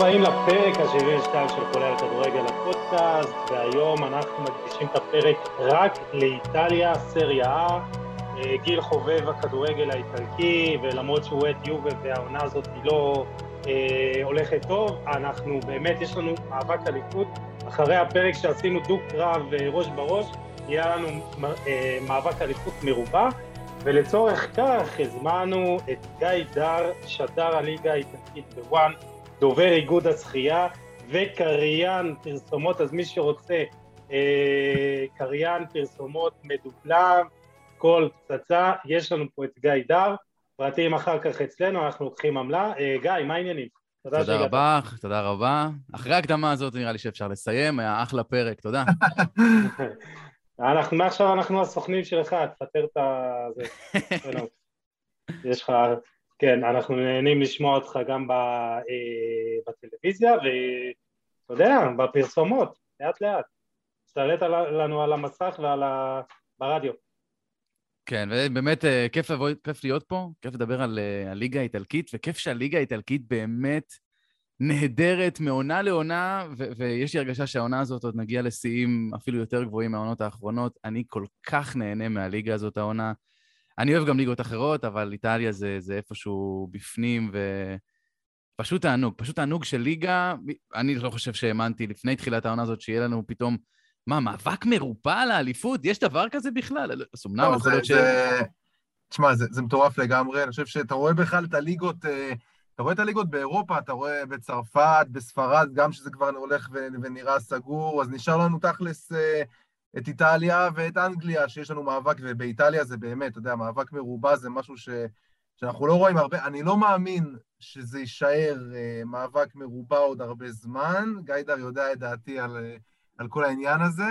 הבאים לפרק ה-72 של כולל כדורגל הפודקאסט, והיום אנחנו מקדישים את הפרק רק לאיטליה, סריה A. אה, גיל חובב הכדורגל האיטלקי, ולמרות שהוא אוהד יובל והעונה הזאת היא לא אה, הולכת טוב, אנחנו באמת, יש לנו מאבק אליפות. אחרי הפרק שעשינו דו-קרב אה, ראש בראש, יהיה לנו אה, מאבק אליפות מרובע, ולצורך כך הזמנו את גיא דר, שדר הליגה האיטלקית בוואן, דובר איגוד השחייה וקריין פרסומות, אז מי שרוצה אה, קריין פרסומות מדופלם, כל פצצה, יש לנו פה את גיא דר, פרטים אחר כך אצלנו, אנחנו לוקחים עמלה. אה, גיא, מה העניינים? תודה, תודה רבה, תודה רבה. אחרי ההקדמה הזאת נראה לי שאפשר לסיים, היה אחלה פרק, תודה. אנחנו, מעכשיו אנחנו הסוכנים שלך, תפטר את ה... יש לך... כן, אנחנו נהנים לשמוע אותך גם ב, אה, בטלוויזיה, ואתה יודע, בפרסומות, לאט לאט. תשתלט לנו על המסך ועל ה... ברדיו. כן, ובאמת אה, כיף, לבוא, כיף להיות פה, כיף לדבר על אה, הליגה האיטלקית, וכיף שהליגה האיטלקית באמת נהדרת מעונה לעונה, ו- ויש לי הרגשה שהעונה הזאת עוד נגיע לשיאים אפילו יותר גבוהים מהעונות האחרונות. אני כל כך נהנה מהליגה הזאת העונה. אני אוהב גם ליגות אחרות, אבל איטליה זה, זה איפשהו בפנים, ופשוט תענוג, פשוט תענוג של ליגה. אני לא חושב שהאמנתי לפני תחילת העונה הזאת שיהיה לנו פתאום, מה, מאבק מרופא על האליפות? יש דבר כזה בכלל? אז אמנם לא, יכול להיות ש... תשמע, זה, זה מטורף לגמרי, אני חושב שאתה רואה בכלל את הליגות, אה, אתה רואה את הליגות באירופה, אתה רואה בצרפת, בספרד, גם שזה כבר הולך ונראה סגור, אז נשאר לנו תכלס אה, את איטליה ואת אנגליה, שיש לנו מאבק, ובאיטליה זה באמת, אתה יודע, מאבק מרובע זה משהו ש, שאנחנו לא רואים הרבה, אני לא מאמין שזה יישאר uh, מאבק מרובע עוד הרבה זמן, גיידר יודע את דעתי על, על כל העניין הזה,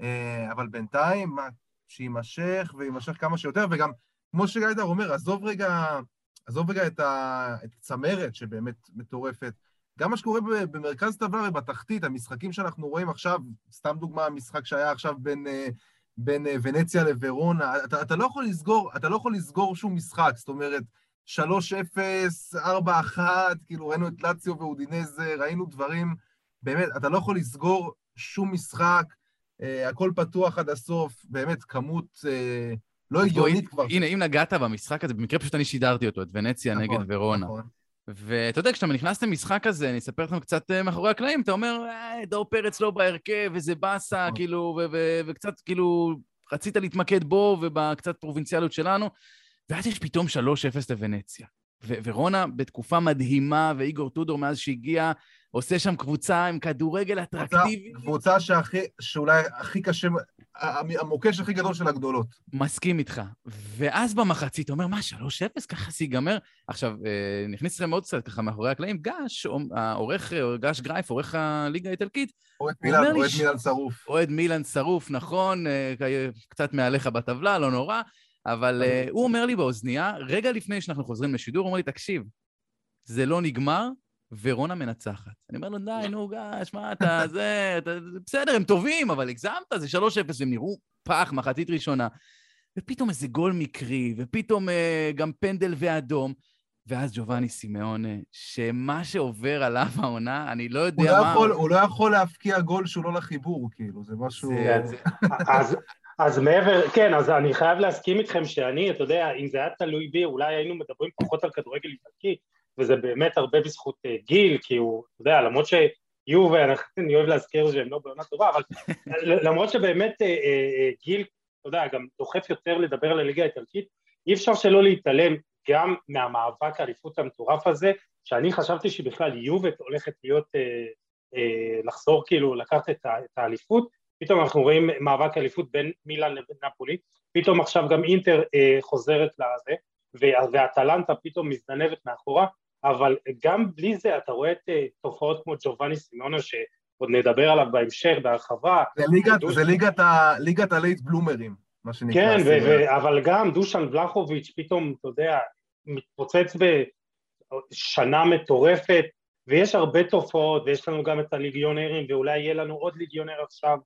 uh, אבל בינתיים, מה, שיימשך ויימשך כמה שיותר, וגם, כמו שגיידר אומר, עזוב רגע, עזוב רגע את, ה, את הצמרת שבאמת מטורפת, גם מה שקורה במרכז טבלה ובתחתית, המשחקים שאנחנו רואים עכשיו, סתם דוגמה, המשחק שהיה עכשיו בין, אה, בין אה, ונציה לוורונה, אתה, אתה, לא יכול לסגור, אתה לא יכול לסגור שום משחק, זאת אומרת, 3-0, 4-1, כאילו ראינו את לאציו ואודינזה, ראינו דברים, באמת, אתה לא יכול לסגור שום משחק, אה, הכל פתוח עד הסוף, באמת, כמות אה, לא הגיונית כבר. הנה, אם נגעת במשחק הזה, במקרה פשוט אני שידרתי אותו, את ונציה נכון, נגד ורונה. נכון. ואתה יודע, כשאתה נכנס למשחק הזה, אני אספר לכם קצת אה, מאחורי הקלעים, אתה אומר, אה, דור פרץ לא בהרכב, וזה באסה, נכון. כאילו, וקצת כאילו, רצית להתמקד בו ובקצת פרובינציאליות שלנו, ואז יש פתאום 3-0 לוונציה. ורונה בתקופה מדהימה, ואיגור טודור מאז שהגיע, עושה שם קבוצה עם כדורגל אטרקטיבי. קבוצה שהכי, שאולי הכי קשה, המוקש הכי גדול של הגדולות. מסכים איתך. ואז במחצית, אתה אומר, מה, 3-0? ככה זה ייגמר? עכשיו, אה, נכניס אתכם עוד קצת ככה מאחורי הקלעים, גש, העורך, גש גרייף, עורך הליגה האיטלקית, אוהד מילן, אוהד מילן שרוף. אוהד מילן שרוף, נכון, אה, קצת מעליך בטבלה, לא נורא, אבל אה, הוא אומר לי באוזנייה, רגע לפני שאנחנו חוזרים לשידור, הוא אומר לי, תקשיב, זה לא נגמר, ורונה מנצחת. אני אומר לו, די, נו, גש, מה אתה, זה, אתה, בסדר, הם טובים, אבל הגזמת, זה 3-0, והם נראו פח, מחצית ראשונה. ופתאום איזה גול מקרי, ופתאום אה, גם פנדל ואדום, ואז ג'ובאני סימאונה, שמה שעובר עליו העונה, אני לא יודע הוא מה... לא יכול, הוא לא יכול להפקיע גול שהוא לא לחיבור, כאילו, זה משהו... זה, זה... אז, אז מעבר, כן, אז אני חייב להסכים איתכם שאני, אתה יודע, אם זה היה תלוי בי, אולי היינו מדברים פחות על כדורגל איטלקי, וזה באמת הרבה בזכות uh, גיל, כי הוא, אתה יודע, למרות שיובה, אני אוהב להזכיר שהם לא בעונה טובה, אבל למרות שבאמת uh, uh, גיל, אתה יודע, גם דוחף יותר לדבר על הליגה האיטלקית, אי אפשר שלא להתעלם גם מהמאבק האליפות המטורף הזה, שאני חשבתי שבכלל יובה הולכת להיות, uh, uh, לחזור כאילו, לקחת את האליפות, פתאום אנחנו רואים מאבק אליפות בין מילאן לבין נפולי, פתאום עכשיו גם אינטר אה, חוזרת לזה, והטלנטה פתאום מזדנבת מאחורה, אבל גם בלי זה אתה רואה את אה, תופעות כמו ג'ובאני סימונה שעוד נדבר עליו בהמשך בהרחבה. זה ליגת, דוש... זה ליגת, ה, ליגת ה late bloomerים, מה שנקרא. כן, ו- ו- אבל גם דושן ולחוביץ' פתאום, אתה יודע, מתפוצץ בשנה מטורפת, ויש הרבה תופעות, ויש לנו גם את הלגיונרים, ואולי יהיה לנו עוד לגיונר עכשיו,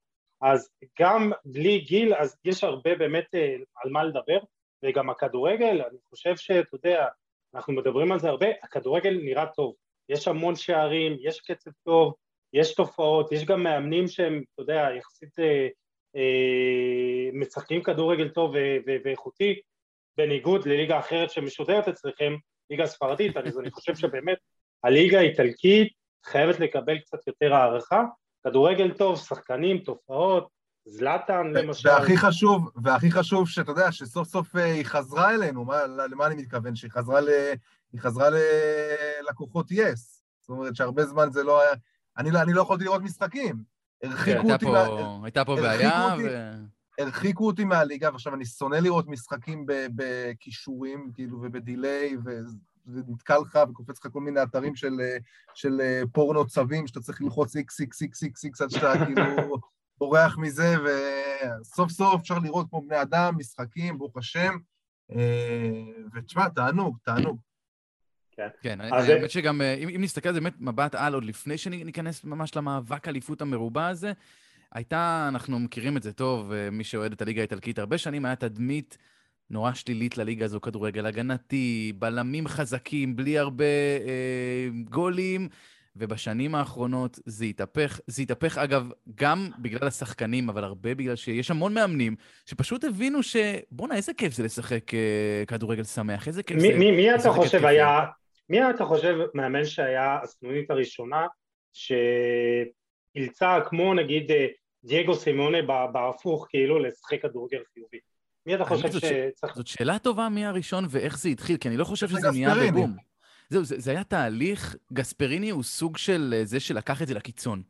אז גם בלי גיל, אז יש הרבה באמת אה, על מה לדבר, וגם הכדורגל, אני חושב שאתה יודע, אנחנו מדברים על זה הרבה, הכדורגל נראה טוב. יש המון שערים, יש קצב טוב, יש תופעות, יש גם מאמנים שהם, אתה יודע, יחסית אה, אה, משחקים כדורגל טוב ואיכותי, בניגוד לליגה אחרת שמשודרת אצלכם, ליגה ספרדית, אז אני חושב שבאמת הליגה האיטלקית חייבת לקבל קצת יותר הערכה, כדורגל טוב, שחקנים, תופעות, זלאטן למשל. והכי חשוב, והכי חשוב שאתה יודע, שסוף סוף אה, היא חזרה אלינו, מה, למה אני מתכוון? שהיא חזרה, ל, היא חזרה ללקוחות יס. זאת אומרת שהרבה זמן זה לא היה... אני, לא, אני לא יכולתי לראות משחקים. הרחיקו אותי... פה, מה... הייתה פה בעיה אותי, ו... הרחיקו אותי מהליגה, ועכשיו אני שונא לראות משחקים בכישורים, כאילו, ובדיליי, וזה נתקע לך וקופץ לך כל מיני אתרים של, של פורנו צווים, שאתה צריך ללחוץ איקס, איקס, איקס, איקס, איקס, עד שאתה כאילו בורח מזה, וסוף סוף אפשר לראות כמו בני אדם, משחקים, ברוך השם, ותשמע, תענוג, תענוג. כן, כן האמת שגם, אם, אם נסתכל על זה באמת מבט על, עוד לפני שניכנס ממש למאבק אליפות המרובע הזה, הייתה, אנחנו מכירים את זה טוב, מי שאוהד את הליגה האיטלקית הרבה שנים, היה תדמית נורא שלילית לליגה הזו, כדורגל הגנתי, בלמים חזקים, בלי הרבה אה, גולים, ובשנים האחרונות זה התהפך. זה התהפך, אגב, גם בגלל השחקנים, אבל הרבה בגלל שיש המון מאמנים שפשוט הבינו ש... בואנה, איזה כיף זה לשחק אה, כדורגל שמח, איזה כיף מי, זה... מי, מי אתה חושב היה... מי אתה חושב מאמן שהיה הסנונית הראשונה שאילצה כמו נגיד אה, דייגו סימונה בהפוך כאילו לשחק כדורגל חיובי? מי אתה חושב שצריך... זאת שאלה טובה מי הראשון ואיך זה התחיל, כי אני לא חושב שזה נהיה בבום. זהו, זה, זה היה תהליך, גספריני הוא סוג של אה, זה שלקח את זה לקיצון.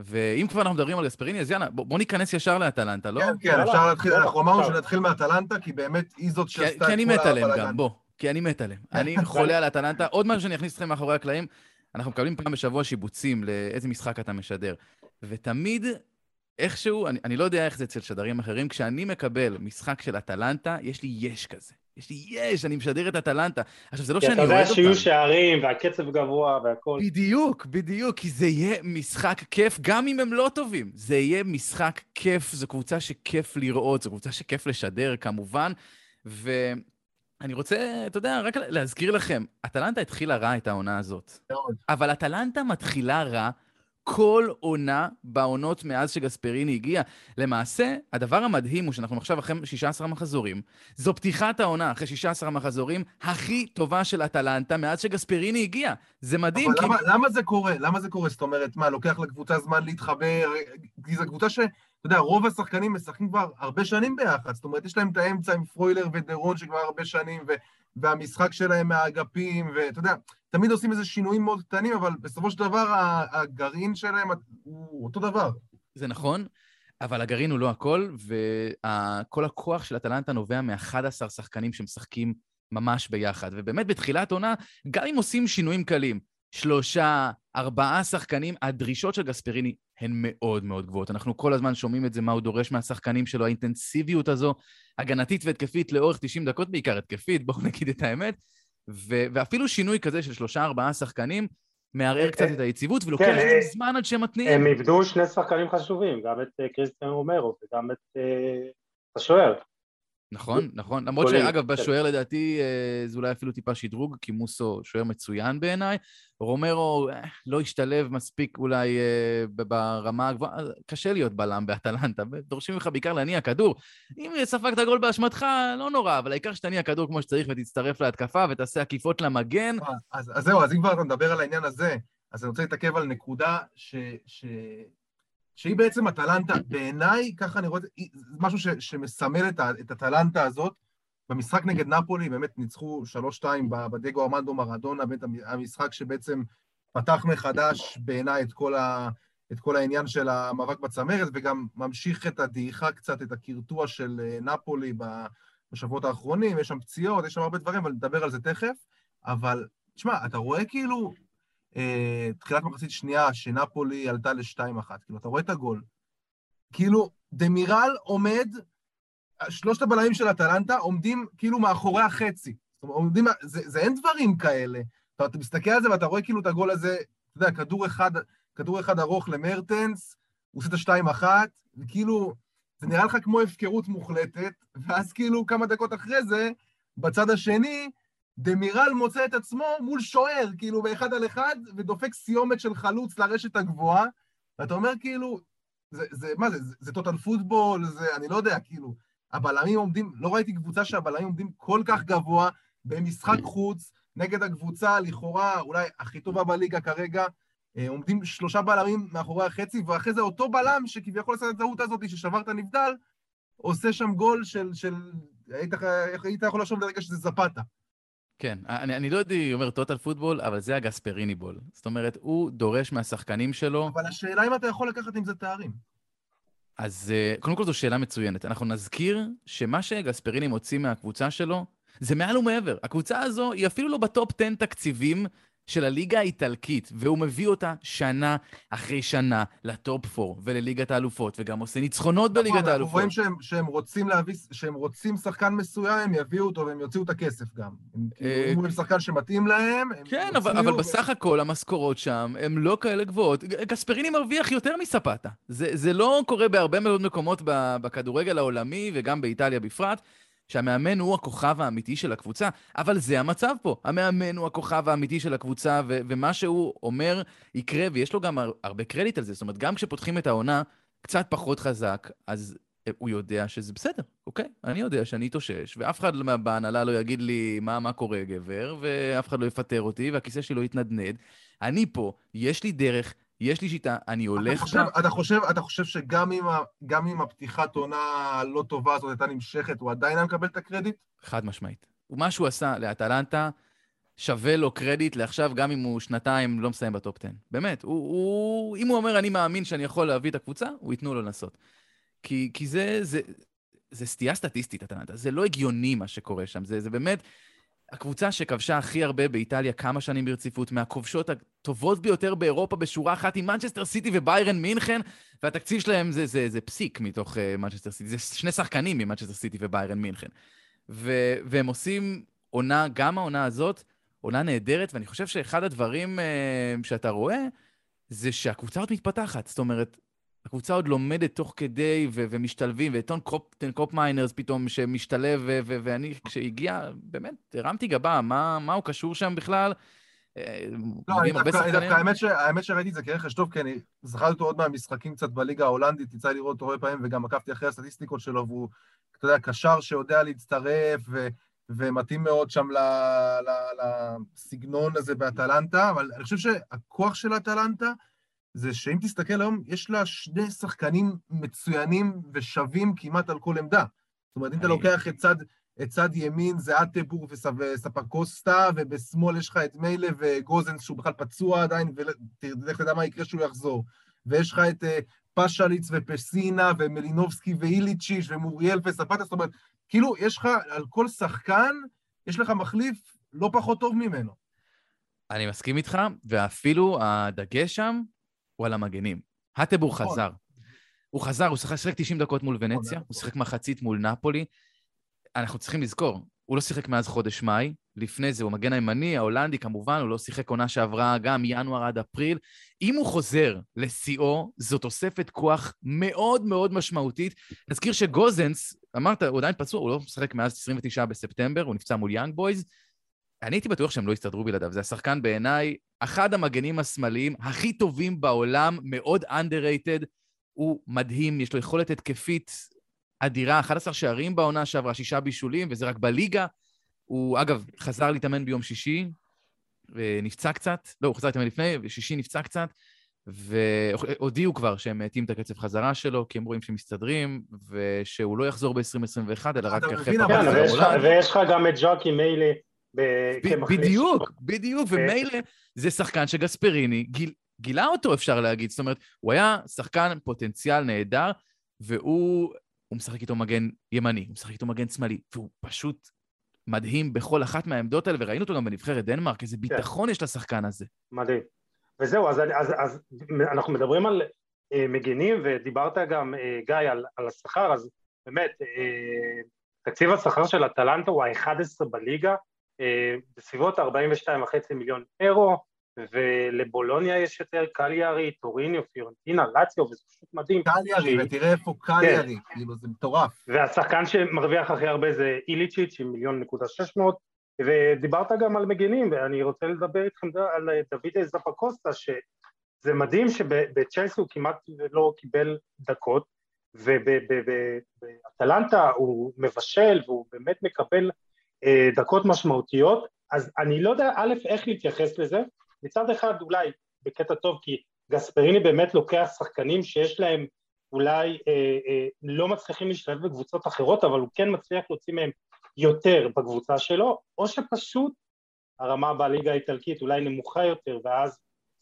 ואם כבר אנחנו מדברים על גספריני, אז יאללה, בוא, בוא ניכנס ישר לאטלנטה, לא? כן, כן, אפשר להתחיל, אנחנו אמרנו שנתחיל מאטלנטה, כי באמת היא זאת שעשתה את כל הבלאגן. כי אני מת עליהם גם, בוא. כי אני מת עליהם. אני חולה על אטלנטה. עוד משהו שאני אכניס אתכם מאחורי הקלעים, אנחנו מקבלים פעם בשבוע שיבוצים לאיזה משחק אתה משדר. ותמיד, איכשהו, אני, אני לא יודע איך זה אצל שדרים אחרים, כשאני מקבל משחק של אטלנטה, יש לי יש כזה. יש לי יש, אני משדר את אטלנטה. עכשיו, זה לא שאני אוהד אותם. אתה יודע שיהיו שערים, והקצב גבוה והכל. בדיוק, בדיוק, כי זה יהיה משחק כיף, גם אם הם לא טובים. זה יהיה משחק כיף, זו קבוצה שכיף לראות, זו קבוצה שכיף לשדר, כמובן. ו... אני רוצה, אתה יודע, רק להזכיר לכם, אטלנטה התחילה רע את העונה הזאת. מאוד. אבל אטלנטה מתחילה רע כל עונה בעונות מאז שגספריני הגיע. למעשה, הדבר המדהים הוא שאנחנו עכשיו אחרי 16 מחזורים, זו פתיחת העונה אחרי 16 מחזורים הכי טובה של אטלנטה מאז שגספריני הגיע. זה מדהים. אבל כי... למה, למה זה קורה? למה זה קורה? זאת אומרת, מה, לוקח לקבוצה זמן להתחבר? כי זו קבוצה ש... אתה יודע, רוב השחקנים משחקים כבר הרבה שנים ביחד, זאת אומרת, יש להם את האמצע עם פרוילר ודרון שכבר הרבה שנים, ו... והמשחק שלהם מהאגפים, ואתה יודע, תמיד עושים איזה שינויים מאוד קטנים, אבל בסופו של דבר הגרעין שלהם הוא אותו דבר. זה נכון, אבל הגרעין הוא לא הכל, וכל הכוח של אטלנטה נובע מ-11 שחקנים שמשחקים ממש ביחד. ובאמת, בתחילת עונה, גם אם עושים שינויים קלים, שלושה, ארבעה שחקנים, הדרישות של גספריני הן מאוד מאוד גבוהות. אנחנו כל הזמן שומעים את זה, מה הוא דורש מהשחקנים שלו, האינטנסיביות הזו, הגנתית והתקפית לאורך 90 דקות, בעיקר התקפית, בואו נגיד את האמת. ו- ואפילו שינוי כזה של שלושה, ארבעה שחקנים, מערער אה, קצת אה, את היציבות, ולוקח כן, אה, זמן עד שהם מתניעים. הם איבדו שני שחקנים חשובים, גם את קריסטיאן רומרו וגם את השוער. נכון, נכון. למרות שאגב, כן. בשוער לדעתי אה, זה אולי אפילו טיפה שדרוג, כי מוסו שוער מצוין בעיניי. רומרו אה, לא השתלב מספיק אולי אה, ברמה הגבוהה, קשה להיות בלם באטלנטה, דורשים ממך בעיקר להניע כדור. אם ספגת גול באשמתך, לא נורא, אבל העיקר שתניע כדור כמו שצריך ותצטרף להתקפה ותעשה עקיפות למגן. אז, אז זהו, אז אם כבר אתה מדבר על העניין הזה, אז אני רוצה להתעכב על נקודה ש... ש... שהיא בעצם אטלנטה, בעיניי, ככה אני רואה, זה משהו ש, שמסמל את, את אטלנטה הזאת. במשחק נגד נפולי באמת ניצחו 3-2 בדגו ארמנדו מרדונה, באמת המשחק שבעצם פתח מחדש בעיניי את, את כל העניין של המאבק בצמרת, וגם ממשיך את הדעיכה קצת, את הקרטוע של אה, נפולי בשבועות האחרונים, יש שם פציעות, יש שם הרבה דברים, אבל נדבר על זה תכף. אבל, תשמע, אתה רואה כאילו, תחילת מחצית שנייה, שנפולי עלתה ל-2-1, כאילו, אתה רואה את הגול. כאילו, דמירל עומד, שלושת הבלמים של אטלנטה עומדים כאילו מאחורי החצי. זאת אומרת, עומדים, זה, זה אין דברים כאלה. אתה, אתה מסתכל על זה ואתה רואה כאילו את הגול הזה, אתה יודע, כדור אחד, כדור אחד ארוך למרטנס, הוא עושה את השתיים אחת, וכאילו, זה נראה לך כמו הפקרות מוחלטת, ואז כאילו כמה דקות אחרי זה, בצד השני, דמירל מוצא את עצמו מול שוער, כאילו, באחד על אחד, ודופק סיומת של חלוץ לרשת הגבוהה, ואתה אומר, כאילו, זה, זה מה זה, זה, זה טוטל פוטבול, זה, אני לא יודע, כאילו, הבלמים עומדים, לא ראיתי קבוצה שהבלמים עומדים כל כך גבוה במשחק חוץ, נגד הקבוצה, לכאורה, אולי הכי טובה בליגה כרגע, אה, עומדים שלושה בלמים מאחורי החצי, ואחרי זה אותו בלם שכביכול עשה את הטעות הזאת, ששבר את הנבדל, עושה שם גול של... של... היית, היית יכול לחשוב לרגע שזה זפתה. כן, אני, אני לא יודע, אומר טוטל פוטבול, אבל זה הגספריני בול. זאת אומרת, הוא דורש מהשחקנים שלו... אבל השאלה אם אתה יכול לקחת עם זה תארים. אז אה, קודם כל זו שאלה מצוינת. אנחנו נזכיר שמה שגספריני מוציא מהקבוצה שלו, זה מעל ומעבר. הקבוצה הזו היא אפילו לא בטופ 10 תקציבים של הליגה האיטלקית, והוא מביא אותה שנה אחרי שנה לטופ 4 ולליגת האלופות, וגם עושה ניצחונות בליגת האלופות. אנחנו רואים שהם, שהם רוצים להביא, שהם רוצים שחקן מסוים, הם יביאו אותו והם יוציאו את הכסף גם. אם אה, הם שחקן שמתאים להם, הם כן, אבל, אבל בסך הכל המשכורות שם הן לא כאלה גבוהות. גספריני מרוויח יותר מספטה. זה, זה לא קורה בהרבה מאוד מקומות בכדורגל העולמי, וגם באיטליה בפרט. שהמאמן הוא הכוכב האמיתי של הקבוצה, אבל זה המצב פה. המאמן הוא הכוכב האמיתי של הקבוצה, ו- ומה שהוא אומר יקרה, ויש לו גם הרבה קרדיט על זה. זאת אומרת, גם כשפותחים את העונה קצת פחות חזק, אז הוא יודע שזה בסדר, אוקיי? אני יודע שאני אתאושש, ואף אחד בהנהלה לא יגיד לי מה, מה קורה, גבר, ואף אחד לא יפטר אותי, והכיסא שלי לא יתנדנד. אני פה, יש לי דרך, יש לי שיטה, אני הולך... אתה חושב, אתה חושב, אתה חושב שגם אם, גם אם הפתיחת עונה הלא טובה הזאת הייתה נמשכת, הוא עדיין היה מקבל את הקרדיט? חד משמעית. ומה שהוא עשה לאטלנטה, שווה לו קרדיט לעכשיו, גם אם הוא שנתיים לא מסיים ב top 10. באמת, הוא, הוא, אם הוא אומר, אני מאמין שאני יכול להביא את הקבוצה, הוא ייתנו לו לנסות. כי, כי זה, זה, זה סטייה סטטיסטית, אטלנטה. זה לא הגיוני מה שקורה שם. זה, זה באמת... הקבוצה שכבשה הכי הרבה באיטליה כמה שנים ברציפות, מהכובשות הטובות ביותר באירופה בשורה אחת עם מנצ'סטר סיטי וביירן מינכן, והתקציב שלהם זה, זה, זה פסיק מתוך uh, מנצ'סטר סיטי, זה שני שחקנים ממנצ'סטר סיטי וביירן מינכן. ו, והם עושים עונה, גם העונה הזאת, עונה נהדרת, ואני חושב שאחד הדברים uh, שאתה רואה, זה שהקבוצה עוד מתפתחת. זאת אומרת, הקבוצה עוד לומדת תוך כדי ו- ומשתלבים, וטון קופ, קופמיינרס פתאום שמשתלב, ו- ו- ואני, כשהגיע, באמת, הרמתי גבה, מה, מה הוא קשור שם בכלל? אה, לא, דווקא, האמת, ש, האמת שראיתי את זה כרכש טוב, כי אני זכרתי אותו עוד מהמשחקים קצת בליגה ההולנדית, יצא לראות אותו הרבה פעמים, וגם עקבתי אחרי הסטטיסטיקות שלו, והוא, אתה יודע, קשר שיודע להצטרף, ו, ומתאים מאוד שם לסגנון הזה באטלנטה, אבל אני חושב שהכוח של אטלנטה, זה שאם תסתכל היום, יש לה שני שחקנים מצוינים ושווים כמעט על כל עמדה. זאת אומרת, אם אתה לוקח את צד, את צד ימין זה אטבור וספקוסטה, ובשמאל יש לך את מיילה וגוזנס שהוא בכלל פצוע עדיין, ולך תדע מה יקרה שהוא יחזור. ויש לך את אה, פשליץ ופסינה ומלינובסקי ואיליצ'יש ומוריאל וספטה, זאת אומרת, כאילו, יש לך, על כל שחקן, יש לך מחליף לא פחות טוב ממנו. אני מסכים איתך, ואפילו הדגש שם הוא על המגנים. האטבור נכון. חזר. הוא חזר, הוא שיחק 90 דקות מול ונציה, נכון, הוא שיחק מחצית מול נפולי. אנחנו צריכים לזכור, הוא לא שיחק מאז חודש מאי, לפני זה הוא מגן הימני, ההולנדי כמובן, הוא לא שיחק עונה שעברה גם מינואר עד אפריל. אם הוא חוזר לשיאו, זו תוספת כוח מאוד מאוד משמעותית. נזכיר שגוזנס, אמרת, הוא עדיין פצוע, הוא לא משחק מאז 29 בספטמבר, הוא נפצע מול יאנג בויז. אני הייתי בטוח שהם לא יסתדרו בלעדיו. זה השחקן בעיניי, אחד המגנים השמאליים הכי טובים בעולם, מאוד underrated. הוא מדהים, יש לו יכולת התקפית אדירה, 11 שערים בעונה שעברה, שישה בישולים, וזה רק בליגה. הוא, אגב, חזר להתאמן ביום שישי, ונפצע קצת, לא, הוא חזר להתאמן לפני, בשישי נפצע קצת, והודיעו כבר שהם מאטים את הקצב חזרה שלו, כי הם רואים שהם מסתדרים, ושהוא לא יחזור ב-2021, אלא רק אחרי פרק כן, ויש לך גם את ג'וקי מיילי. בדיוק, בדיוק, ומילא זה שחקן שגספריני גיל, גילה אותו, אפשר להגיד. זאת אומרת, הוא היה שחקן פוטנציאל נהדר, והוא משחק איתו מגן ימני, הוא משחק איתו מגן שמאלי, והוא פשוט מדהים בכל אחת מהעמדות האלה, וראינו אותו גם בנבחרת דנמרק, איזה כן. ביטחון כן. יש לשחקן הזה. מדהים. וזהו, אז, אז, אז אנחנו מדברים על אה, מגינים, ודיברת גם, אה, גיא, על, על השכר, אז באמת, אה, תקציב השכר של אטלנטה הוא ה-11 בליגה, בסביבות 42.5 מיליון אירו, ולבולוניה יש יותר קליארי, טוריניו, פיורנטינה, לאציו, וזה פשוט מדהים. קליארי, ותראה איפה קליארי, כן. כאילו זה מטורף. והשחקן שמרוויח הכי הרבה זה איליצ'יץ' עם מיליון נקודה שש מאות, ודיברת גם על מגינים, ואני רוצה לדבר איתכם על דוד זפקוסטה, שזה מדהים שבצ'לסי הוא כמעט לא קיבל דקות, ובאטלנטה הוא מבשל והוא באמת מקבל אה, דקות משמעותיות, אז אני לא יודע א', איך להתייחס לזה, מצד אחד אולי בקטע טוב כי גספריני באמת לוקח שחקנים שיש להם אולי אה, אה, לא מצליחים להשתלב בקבוצות אחרות, אבל הוא כן מצליח להוציא מהם יותר בקבוצה שלו, או שפשוט הרמה בליגה האיטלקית אולי נמוכה יותר, ואז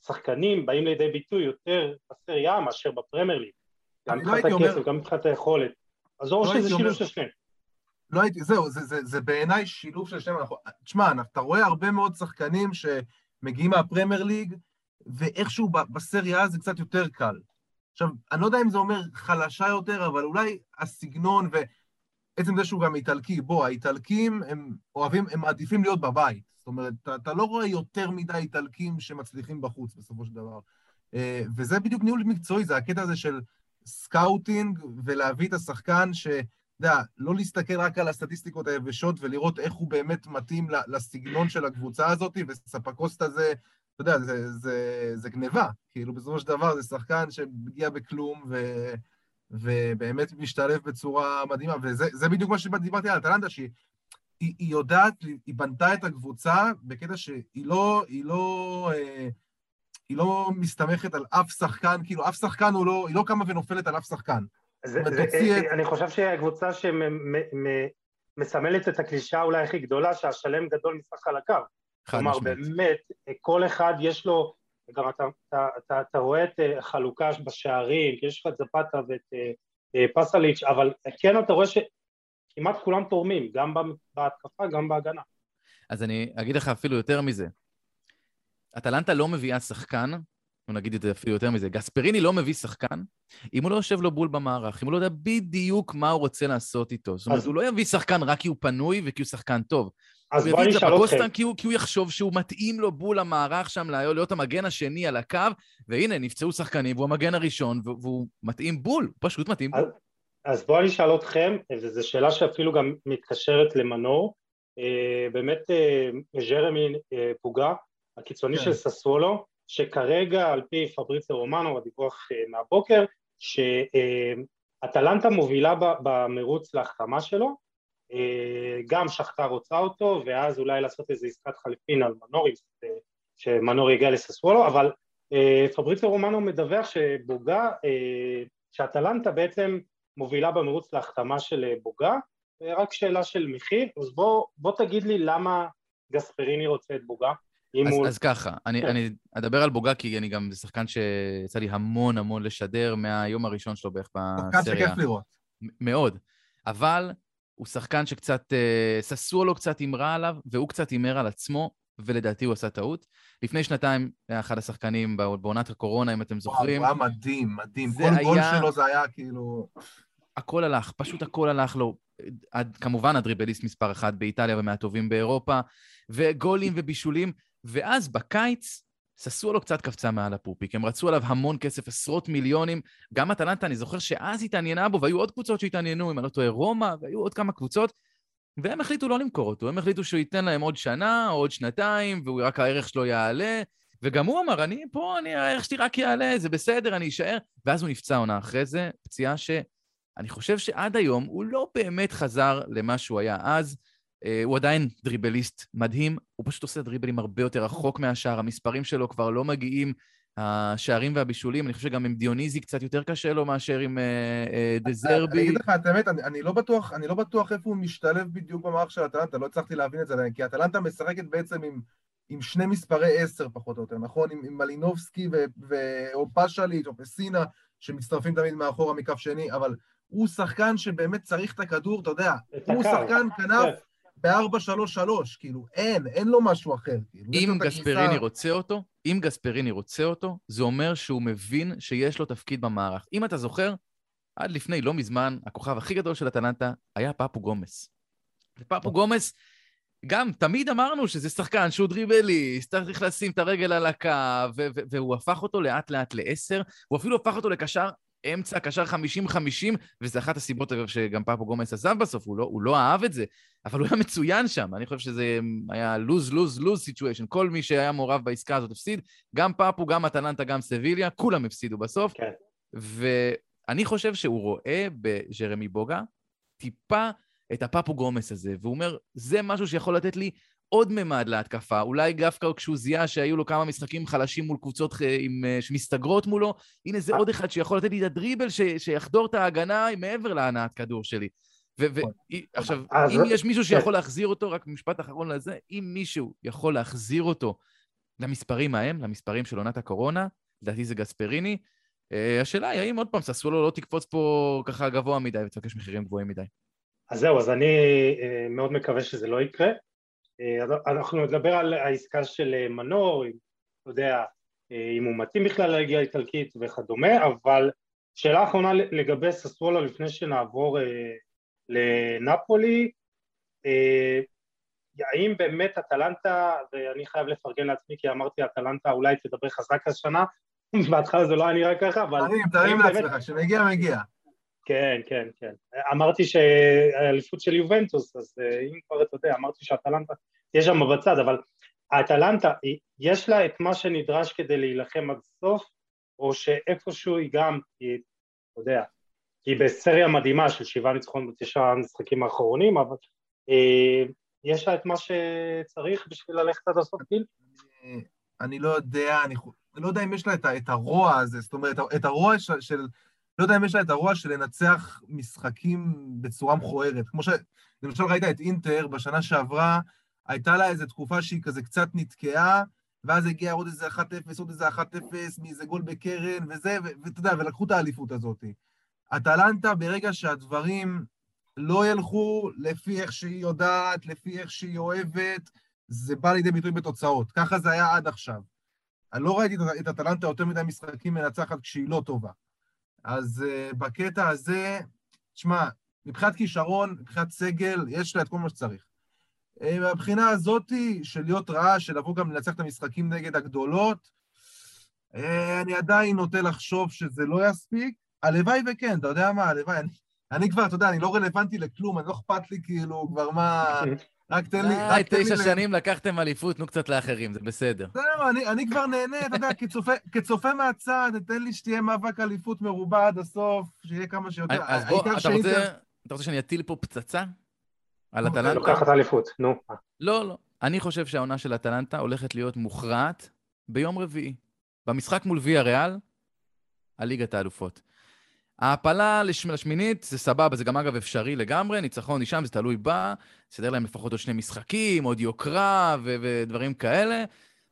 שחקנים באים לידי ביטוי יותר בסריה מאשר בפרמייר ליג, גם מבחינת לא הכסף. גם מבחינת היכולת. אז או לא שזה שילוב. של שניהם. לא הייתי, זהו, זה, זה, זה בעיניי שילוב של שניהם. תשמע, אתה רואה הרבה מאוד שחקנים שמגיעים מהפרמייר ליג, ואיכשהו בסריה זה קצת יותר קל. עכשיו, אני לא יודע אם זה אומר חלשה יותר, אבל אולי הסגנון ועצם זה שהוא גם איטלקי, בוא, האיטלקים הם אוהבים, הם מעדיפים להיות בבית. זאת אומרת, אתה, אתה לא רואה יותר מדי איטלקים שמצליחים בחוץ בסופו של דבר. אה, וזה בדיוק ניהול מקצועי, זה הקטע הזה של scouting ולהביא את השחקן ש... יודע, לא להסתכל רק על הסטטיסטיקות היבשות ולראות איך הוא באמת מתאים לסגנון של הקבוצה הזאת, וצפקוסטה זה, אתה יודע, זה, זה, זה גניבה. כאילו, בסופו של דבר זה שחקן שמגיע בכלום, ו, ובאמת משתלב בצורה מדהימה, וזה בדיוק מה שדיברתי על אטלנטה, שהיא היא, היא יודעת, היא בנתה את הקבוצה בקטע שהיא לא, היא לא, אה, היא לא מסתמכת על אף שחקן, כאילו, אף שחקן הוא לא, היא לא קמה ונופלת על אף שחקן. זה, זה, את... אני חושב שהקבוצה שמסמלת את הקלישה אולי הכי גדולה, שהשלם גדול מסך חלקיו. כלומר, באמת, כל אחד יש לו, גם אתה, אתה, אתה, אתה רואה את אה, חלוקה בשערים, כי יש לך את זפתה ואת אה, אה, פסליץ', אבל כן אתה רואה שכמעט כולם תורמים, גם בהתקפה, גם בהגנה. אז אני אגיד לך אפילו יותר מזה. אטלנטה לא מביאה שחקן נגיד את זה אפילו יותר מזה, גספריני לא מביא שחקן אם הוא לא יושב לו בול במערך, אם הוא לא יודע בדיוק מה הוא רוצה לעשות איתו. זאת אומרת, הוא לא יביא שחקן רק כי הוא פנוי וכי הוא שחקן טוב. אז בוא נשאל אתכם. כי הוא, כי הוא יחשוב שהוא מתאים לו בול המערך שם להיות המגן השני על הקו, והנה, נפצעו שחקנים והוא המגן הראשון, והוא מתאים בול, הוא פשוט מתאים בול. אז בואו אני אשאל אתכם, וזו שאלה שאפילו גם מתקשרת למנור, אה, באמת אה, ג'רמי אה, פוגה, הקיצוני כן. של ססוולו, שכרגע על פי פבריציה רומנו, הדיווח אה, מהבוקר, שאטלנטה מובילה במרוץ להחתמה שלו, אה, גם שחטה רוצה אותו, ואז אולי לעשות איזו עסקת חליפין על מנורי, שמנורי יגיע לססוולו, אבל אה, פבריציה רומנו מדווח שבוגה, שאטלנטה בעצם מובילה במרוץ להחתמה של בוגה, רק שאלה של מחיר, אז בוא, בוא תגיד לי למה גספריני רוצה את בוגה. אז, הוא... אז ככה, אני, כן. אני אדבר על בוגה, כי אני גם, שחקן שיצא לי המון המון לשדר מהיום הראשון שלו בערך בסריה. שחקן שכיף לראות. מאוד. אבל הוא שחקן שקצת, אה, ססוולו קצת הימרה עליו, והוא קצת הימר על עצמו, ולדעתי הוא עשה טעות. לפני שנתיים היה אחד השחקנים בעונת הקורונה, אם אתם זוכרים. וואו, הוא היה מדהים, מדהים. כל היה... גול שלו זה היה כאילו... הכל הלך, פשוט הכל הלך לו. עד, כמובן הדריבליסט מספר אחת באיטליה ומהטובים באירופה, וגולים ובישולים. ואז בקיץ, ססוולו קצת קפצה מעל הפופיק, הם רצו עליו המון כסף, עשרות מיליונים. גם אטלנטה, אני זוכר שאז התעניינה בו, והיו עוד קבוצות שהתעניינו, אם אני לא טועה, רומא, והיו עוד כמה קבוצות, והם החליטו לא למכור אותו, הם החליטו שהוא ייתן להם עוד שנה, או עוד שנתיים, ורק הערך שלו יעלה, וגם הוא אמר, אני פה, אני, הערך שלי רק יעלה, זה בסדר, אני אשאר. ואז הוא נפצע עונה אחרי זה, פציעה שאני חושב שעד היום הוא לא באמת חזר למה שהוא היה אז. אה, הוא עדיין דריבליסט מדהים, הוא פשוט עושה דריבלים הרבה יותר רחוק מהשער, המספרים שלו כבר לא מגיעים, השערים והבישולים, אני חושב שגם עם דיוניזי קצת יותר קשה לו מאשר עם אה, אה, דזרבי. אני אגיד לך את האמת, אני לא בטוח, אני לא בטוח איפה הוא משתלב בדיוק במערך של אטלנטה, לא הצלחתי להבין את זה כי אטלנטה משחקת בעצם עם... עם שני מספרי עשר פחות או יותר, נכון? עם, עם מלינובסקי ו, ו, או פשליץ' או פסינה, שמצטרפים תמיד מאחורה מכף שני, אבל הוא שחקן שבאמת צריך את הכדור, אתה יודע, הוא שחקן כנף, כן. ב-4-3-3, כאילו, אין, אין לו משהו אחר. כאילו, אם גספריני רוצה אותו, אם גספריני רוצה אותו, זה אומר שהוא מבין שיש לו תפקיד במערך. אם אתה זוכר, עד לפני לא מזמן, הכוכב הכי גדול של אטלנטה היה פפו גומס. ופאפו גומס, גם תמיד אמרנו שזה שחקן שהוא דריבליסט, צריך לשים את הרגל על הקו, והוא הפך אותו לאט לאט לעשר, הוא אפילו הפך אותו לקשר אמצע, קשר 50-50, וזה אחת הסיבות, אגב, שגם פאפו גומס עזב בסוף, הוא לא, הוא לא אהב את זה, אבל הוא היה מצוין שם. אני חושב שזה היה lose, lose, lose situation. כל מי שהיה מעורב בעסקה הזאת הפסיד, גם פאפו, גם אטלנטה, גם סביליה, כולם הפסידו בסוף. כן. ואני חושב שהוא רואה בג'רמי בוגה טיפה את הפאפו גומס הזה, והוא אומר, זה משהו שיכול לתת לי עוד ממד להתקפה. אולי דווקא כשהוא זיהה שהיו לו כמה משחקים חלשים מול קבוצות אה, עם, אה, שמסתגרות מולו, הנה זה עוד אחד שיכול לתת לי את הדריבל ש, שיחדור את ההגנה מעבר להנעת כדור שלי. ועכשיו, אם יש מישהו כן. שיכול להחזיר אותו, רק משפט אחרון לזה, אם מישהו יכול להחזיר אותו למספרים ההם, למספרים של עונת הקורונה, לדעתי זה גספריני, אה, השאלה היא האם עוד פעם ססוולו לא תקפוץ פה ככה גבוה מדי ותבקש מחירים גבוהים מדי. אז זהו, אז אני מאוד מקווה שזה לא יקרה. אה, אנחנו נדבר על העסקה של אה, מנור, אתה יודע, אה, אם הוא מתאים בכלל להגיע איטלקית וכדומה, אבל שאלה אחרונה לגבי ססוולו לפני שנעבור לנפולי, האם באמת אטלנטה, ואני חייב לפרגן לעצמי כי אמרתי אטלנטה אולי תדבר חזק השנה, בהתחלה זה לא היה נראה ככה, אבל... תרים, תרים לעצמך, שמגיע מגיע. כן, כן, כן. אמרתי שהאליפות של יובנטוס, אז אה, אם כבר אתה יודע, אמרתי שהאטלנטה תהיה שם בצד, אבל האטלנטה, יש לה את מה שנדרש כדי להילחם עד סוף, או שאיפשהו היא גם, היא, אתה יודע, היא בסריה מדהימה של שבעה ניצחון בתשעה המשחקים האחרונים, אבל אה, יש לה את מה שצריך בשביל ללכת עד הסוף גיל? אני לא יודע, אני לא יודע אם יש לה את, את הרוע הזה, זאת אומרת, את הרוע של, של לא יודע אם יש לה את הרוע של לנצח משחקים בצורה מכוערת. כמו ש... למשל ראית את אינטר בשנה שעברה, הייתה לה איזו תקופה שהיא כזה קצת נתקעה, ואז הגיע עוד איזה 1-0, עוד איזה 1-0, מאיזה גול בקרן, וזה, ואתה יודע, ולקחו את האליפות הזאת. אטלנטה, ברגע שהדברים לא ילכו לפי איך שהיא יודעת, לפי איך שהיא אוהבת, זה בא לידי ביטוי בתוצאות. ככה זה היה עד עכשיו. אני לא ראיתי את אטלנטה יותר מדי משחקים מנצחת כשהיא לא טובה. אז uh, בקטע הזה, תשמע, מבחינת כישרון, מבחינת סגל, יש לה את כל מה שצריך. Uh, מהבחינה הזאתי, של להיות רעה, של לבוא גם לנצח את המשחקים נגד הגדולות, uh, אני עדיין נוטה לחשוב שזה לא יספיק. הלוואי וכן, אתה יודע מה, הלוואי, אני, אני כבר, אתה יודע, אני לא רלוונטי לכלום, אני לא אכפת לי כאילו כבר מה... רק תן לי... די, תשע שנים לקחתם אליפות, נו קצת לאחרים, זה בסדר. זהו, אני כבר נהנה, אתה יודע, כצופה מהצד, תן לי שתהיה מאבק אליפות מרובה עד הסוף, שיהיה כמה שיותר. אז בוא, אתה רוצה שאני אטיל פה פצצה? על אטלנטה? לוקחת אליפות, נו. לא, לא. אני חושב שהעונה של אטלנטה הולכת להיות מוכרעת ביום רביעי. במשחק מול ויה ריאל, הליגת האלופות. ההעפלה לשמינית זה סבבה, זה גם אגב אפשרי לגמרי, ניצחון משם, זה תלוי בה, סדר להם לפחות עוד שני משחקים, עוד יוקרה ו- ודברים כאלה.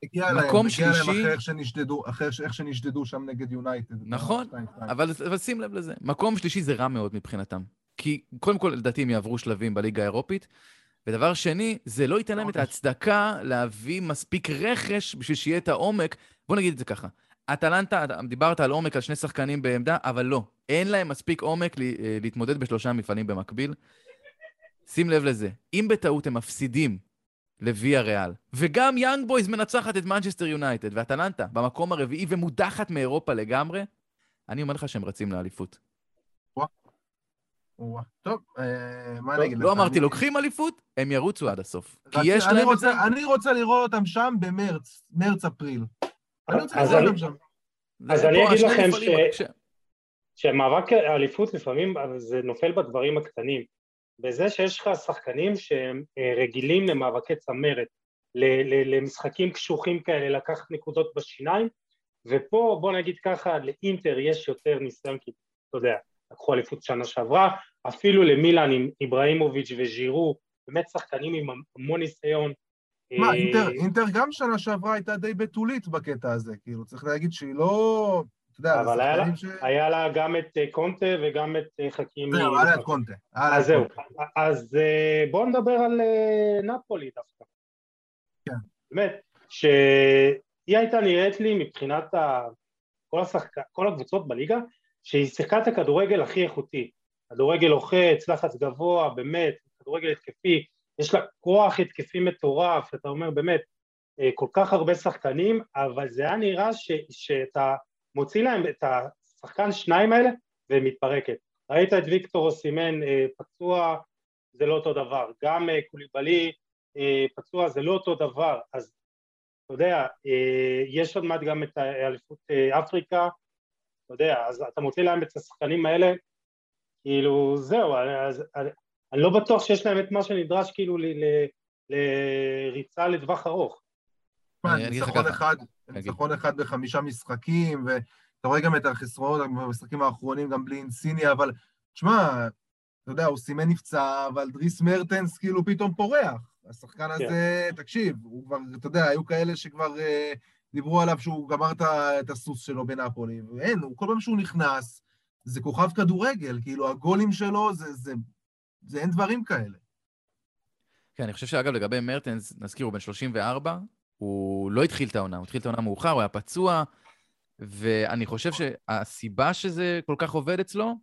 הגיע להם, הגיע שלישי... להם אחרי איך שנשדדו, אחרי איך שנשדדו שם נגד יונייטד. נכון, אבל, אבל שים לב לזה, מקום שלישי זה רע מאוד מבחינתם. כי קודם כל, לדעתי הם יעברו שלבים בליגה האירופית, ודבר שני, זה לא ייתן להם את ההצדקה להביא מספיק רכש בשביל שיהיה את העומק. בוא נגיד את זה ככה, אטלנטה, דיברת על עומק, על שני שחקנים בעמדה, אבל לא. אין להם מספיק עומק אה, להתמודד בשלושה מפעלים במקביל. שים לב לזה, אם בטעות הם מפסידים לוויאריאל, וגם יאנג בויז מנצחת את מנצ'סטר יונייטד, ואטלנטה במקום הרביעי ומודחת מאירופה לגמרי, אני אומר לך שהם רצים לאליפות. טוב, אה, מה אני אגיד לך? לא אמרתי לוקחים אליפות, הם ירוצו עד הסוף. כי יש להם. אני רוצה לראות אותם שם במרץ, מרץ-אפריל. אז אני אגיד לכם שמאבק האליפות לפעמים זה נופל בדברים הקטנים. בזה שיש לך שחקנים שהם אה, רגילים למאבקי צמרת, למשחקים קשוחים כאלה, לקחת נקודות בשיניים, ופה בוא נגיד ככה, לאינטר יש יותר ניסיון, כי אתה יודע, לקחו אליפות שנה שעברה, אפילו למילאן עם איבראימוביץ' וז'ירו, באמת שחקנים עם המון ניסיון, מה, אה, אינטר, אינטר גם שנה שעברה הייתה די בתולית בקטע הזה, כאילו, צריך להגיד שהיא לא... אתה יודע, אבל היה לה, ש... היה לה גם את אה, קונטה וגם את אה, חכים... זהו, היה לה את קונטה. אז זהו. אז בואו נדבר על נפולי דווקא. כן. באמת, שהיא הייתה נראית לי מבחינת ה... כל, השחק... כל הקבוצות בליגה, שהיא שיחקה את הכדורגל הכי איכותי. כדורגל לוחץ, לחץ גבוה, באמת, כדורגל התקפי, יש לה כוח התקפי מטורף, אתה אומר באמת, אה, כל כך הרבה שחקנים, אבל זה היה נראה ש, שאתה מוציא להם את השחקן שניים האלה, ומתפרקת. ראית את ויקטור אוסימן אה, פצוע, זה לא אותו דבר, גם אה, קוליבלי פצוע זה לא אותו דבר, אז אתה יודע, יש עוד מעט גם את אליפות אפריקה, אתה יודע, אז אתה מוציא להם את השחקנים האלה, כאילו זהו, אז אני לא בטוח שיש להם את מה שנדרש כאילו לריצה לטווח ארוך. ניצחון אחד, ניצחון אחד בחמישה משחקים, ואתה רואה גם את החסרונות במשחקים האחרונים, גם בלי אינסיני, אבל תשמע, אתה יודע, הוא סימן נפצע, אבל דריס מרטנס כאילו פתאום פורח. השחקן כן. הזה, תקשיב, הוא כבר, אתה יודע, היו כאלה שכבר אה, דיברו עליו שהוא גמר את הסוס שלו בנפולי, ואין, הוא כל פעם שהוא נכנס, זה כוכב כדורגל, כאילו, הגולים שלו, זה, זה, זה אין דברים כאלה. כן, אני חושב שאגב, לגבי מרטנס, נזכיר, הוא בן 34, הוא לא התחיל את העונה, הוא התחיל את העונה מאוחר, הוא היה פצוע, ואני חושב שהסיבה שזה כל כך עובד אצלו,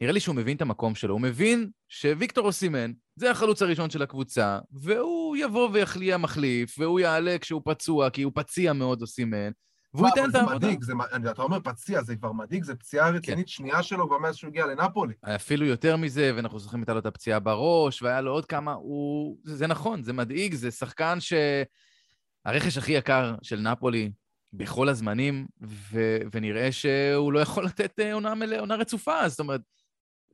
נראה לי שהוא מבין את המקום שלו. הוא מבין שוויקטור אוסימן זה החלוץ הראשון של הקבוצה, והוא יבוא ויחליא מחליף, והוא יעלה כשהוא פצוע, כי הוא פציע מאוד אוסימן, והוא ייתן את העבודה. זה מדאיג, זה, אתה אומר פציע, זה כבר מדאיג, זה פציעה רצינית כן. שנייה שלו כבר מאז שהוא הגיע לנפולי. אפילו יותר מזה, ואנחנו זוכרים הייתה לו את הפציעה בראש, והיה לו עוד כמה, הוא... זה, זה נכון, זה מדאיג, זה שחקן שהרכש הכי יקר של נפולי בכל הזמנים, ו... ונראה שהוא לא יכול לתת אה, עונה מלאה, עונה רצופה, זאת אומרת,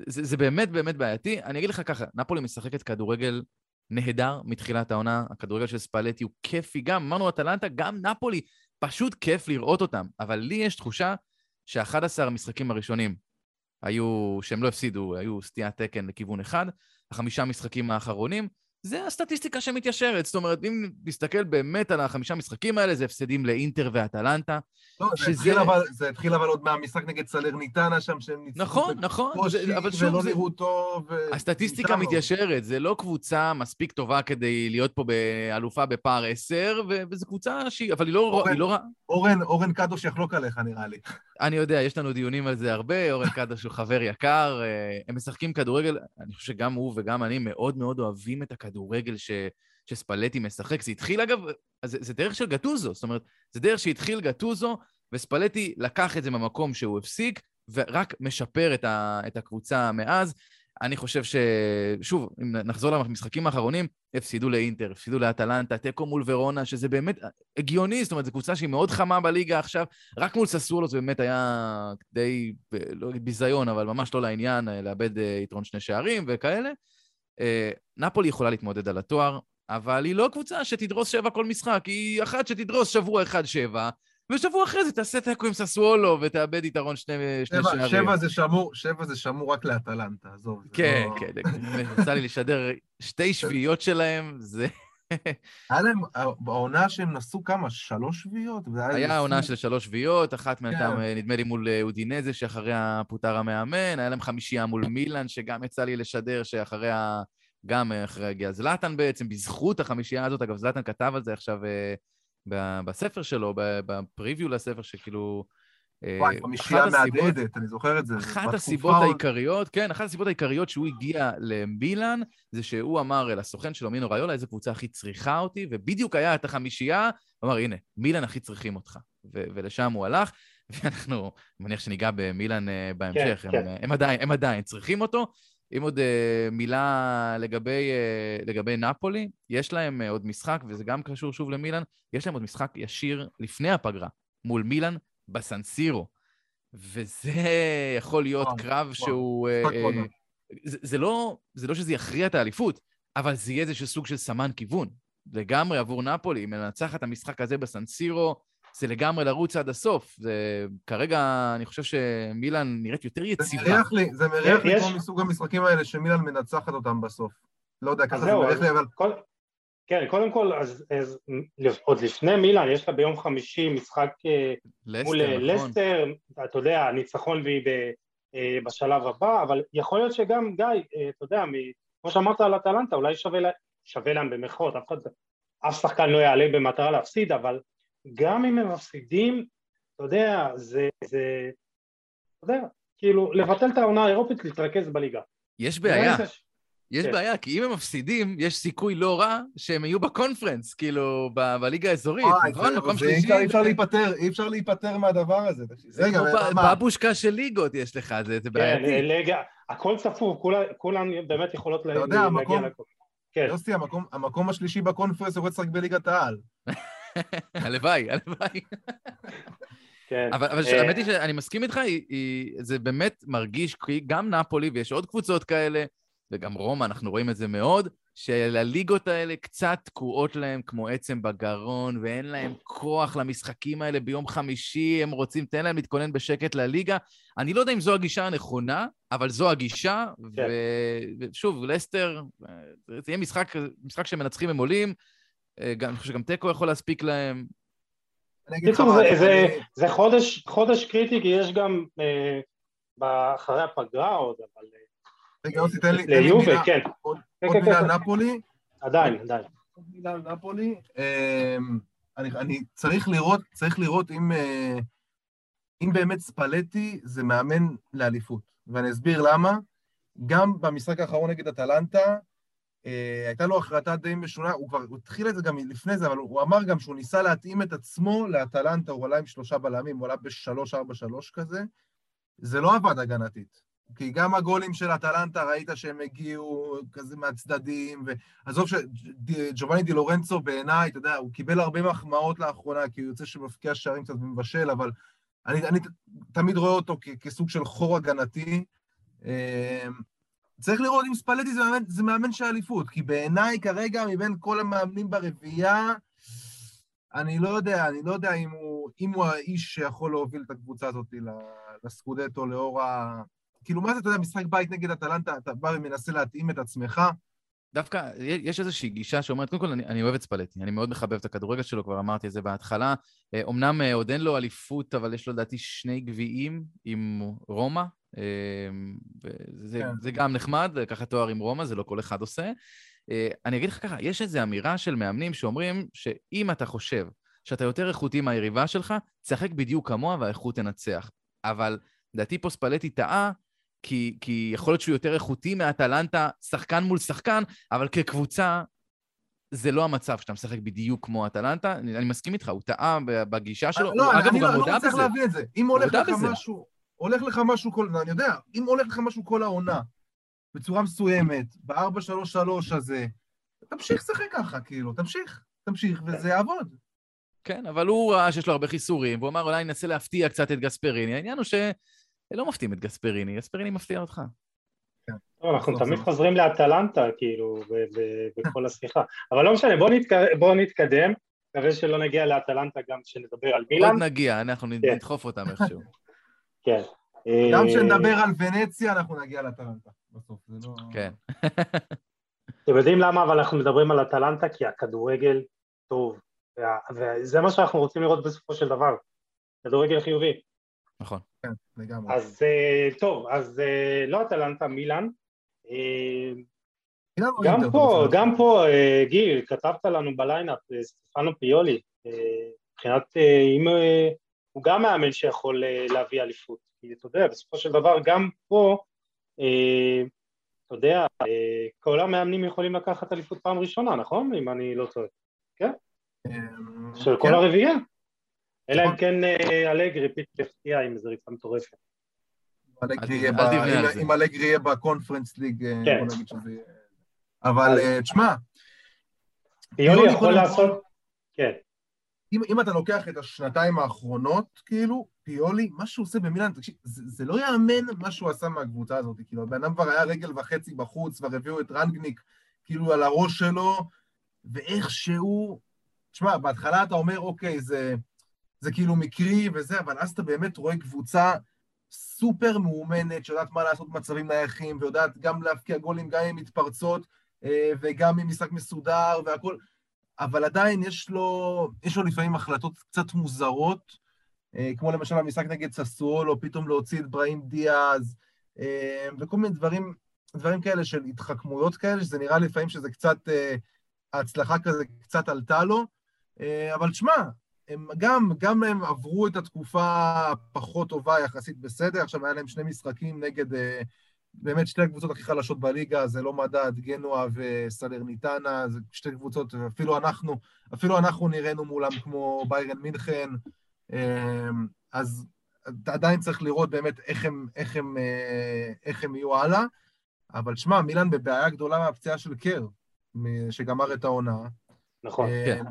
זה, זה באמת באמת בעייתי. אני אגיד לך ככה, נפולי משחקת כדורגל נהדר מתחילת העונה, הכדורגל של ספלטי הוא כיפי גם, אמרנו אטלנטה, גם נפולי, פשוט כיף לראות אותם. אבל לי יש תחושה ש-11 המשחקים הראשונים היו, שהם לא הפסידו, היו סטיית תקן לכיוון אחד, החמישה משחקים האחרונים, זה הסטטיסטיקה שמתיישרת. זאת אומרת, אם נסתכל באמת על החמישה משחקים האלה, זה הפסדים לאינטר ואטלנטה. לא, שזה... זה, התחיל אבל, זה התחיל אבל עוד מהמשחק נגד סלרניטנה שם, שהם ניצחו... נכון, נכון. זה, אבל שוב, ולא זה... נראו טוב. ו... הסטטיסטיקה מתיישרת, זה לא קבוצה מספיק טובה כדי להיות פה באלופה בפער עשר, וזו קבוצה שהיא... אבל היא לא, אורן, היא לא. אורן, אורן קדוש יחלוק עליך, נראה לי. אני יודע, יש לנו דיונים על זה הרבה, אורן קדוש הוא חבר יקר, אה, הם משחקים כדורגל, אני חושב שגם הוא וגם אני מאוד מאוד אוהבים את הכדורגל ש... שספלטי משחק. זה התחיל, אגב, זה, זה דרך של גטוזו, זאת אומרת, זה דרך שהתחיל גטוזו, וספלטי לקח את זה ממקום שהוא הפסיק, ורק משפר את, ה, את הקבוצה מאז. אני חושב ש... שוב, אם נחזור למשחקים האחרונים, הפסידו לאינטר, הפסידו לאטלנטה, תיקו מול ורונה, שזה באמת הגיוני, זאת אומרת, זו קבוצה שהיא מאוד חמה בליגה עכשיו. רק מול ססוולו זה באמת היה די, לא ביזיון, אבל ממש לא לעניין, לאבד אה, יתרון שני שערים וכאלה. אה, נפולי יכולה להתמודד על התואר, אבל היא לא קבוצה שתדרוס שבע כל משחק, היא אחת שתדרוס שבוע אחד שבע, ושבוע אחרי זה תעשה תיקו עם ססוולו ותאבד יתרון שני, שני שבע, שערים. שבע זה שמור, שבע זה שמור רק לאטלנטה, עזוב. כן, לא... כן, יצא לי לשדר שתי שביעיות שלהם, זה... היה להם, בעונה שהם נסעו כמה? שלוש שביעיות? היה עונה של שלוש שביעיות, אחת מהן כן. נדמה לי מול אה, אודינזה, שאחריה פוטר המאמן, היה להם חמישייה מול מילאן, שגם יצא לי לשדר, שאחריה, גם אחריה הגיע זלאטן בעצם, בזכות החמישייה הזאת, אגב, זלאטן כתב על זה עכשיו אה, בספר שלו, בפריוויו לספר, שכאילו... אה, וואי, חמישייה מהדהדת, אני זוכר את זה. אחת הסיבות העיקריות, כן, אחת הסיבות העיקריות שהוא הגיע למילאן, זה שהוא אמר לסוכן שלו, מינו ריולה, איזה קבוצה הכי צריכה אותי, ובדיוק היה את החמישייה, הוא אמר, הנה, מילאן הכי צריכים אותך. ולשם הוא הלך, ואנחנו, אני מניח שניגע במילאן אה, בהמשך, כן, הם, כן. הם, עדיין, הם עדיין צריכים אותו, אם עוד uh, מילה לגבי, uh, לגבי נפולי, יש להם uh, עוד משחק, וזה גם קשור שוב למילאן, יש להם עוד משחק ישיר לפני הפגרה, מול מילאן בסנסירו. וזה יכול להיות קרב שהוא... Uh, uh, זה, זה, לא, זה לא שזה יכריע את האליפות, אבל זה יהיה איזשהו סוג של סמן כיוון. לגמרי עבור נפולי, אם מנצחת את המשחק הזה בסנסירו, זה לגמרי לרוץ עד הסוף. זה, כרגע אני חושב שמילאן נראית יותר יציבה. זה מריח לי, זה מריח לי כמו מסוג המשחקים האלה שמילאן מנצחת אותם בסוף. לא יודע, ככה זה מריח לי, אבל... כן, קודם כל, אז, אז עוד לפני מילאן, יש לה ביום חמישי משחק אה, לסטר, מול אה, נכון. לסטר, אתה יודע, ניצחון והיא אה, בשלב הבא, אבל יכול להיות שגם, גיא, אתה יודע, כמו שאמרת על אטלנטה, אולי שווה, לה, שווה להם במחאות, אף אחד, אף שחקן לא יעלה במטרה להפסיד, אבל גם אם הם מפסידים, אתה יודע, זה, זה, אתה יודע, כאילו, לבטל את העונה האירופית, להתרכז בליגה. יש בעיה. יש כן. בעיה, כי אם הם מפסידים, יש סיכוי לא רע שהם יהיו בקונפרנס, כאילו, ב- בליגה האזורית, נכון? מקום שלישי. אי אפשר להיפטר, אי אפשר להיפטר מהדבר הזה. זה רגע, מה? בבושקה של ליגות יש לך, זה כן, בעייתי. ליגה, הכל צפוף, כולן באמת יכולות לה- אתה יודע, להגיע המקום- לכל. כן, יוסי, המקום- המקום השלישי בקונפרנס הוא לשחק בליגת העל. הלוואי, הלוואי. כן. אבל, אבל אה, האמת היא שאני מסכים איתך, זה באמת מרגיש, כי גם נפולי, ויש עוד קבוצות כאלה, וגם רומא, אנחנו רואים את זה מאוד, שלליגות האלה קצת תקועות להם כמו עצם בגרון, ואין להם כוח למשחקים האלה ביום חמישי, הם רוצים, תן להם להתכונן בשקט לליגה. אני לא יודע אם זו הגישה הנכונה, אבל זו הגישה, כן. ו- ושוב, לסטר, אה, זה יהיה משחק, משחק שמנצחים הם עולים, אה, גם- אני חושב שגם תיקו יכול להספיק להם. אני אגיד לך קיצור, מה, זה- זה- זה חודש, חודש קריטי, כי יש גם אה, אחרי הפגרה עוד, אבל... רגע, יוסי, תן לי לי ליובה, מילה- כן. עוד כן, כן, מילה כן. על נפולי. עדיין, עדיין. עוד מילה על נפולי. אמ, אני, אני צריך לראות, צריך לראות אם, אה, אם באמת ספלטי זה מאמן לאליפות. ואני אסביר למה. גם במשחק האחרון נגד אטלנטה, אה, הייתה לו החלטה די משונה, הוא כבר הוא התחיל את זה גם לפני זה, אבל הוא אמר גם שהוא ניסה להתאים את עצמו לאטלנטה, הוא עלה עם שלושה בלמים, הוא עלה ב-3-4-3 כזה. זה לא עבד הגנתית. כי גם הגולים של אטלנטה, ראית שהם הגיעו כזה מהצדדים, ועזוב שג'ובאני די לורנצו בעיניי, אתה יודע, הוא קיבל הרבה מחמאות לאחרונה, כי הוא יוצא שמבקיע שערים קצת ומבשל, אבל אני, אני תמיד רואה אותו כ- כסוג של חור הגנתי. אה, צריך לראות אם ספלטי זה מאמן, זה מאמן של אליפות, כי בעיניי כרגע, מבין כל המאמנים ברביעייה, אני לא יודע, אני לא יודע אם הוא, אם הוא האיש שיכול להוביל את הקבוצה הזאת לסקודטו לאור ה... כאילו, מה זה, אתה יודע, משחק בית נגד אטלנטה, אתה בא ומנסה להתאים את עצמך? דווקא יש איזושהי גישה שאומרת, קודם כל, אני, אני אוהב את ספלטי, אני מאוד מחבב את הכדורגל שלו, כבר אמרתי את זה בהתחלה. אה, אמנם אה, עוד אין לו אליפות, אבל יש לו לדעתי שני גביעים עם רומא. אה, וזה כן. זה גם נחמד, לקחת תואר עם רומא, זה לא כל אחד עושה. אה, אני אגיד לך ככה, יש איזו אמירה של מאמנים שאומרים שאם אתה חושב שאתה יותר איכותי מהיריבה שלך, תשחק בדיוק כמוה והאיכות תנצח. אבל לדעתי פה ספלטי טעה, כי, כי יכול להיות שהוא יותר איכותי מאטלנטה, שחקן מול שחקן, אבל כקבוצה, זה לא המצב שאתה משחק בדיוק כמו אטלנטה. אני, אני מסכים איתך, הוא טעה בגישה שלו. לא, הוא, אגב, אני הוא לא, גם לא מודע מצליח. להבין את זה. אם הולך לך בזה. משהו, הולך לך משהו כל... אני יודע, אם הולך לך משהו כל העונה, בצורה מסוימת, ב-4-3-3 הזה, תמשיך לשחק ככה, כאילו, תמשיך, תמשיך, וזה יעבוד. כן, אבל הוא ראה שיש לו הרבה חיסורים, והוא אמר, אולי ננסה להפתיע קצת את גספריני. העניין הוא שלא מפתיעים את גספריני, גספריני מפתיע אותך. טוב, אנחנו בסוף תמיד חוזרים לאטלנטה, כאילו, בכל השיחה. אבל לא משנה, בואו נתק- בואו נתקדם. מקווה שלא נגיע לאטלנטה גם כשנדבר על מילאן. עוד נגיע, אנחנו כן. נדחוף אותם איכשהו. כן. גם אה, כשנדבר על ונציה, אנחנו נגיע לטלנטה בסוף, זה לא... כן. אתם יודעים למה אבל אנחנו מדברים על אטלנטה? כי הכדורגל טוב, וזה מה שאנחנו רוצים לראות בסופו של דבר, כדורגל חיובי. נכון. כן, לגמרי. אז אה, טוב, אז אה, לא אטלנטה, מילאן. אה, גם פה? גם פה, גיל, כתבת לנו בליינאפ, סטפנו פיולי, מבחינת, אם הוא גם מאמן שיכול להביא אליפות, כי אתה יודע, בסופו של דבר גם פה, אתה יודע, כל המאמנים יכולים לקחת אליפות פעם ראשונה, נכון? אם אני לא טועה. אמ, של כל כן. הרביעייה. אלא אם נכון. כן אה, אלגרי פתאום יפתיע עם איזה ריצה מטורפת. אם- אלגרי יהיה בקונפרנס ליג, אה, כן. בוא נגיד שזה יהיה... אבל אה, תשמע, פיולי יכול לעשות, כן, אם, אם אתה לוקח את השנתיים האחרונות, כאילו, פיולי, מה שהוא עושה במילאן, תקשיב, זה, זה לא יאמן מה שהוא עשה מהקבוצה הזאת, כאילו, הבן אדם כבר היה רגל וחצי בחוץ, כבר הביאו את רנגניק, כאילו, על הראש שלו, ואיך שהוא... תשמע, בהתחלה אתה אומר, אוקיי, זה, זה כאילו מקרי וזה, אבל אז אתה באמת רואה קבוצה סופר מאומנת, שיודעת מה לעשות במצבים נייחים, ויודעת גם להבקיע גולים גם עם מתפרצות, אה, וגם עם משחק מסודר והכול. אבל עדיין יש לו, יש לו לפעמים החלטות קצת מוזרות, אה, כמו למשל המשחק נגד ססואלו, פתאום להוציא את בראים דיאז, אה, וכל מיני דברים, דברים כאלה של התחכמויות כאלה, שזה נראה לפעמים שזה קצת, ההצלחה כזה קצת עלתה לו, אבל שמע, הם גם, גם הם עברו את התקופה הפחות טובה יחסית בסדר, עכשיו היה להם שני משחקים נגד, אה, באמת שתי הקבוצות הכי חלשות בליגה, זה לא מדד, גנואה וסלרניטנה, זה שתי קבוצות, אפילו אנחנו, אפילו אנחנו נראינו מולם כמו ביירן מינכן, אמ, אז עדיין צריך לראות באמת איך הם, איך הם, אה, איך הם יהיו הלאה. אבל שמע, מילאן בבעיה גדולה מהפציעה של קר, שגמר את העונה. נכון, אמ, כן.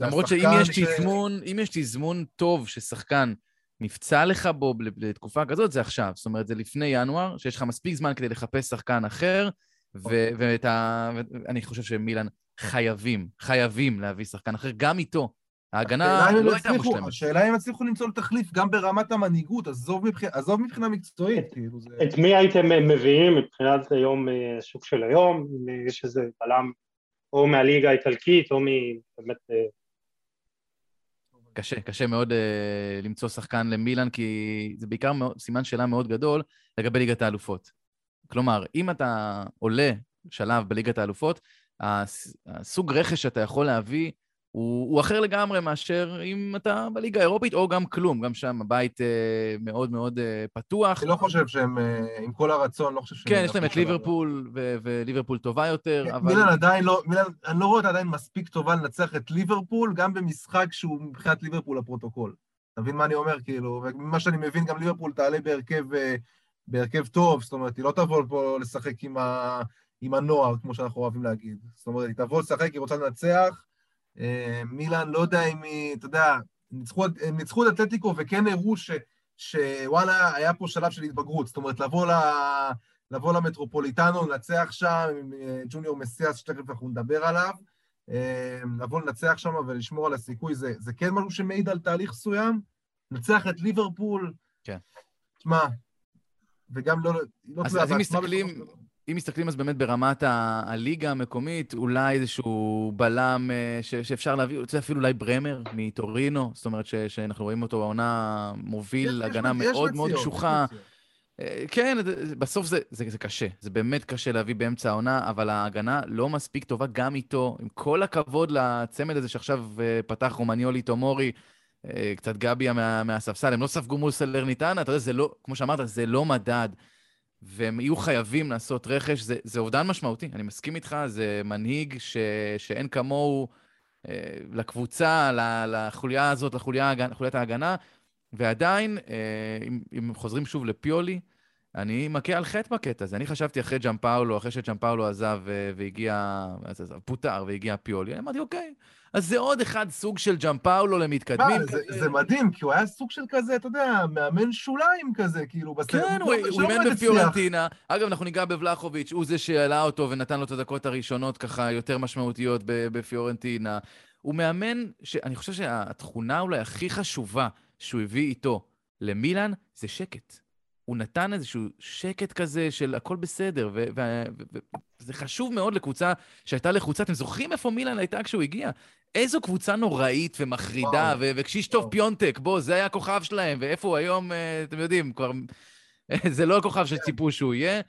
למרות שאם יש תזמון, אם יש תזמון טוב ששחקן נפצע לך בו לתקופה כזאת, זה עכשיו. זאת אומרת, זה לפני ינואר, שיש לך מספיק זמן כדי לחפש שחקן אחר, ואני חושב שמילאן חייבים, חייבים להביא שחקן אחר, גם איתו. ההגנה לא הייתה מושלמת. השאלה אם הצליחו למצוא תחליף גם ברמת המנהיגות, עזוב, מבח... עזוב מבחינה מקצועית, כאילו זה... את מי הייתם מביאים מבחינת היום, אה, השוק של היום, אם יש איזה בלם או מהליגה האיטלקית או מבאמת... אה, קשה, קשה מאוד uh, למצוא שחקן למילאן, כי זה בעיקר מאוד, סימן שאלה מאוד גדול לגבי ליגת האלופות. כלומר, אם אתה עולה שלב בליגת האלופות, הסוג רכש שאתה יכול להביא הוא, הוא אחר לגמרי מאשר אם אתה בליגה האירופית, או גם כלום, גם שם הבית אה, מאוד מאוד אה, פתוח. אני לא חושב שהם, אה, עם כל הרצון, לא חושב שהם... כן, יש להם את ליברפול, ו- וליברפול טובה יותר, כן, אבל... מילן עדיין לא, מילן, אני לא רואה אותה עדיין מספיק טובה לנצח את ליברפול, גם במשחק שהוא מבחינת ליברפול לפרוטוקול. אתה מבין מה אני אומר? כאילו, וממה שאני מבין, גם ליברפול תעלה בהרכב, אה, בהרכב טוב, זאת אומרת, היא לא תבוא פה לשחק עם, ה, עם הנוער, כמו שאנחנו אוהבים להגיד. זאת אומרת, היא תבוא לשחק, היא רוצה לנצח, מילאן, לא יודע אם היא, אתה יודע, ניצחו, הם ניצחו את אתלטיקו וכן הראו ש, שוואלה, היה פה שלב של התבגרות, זאת אומרת, לבוא, ל, לבוא למטרופוליטנו, לנצח שם עם אה, ג'וניור מסיאס, שתכף אנחנו נדבר עליו, אה, לבוא לנצח שם ולשמור על הסיכוי, זה, זה כן משהו שמעיד על תהליך מסוים, לנצח את ליברפול, כן. תשמע, וגם לא... לא אז, אז אם מסתכלים... אם מסתכלים אז באמת ברמת ה- הליגה המקומית, אולי איזשהו בלם אה, ש- שאפשר להביא, רוצה אפילו אולי ברמר מטורינו, זאת אומרת ש- שאנחנו רואים אותו בעונה מוביל, יש, הגנה יש מאוד יש מאוד קשוחה. אה, כן, בסוף זה, זה, זה קשה, זה באמת קשה להביא באמצע העונה, אבל ההגנה לא מספיק טובה גם איתו. עם כל הכבוד לצמד הזה שעכשיו אה, פתח רומניולי-טומורי, קצת גביה מה, מהספסל, הם לא ספגו מול סלרניטנה, אתה יודע, זה לא, כמו שאמרת, זה לא מדד. והם יהיו חייבים לעשות רכש, זה, זה אובדן משמעותי, אני מסכים איתך, זה מנהיג ש, שאין כמוהו אה, לקבוצה, לחוליה הזאת, לחוליית ההגנה, ועדיין, אה, אם, אם חוזרים שוב לפיולי, אני מכה על חטא בקטע הזה. אני חשבתי אחרי ג'אם פאולו, אחרי שג'אם פאולו עזב אה, והגיע, פוטר והגיע פיולי, אמרתי, אוקיי, אז זה עוד אחד סוג של ג'אמפאולו למתקדמים כזה. זה, זה מדהים, כי הוא היה סוג של כזה, אתה יודע, מאמן שוליים כזה, כאילו, בסדר. כן, הוא, הוא אימן בפיורנטינה. אגב, אנחנו ניגע בבלחוביץ', הוא זה שהעלה אותו ונתן לו את הדקות הראשונות ככה יותר משמעותיות בפיורנטינה. הוא מאמן, שאני חושב שהתכונה אולי הכי חשובה שהוא הביא איתו למילאן, זה שקט. הוא נתן איזשהו שקט כזה של הכל בסדר, וזה חשוב מאוד לקבוצה שהייתה לחוצה. אתם זוכרים איפה מילאן הייתה כשהוא הגיע? איזו קבוצה נוראית ומחרידה, וכשישטוף פיונטק, בוא, זה היה הכוכב שלהם, ואיפה הוא היום, אה, אתם יודעים, כבר... זה לא הכוכב שציפו שהוא יהיה.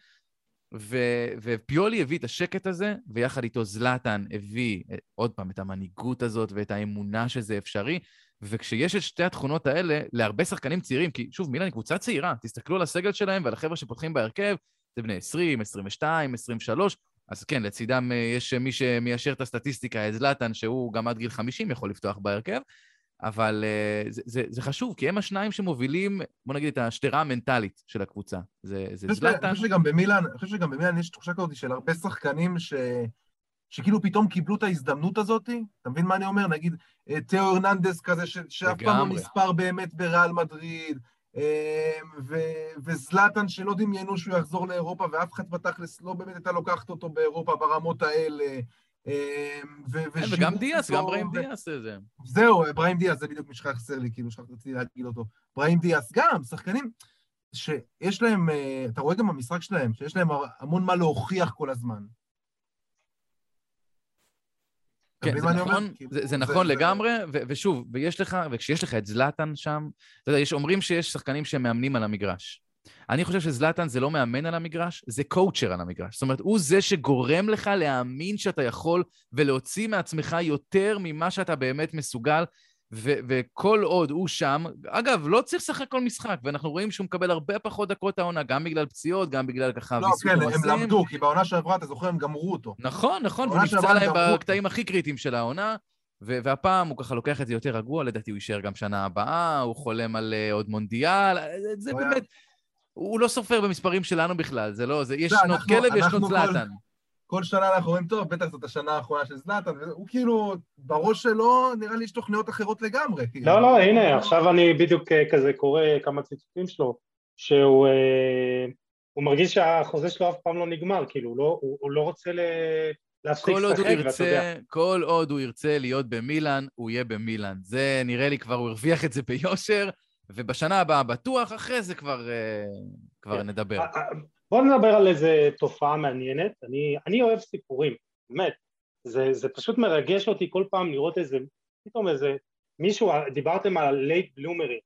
ו- ופיולי הביא את השקט הזה, ויחד איתו זלאטן הביא אה, עוד פעם את המנהיגות הזאת ואת האמונה שזה אפשרי. וכשיש את שתי התכונות האלה, להרבה שחקנים צעירים, כי שוב, מילאן היא קבוצה צעירה, תסתכלו על הסגל שלהם ועל החבר'ה שפותחים בהרכב, זה בני 20, 22, 23, אז כן, לצידם אה, יש מי שמיישר את הסטטיסטיקה, את זלאטן, שהוא גם עד גיל 50 יכול לפתוח בהרכב, אבל uh, זה, זה, זה חשוב, כי הם השניים שמובילים, בוא נגיד, את השדרה המנטלית של הקבוצה. זה, זה זלאטן. אני חושב שגם במילאן, אני חושב שגם במילאן יש תחושה כזאת של הרבה שחקנים ש... שכאילו פתאום קיבלו את ההזדמנות הזאת, אתה מבין מה אני אומר? נגיד, אה, תאו הרננדס כזה, ש... שאף פעם לא נספר באמת בריאל מדריד, ו... וזלאטן שלא דמיינו שהוא יחזור לאירופה, ואף אחד בתכלס לא באמת הייתה לוקחת אותו באירופה ברמות האלה. אמ, כן, וגם דיאס, גם בראים דיאס זה. זהו, בראים דיאס, זה בדיוק מי שחסר לי, כאילו, שרציתי להגיד אותו. בראים דיאס, גם, שחקנים שיש להם, אה, אתה רואה גם במשחק שלהם, שיש להם המון מה להוכיח כל הזמן. כן, זה נכון, כאילו, זה, זה נכון זה, לגמרי, זה... ושוב, ויש לך, וכשיש לך את זלאטן שם, אתה יודע, יש, אומרים שיש שחקנים שמאמנים על המגרש. אני חושב שזלאטן זה לא מאמן על המגרש, זה קואוצ'ר על המגרש. זאת אומרת, הוא זה שגורם לך להאמין שאתה יכול ולהוציא מעצמך יותר ממה שאתה באמת מסוגל. ו- וכל עוד הוא שם, אגב, לא צריך לשחק כל משחק, ואנחנו רואים שהוא מקבל הרבה פחות דקות העונה, גם בגלל פציעות, גם בגלל ככה לא, כן, הם למדו, כי בעונה שעברה, אתה זוכר, הם גמרו אותו. נכון, נכון, והוא נפצע להם בקטעים הכי קריטיים של העונה, והפעם הוא ככה לוקח את זה יותר רגוע, לדעתי הוא יישאר גם שנה הבאה, הוא חולם על uh, עוד מונדיאל, זה באמת... הוא לא סופר במספרים שלנו בכלל, זה לא, זה, יש שנות כלב, יש שנות זלאטן. כל שנה אנחנו אומרים, טוב, בטח זאת השנה האחרונה של זלאטן, והוא כאילו, בראש שלו, נראה לי יש תוכניות אחרות לגמרי. כאילו. לא, לא, הנה, עכשיו אני בדיוק אה, כזה קורא כמה ציטוטים שלו, שהוא אה, הוא מרגיש שהחוזה שלו אף פעם לא נגמר, כאילו, הוא לא, הוא, הוא לא רוצה ל... להפסיק לשחק, ואתה יודע. כל עוד הוא ירצה להיות במילאן, הוא יהיה במילאן. זה נראה לי כבר, הוא הרוויח את זה ביושר, ובשנה הבאה בטוח, אחרי זה כבר, כבר כן. נדבר. בואו נדבר על איזה תופעה מעניינת. אני, אני אוהב סיפורים, באמת. זה, זה פשוט מרגש אותי כל פעם לראות איזה, פתאום איזה, מישהו, דיברתם על late bloomerים,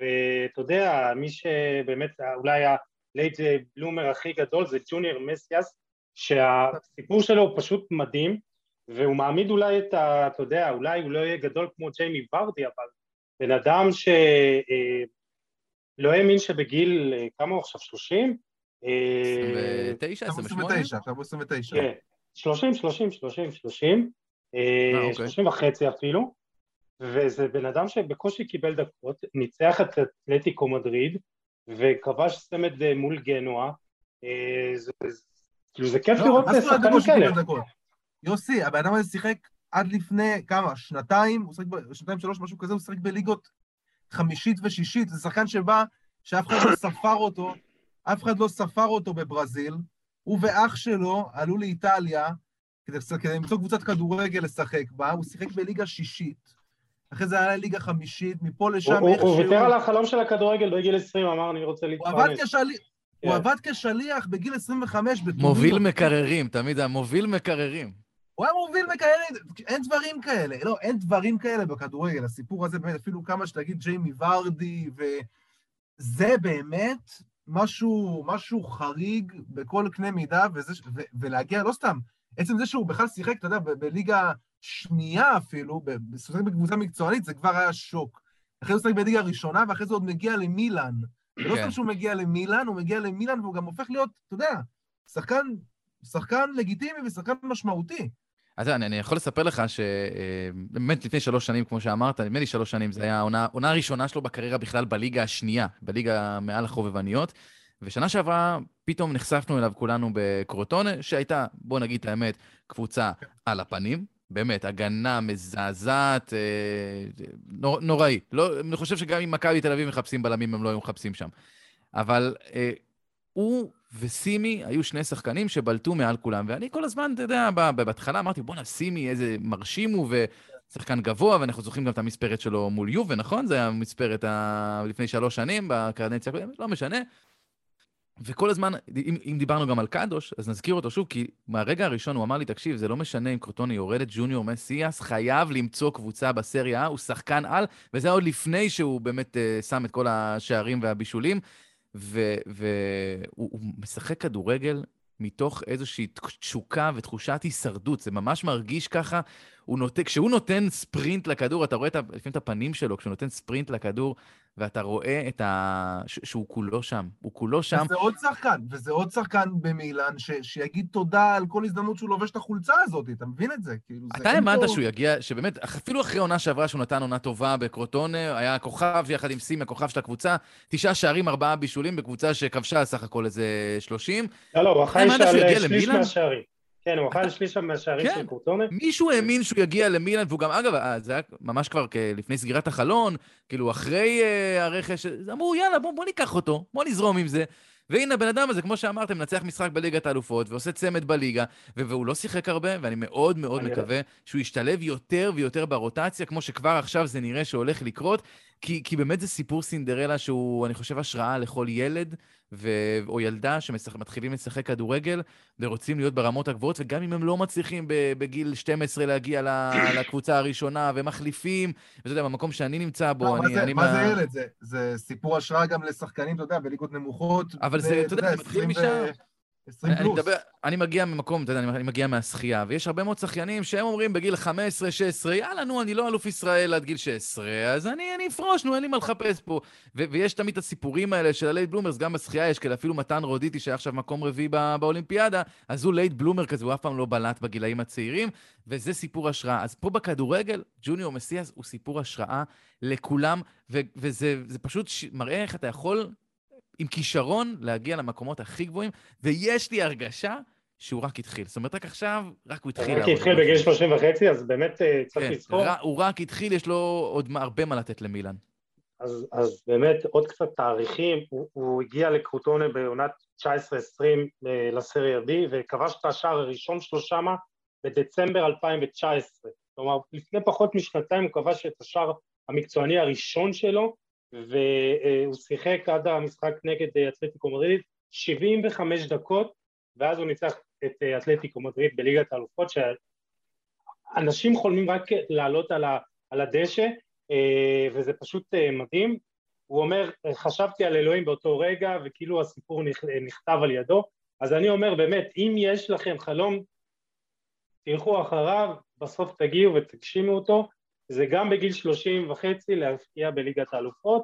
ואתה יודע, מי שבאמת אולי ה late בלומר הכי גדול זה ג'וניור מסיאס, שהסיפור שלו הוא פשוט מדהים, והוא מעמיד אולי את ה... אתה יודע, אולי הוא לא יהיה גדול כמו ג'יימי ורדי, אבל בן אדם שלא אה, האמין שבגיל, אה, כמה הוא עכשיו, 30? 29, 28? עכשיו הוא 29. כן, 30, 30, 30, 30, 30 וחצי אפילו, וזה בן אדם שבקושי קיבל דקות, ניצח את אתלטיקו מדריד, וכבש סמד אה, מול גנואה, כאילו זה כיף לא, לראות שחקנים כאלה. יוסי, הבן אדם הזה שיחק עד לפני כמה, שנתיים, הוא שיחק, שנתיים שלוש, משהו כזה, הוא שיחק בליגות חמישית ושישית, זה שחקן שבא, שאף אחד לא ספר אותו, אף אחד לא ספר אותו בברזיל, הוא ואח שלו עלו לאיטליה כדי, כדי למצוא קבוצת כדורגל לשחק בה, הוא שיחק בליגה שישית, אחרי זה היה לליגה חמישית, מפה לשם איכשהו... הוא ויתר על החלום של הכדורגל בגיל 20, אמר אני רוצה להתפרנס. הוא עבד כשליח, הוא עבד כשליח בגיל 25 בטורינו. מוביל מקררים, תמיד היה מוביל מקררים. הוא היה מוביל מקררים, אין דברים כאלה. לא, אין דברים כאלה בכדורגל. הסיפור הזה באמת, אפילו כמה שתגיד ג'יימי ורדי, וזה באמת משהו, משהו חריג בכל קנה מידה, וזה, ו, ולהגיע, לא סתם, עצם זה שהוא בכלל שיחק, אתה יודע, בליגה שנייה אפילו, שיחק בקבוצה מקצוענית, זה כבר היה שוק. אחרי זה הוא שיחק בליגה ראשונה, ואחרי זה עוד מגיע למילאן. ולא כן. סתם שהוא מגיע למילאן, הוא מגיע למילאן והוא גם הופך להיות, אתה יודע, שחקן, שחקן לגיטימי ושחקן משמעותי. אז אני, אני יכול לספר לך שבאמת לפני שלוש שנים, כמו שאמרת, נדמה לי שלוש שנים, זו הייתה העונה הראשונה שלו בקריירה בכלל בליגה השנייה, בליגה מעל החובבניות. ושנה שעברה פתאום נחשפנו אליו כולנו בקרוטונה, שהייתה, בוא נגיד את האמת, קבוצה על הפנים, באמת, הגנה מזעזעת, אה, נור, נוראי. לא, אני חושב שגם אם מכבי תל אביב מחפשים בלמים, הם לא היו מחפשים שם. אבל אה, הוא וסימי היו שני שחקנים שבלטו מעל כולם. ואני כל הזמן, אתה יודע, בהתחלה אמרתי, בואנה, סימי, איזה מרשים הוא, ושחקן גבוה, ואנחנו זוכרים גם את המספרת שלו מול יובה, נכון? זה היה המספרת ה... לפני שלוש שנים, בקרדנציה הקודמת, לא משנה. וכל הזמן, אם, אם דיברנו גם על קדוש, אז נזכיר אותו שוב, כי מהרגע הראשון הוא אמר לי, תקשיב, זה לא משנה אם קרוטוני יורדת, ג'וניור מסיאס חייב למצוא קבוצה בסריה, הוא שחקן על, וזה עוד לפני שהוא באמת uh, שם את כל השערים והבישולים, והוא משחק כדורגל מתוך איזושהי תשוקה ותחושת הישרדות, זה ממש מרגיש ככה. הוא נות... כשהוא נותן ספרינט לכדור, אתה רואה את, לפעמים את הפנים שלו, כשהוא נותן ספרינט לכדור, ואתה רואה את ה... ש... שהוא כולו שם, הוא כולו שם. וזה עוד שחקן, וזה עוד שחקן במילאן, ש... שיגיד תודה על כל הזדמנות שהוא לובש את החולצה הזאת, אתה מבין את זה? כאילו, זה אתה האמנת שהוא יגיע, שבאמת, אפילו אחרי עונה שעברה שהוא נתן עונה טובה בקרוטונה, היה כוכב יחד עם סימי, הכוכב של הקבוצה, תשעה שערים, ארבעה בישולים, בקבוצה שכבשה סך הכל איזה שלושים. לא, לא, הוא אחראי של שליש מהשערים. כן, הוא אכל שליש מהשערים כן. של קורטונה. מישהו האמין שהוא יגיע למילאן, והוא גם, אגב, אה, זה היה ממש כבר לפני סגירת החלון, כאילו אחרי uh, הרכש, אמרו, יאללה, בוא, בוא ניקח אותו, בוא נזרום עם זה. והנה הבן אדם הזה, כמו שאמרתם, מנצח משחק בליגת האלופות ועושה צמד בליגה, והוא לא שיחק הרבה, ואני מאוד מאוד מקווה שהוא ישתלב יותר ויותר ברוטציה, כמו שכבר עכשיו זה נראה שהולך לקרות, כי, כי באמת זה סיפור סינדרלה שהוא, אני חושב, השראה לכל ילד ו... או ילדה שמתחילים לשחק כדורגל ורוצים להיות ברמות הגבוהות, וגם אם הם לא מצליחים בגיל 12 להגיע לקבוצה הראשונה ומחליפים, ואתה יודע, במקום שאני נמצא בו, לא, אני... מה זה, אני מה זה ילד? זה, זה סיפור השראה גם לשחקנים, אתה יודע, בליגות נמוכות. אבל זה, אתה יודע, זה מתחיל משם. 20 אני, פלוס. מדבר, אני מגיע ממקום, אתה יודע, אני, אני מגיע מהשחייה, ויש הרבה מאוד שחיינים שהם אומרים בגיל 15-16, יאללה, נו, אני לא אלוף ישראל עד גיל 16, אז אני, אני אפרוש, נו, אין לי מה לחפש פה. ו- ויש תמיד את הסיפורים האלה של ה late bloomers, גם בשחייה יש כאלה, אפילו מתן רודיטי, שהיה עכשיו מקום רביעי בא, באולימפיאדה, אז הוא late bloomer כזה, הוא אף פעם לא בלט בגילאים הצעירים, וזה סיפור השראה. אז פה בכדורגל, ג'וניור מסיאס הוא סיפור השראה לכולם, ו- וזה זה פשוט ש- מראה איך אתה יכול עם כישרון להגיע למקומות הכי גבוהים, ויש לי הרגשה שהוא רק התחיל. זאת אומרת, רק עכשיו, רק הוא התחיל. רק התחיל בגיל עצמו. 30 וחצי, אז באמת אה, צריך כן, לזכור. הוא רק התחיל, יש לו עוד הרבה מה לתת למילן. אז, אז באמת עוד קצת תאריכים, הוא, הוא הגיע לקרוטונה בעונת 19-20 אה, לסריה B וכבש את השער הראשון שלו שמה בדצמבר 2019. כלומר, לפני פחות משנתיים הוא כבש את השער המקצועני הראשון שלו והוא שיחק עד המשחק נגד אה, אתלטיקו מדריד 75 דקות ואז הוא ניצח את אה, אתלטיקו מדריד בליגת האלופות שאנשים חולמים רק לעלות על, על הדשא אה, וזה פשוט מדהים. הוא אומר, חשבתי על אלוהים באותו רגע וכאילו הסיפור נכ- נכתב על ידו, אז אני אומר באמת, אם יש לכם חלום, תלכו אחריו, בסוף תגיעו ותגשימו אותו, זה גם בגיל 30 וחצי להפקיע בליגת האלופות,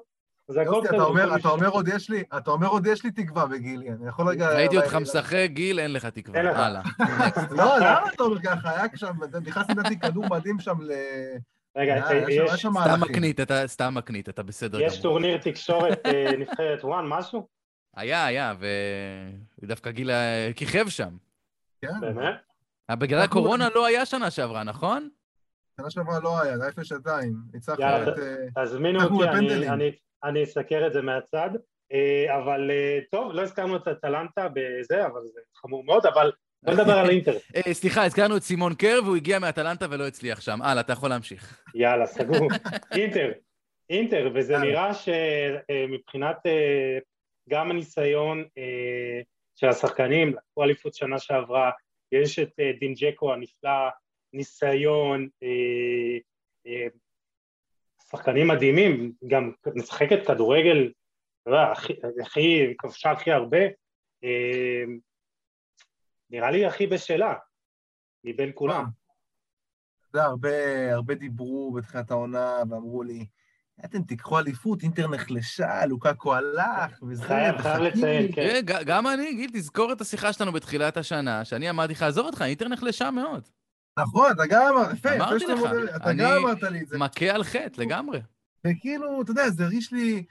אז הכל יוסי, בסדר. אתה אומר, עוד יש לי, אתה אומר עוד יש לי תקווה בגילי, אני יכול רגע... ראיתי אותך משחק, גיל, אין לך תקווה. הלאה. לא, למה אתה אומר ככה? היה שם, נכנס לדעתי כדור מדהים שם ל... רגע, אה, יש- סתם. מקנית, אתה סתם מקנית, אתה בסדר יש גמור. טורניר תקשורת אה, נבחרת וואן, משהו? היה, היה, ודווקא גיל אה, כיכב שם. כן, באמת? בגלל הקורונה לא היה שנה שעברה, נכון? שנה שעברה לא היה, זה היה לפני שנתיים. ניצחנו יאללה, את... אה, תזמינו אותי, אני- בפנדלים. אני- אני אסקר את זה מהצד, אה, אבל אה, טוב, לא הזכרנו את אטלנטה בזה, אבל זה חמור מאוד, אבל בוא נדבר על אינטר. סליחה, הזכרנו את סימון קר, והוא הגיע מאטלנטה ולא הצליח שם. הלאה, אתה יכול להמשיך. יאללה, סגור. אינטר, אינטר, וזה. נראה שמבחינת גם הניסיון של השחקנים, לקחו אליפות שנה שעברה, יש את דין ג'קו הנפלא, ניסיון, אה, אה, שחקנים מדהימים, גם משחקת כדורגל, אתה יודע, הכי, כבשה הכי הרבה, אה, נראה לי הכי בשלה, מבין כולם. אתה יודע, הרבה, הרבה דיברו בתחילת העונה ואמרו לי, אתם תיקחו אליפות, אינטר נחלשה, לוקקו הלך, וזה, חייב, חייב וחכימי." לציין, כן. גם אני, גיל, תזכור את השיחה שלנו בתחילת השנה, שאני אמרתי לך, עזוב אותך, אינטר נחלשה מאוד. נכון, אתה גם אמר, יפה, יפה שאתה לך, מודה, אתה גם אמרת לי את זה. מכה על חטא, לגמרי. וכאילו, אתה יודע, זה הרגיש לי,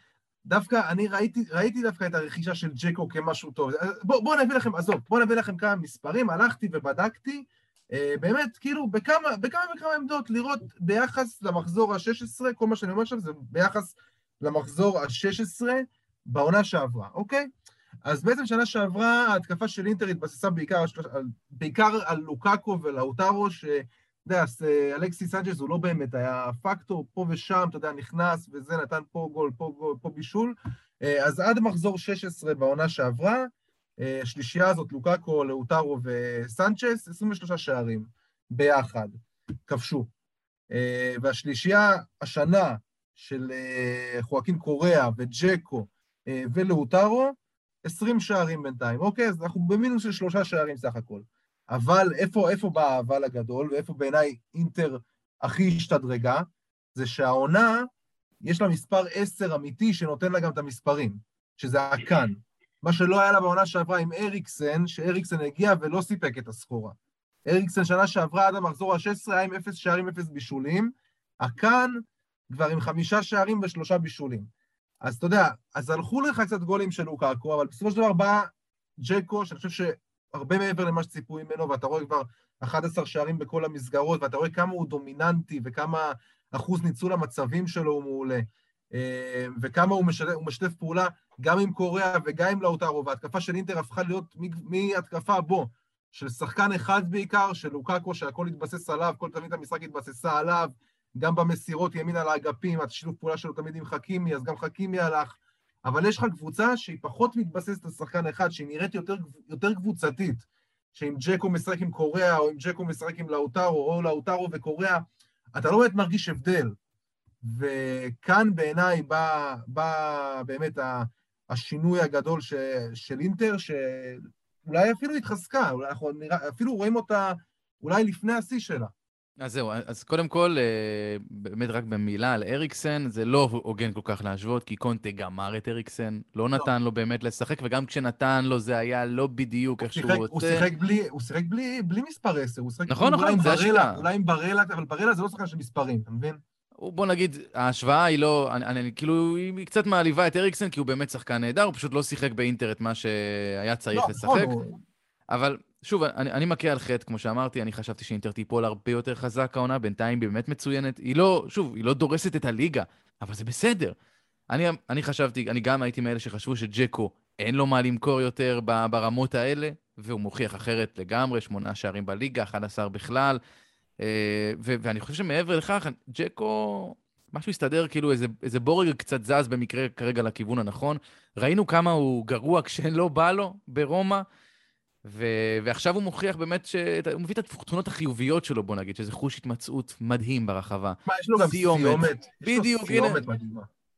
דווקא, אני ראיתי, ראיתי דווקא את הרכישה של ג'קו כמשהו טוב. בואו בוא נביא לכם, עזוב, בואו נביא לכם כמה מספרים, הלכתי ובדקתי, אה, באמת, כאילו, בכמה, בכמה וכמה עמדות, לראות ביחס למחזור ה-16, כל מה שאני אומר עכשיו זה ביחס למחזור ה-16 בעונה שעברה, אוקיי? אז בעצם שנה שעברה ההתקפה של אינטר התבססה בעיקר על, בעיקר על לוקאקו ולאוטרו, ש... אתה יודע, אה, אלכסיס סנצ'ס הוא לא באמת היה פקטור, פה ושם, אתה יודע, נכנס וזה, נתן פה גול, פה גול, פה בישול. אה, אז עד מחזור 16 בעונה שעברה, אה, השלישייה הזאת, לוקאקו, לאוטרו וסנצ'ס, 23 שערים ביחד, כבשו. והשלישייה השנה של חואקין קוריאה וג'קו ולאוטרו, 20 שערים בינתיים. אוקיי, אז אנחנו במינוס של שלושה שערים סך הכל. אבל איפה, איפה בא האבל הגדול, ואיפה בעיניי אינטר הכי השתדרגה, זה שהעונה, יש לה מספר 10 אמיתי שנותן לה גם את המספרים, שזה הקאן. מה שלא היה לה בעונה שעברה עם אריקסן, שאריקסן הגיע ולא סיפק את הסחורה. אריקסן שנה שעברה עד המחזור ה-16 היה עם 0 שערים, 0 בישולים. הקאן כבר עם חמישה שערים ושלושה בישולים. אז אתה יודע, אז הלכו לך קצת גולים של לוקאקו, אבל בסופו של דבר בא ג'קו, שאני חושב שהרבה מעבר למה שציפו ממנו, ואתה רואה כבר 11 שערים בכל המסגרות, ואתה רואה כמה הוא דומיננטי וכמה אחוז ניצול המצבים שלו הוא מעולה, אה, וכמה הוא משתף, הוא משתף פעולה גם עם קוריאה וגם עם לאוטרו, וההתקפה של אינטר הפכה להיות מהתקפה בו, של שחקן אחד בעיקר, של לוקאקו, שהכל התבסס עליו, כל תמיד המשחק התבססה עליו, גם במסירות ימין על האגפים, השיתוף פעולה שלו תמיד עם חכימי, אז גם חכימי הלך. אבל יש לך קבוצה שהיא פחות מתבססת על שחקן אחד, שהיא נראית יותר, יותר קבוצתית, שאם ג'קו משחק עם קוריאה, או אם ג'קו משחק עם לאוטרו, או לאוטרו וקוריאה, אתה לא באמת מרגיש הבדל. וכאן בעיניי בא, בא באמת השינוי הגדול ש, של אינטר, אולי אפילו התחזקה, אולי אנחנו נראה, אפילו רואים אותה אולי לפני השיא שלה. אז זהו, אז קודם כל, אה, באמת רק במילה על אריקסן, זה לא הוגן כל כך להשוות, כי קונטה גמר את אריקסן, לא, לא נתן לו באמת לשחק, וגם כשנתן לו זה היה לא בדיוק איך שהוא רוצה. הוא שיחק בלי, הוא שיחק בלי, בלי מספר 10, הוא שיחק נכון, נכון, זה השאלה. אולי עם ברלה, אבל ברלה זה לא שחקן של מספרים, אתה מבין? בוא נגיד, ההשוואה היא לא, אני, אני, כאילו, היא קצת מעליבה את אריקסן, כי הוא באמת שחקן נהדר, הוא פשוט לא שיחק באינטר את מה שהיה צריך לא, לשחק. נכון, אבל שוב, אני, אני מכה על חטא, כמו שאמרתי, אני חשבתי שאינטר תיפול הרבה יותר חזק העונה, בינתיים היא באמת מצוינת. היא לא, שוב, היא לא דורסת את הליגה, אבל זה בסדר. אני, אני חשבתי, אני גם הייתי מאלה שחשבו שג'קו, אין לו מה למכור יותר ברמות האלה, והוא מוכיח אחרת לגמרי, שמונה שערים בליגה, 11 בכלל. אה, ו- ואני חושב שמעבר לכך, ג'קו, משהו הסתדר, כאילו איזה, איזה בורג קצת זז במקרה כרגע לכיוון הנכון. ראינו כמה הוא גרוע כשלא בא לו ברומא. ו- ועכשיו הוא מוכיח באמת שהוא מביא את התכונות החיוביות שלו, בוא נגיד, שזה חוש התמצאות מדהים ברחבה. מה, יש לו גם סיומת. בדיוק, הנה.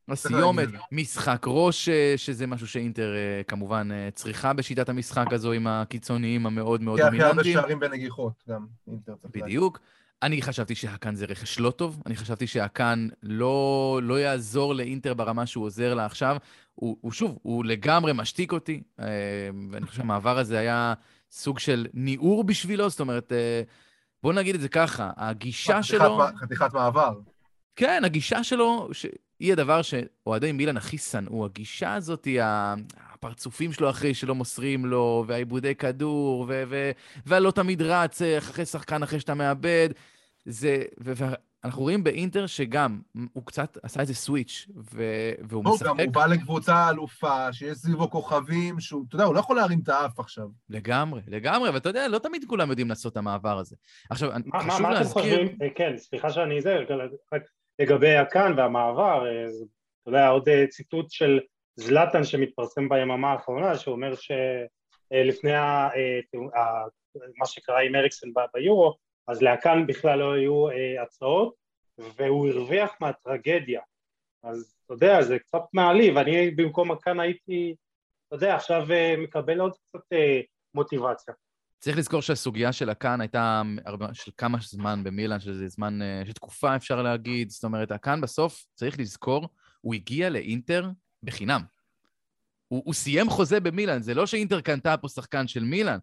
הסיומת, משחק ראש, אה, שזה משהו שאינטר אה, כמובן אה, צריכה בשיטת המשחק הזו עם הקיצוניים המאוד מאוד דומיננטיים. כי הכי הרבה שערים בנגיחות, גם אינטר בדיוק. אני חשבתי שהקאן זה רכש לא טוב, אני חשבתי שהקאן לא, לא יעזור לאינטר ברמה שהוא עוזר לה עכשיו. הוא, הוא שוב, הוא לגמרי משתיק אותי, אה, ואני חושב שהמעבר הזה היה סוג של ניעור בשבילו, זאת אומרת, אה, בוא נגיד את זה ככה, הגישה חתיכת שלו... חתיכת מעבר. כן, הגישה שלו, ש... היא הדבר שאוהדי מילן הכי שנאו. הגישה הזאת, היא הפרצופים שלו אחרי שלא מוסרים לו, והעיבודי כדור, ו- ו- והלא תמיד רץ אה, אחרי שחקן אחרי שאתה מאבד. זה, ואנחנו רואים באינטר שגם, הוא קצת עשה איזה סוויץ', ו- והוא לא, משחק... גם הוא בא לקבוצה אלופה, שיש סביבו כוכבים, שהוא, אתה יודע, הוא לא יכול להרים את האף עכשיו. לגמרי, לגמרי, ואתה יודע, לא תמיד כולם יודעים לעשות את המעבר הזה. עכשיו, מה, חשוב מה, להזכיר... מה אתם חושבים, אה, כן, סליחה שאני זה, לגבי הכאן והמעבר, אה, אתה יודע, עוד ציטוט של זלאטן שמתפרסם ביממה האחרונה, שאומר שלפני ה, ה, מה שקרה עם אריקסן ביורו, אז לאקאן בכלל לא היו אה, הצעות, והוא הרוויח מהטרגדיה. אז אתה יודע, זה קצת מעליב, אני במקום אקאן הייתי, אתה יודע, עכשיו אה, מקבל עוד קצת אה, מוטיבציה. צריך לזכור שהסוגיה של אקאן הייתה של כמה זמן במילאן, שזה זמן, של תקופה אפשר להגיד, זאת אומרת, אקאן בסוף, צריך לזכור, הוא הגיע לאינטר בחינם. הוא, הוא סיים חוזה במילאן, זה לא שאינטר קנתה פה שחקן של מילאן,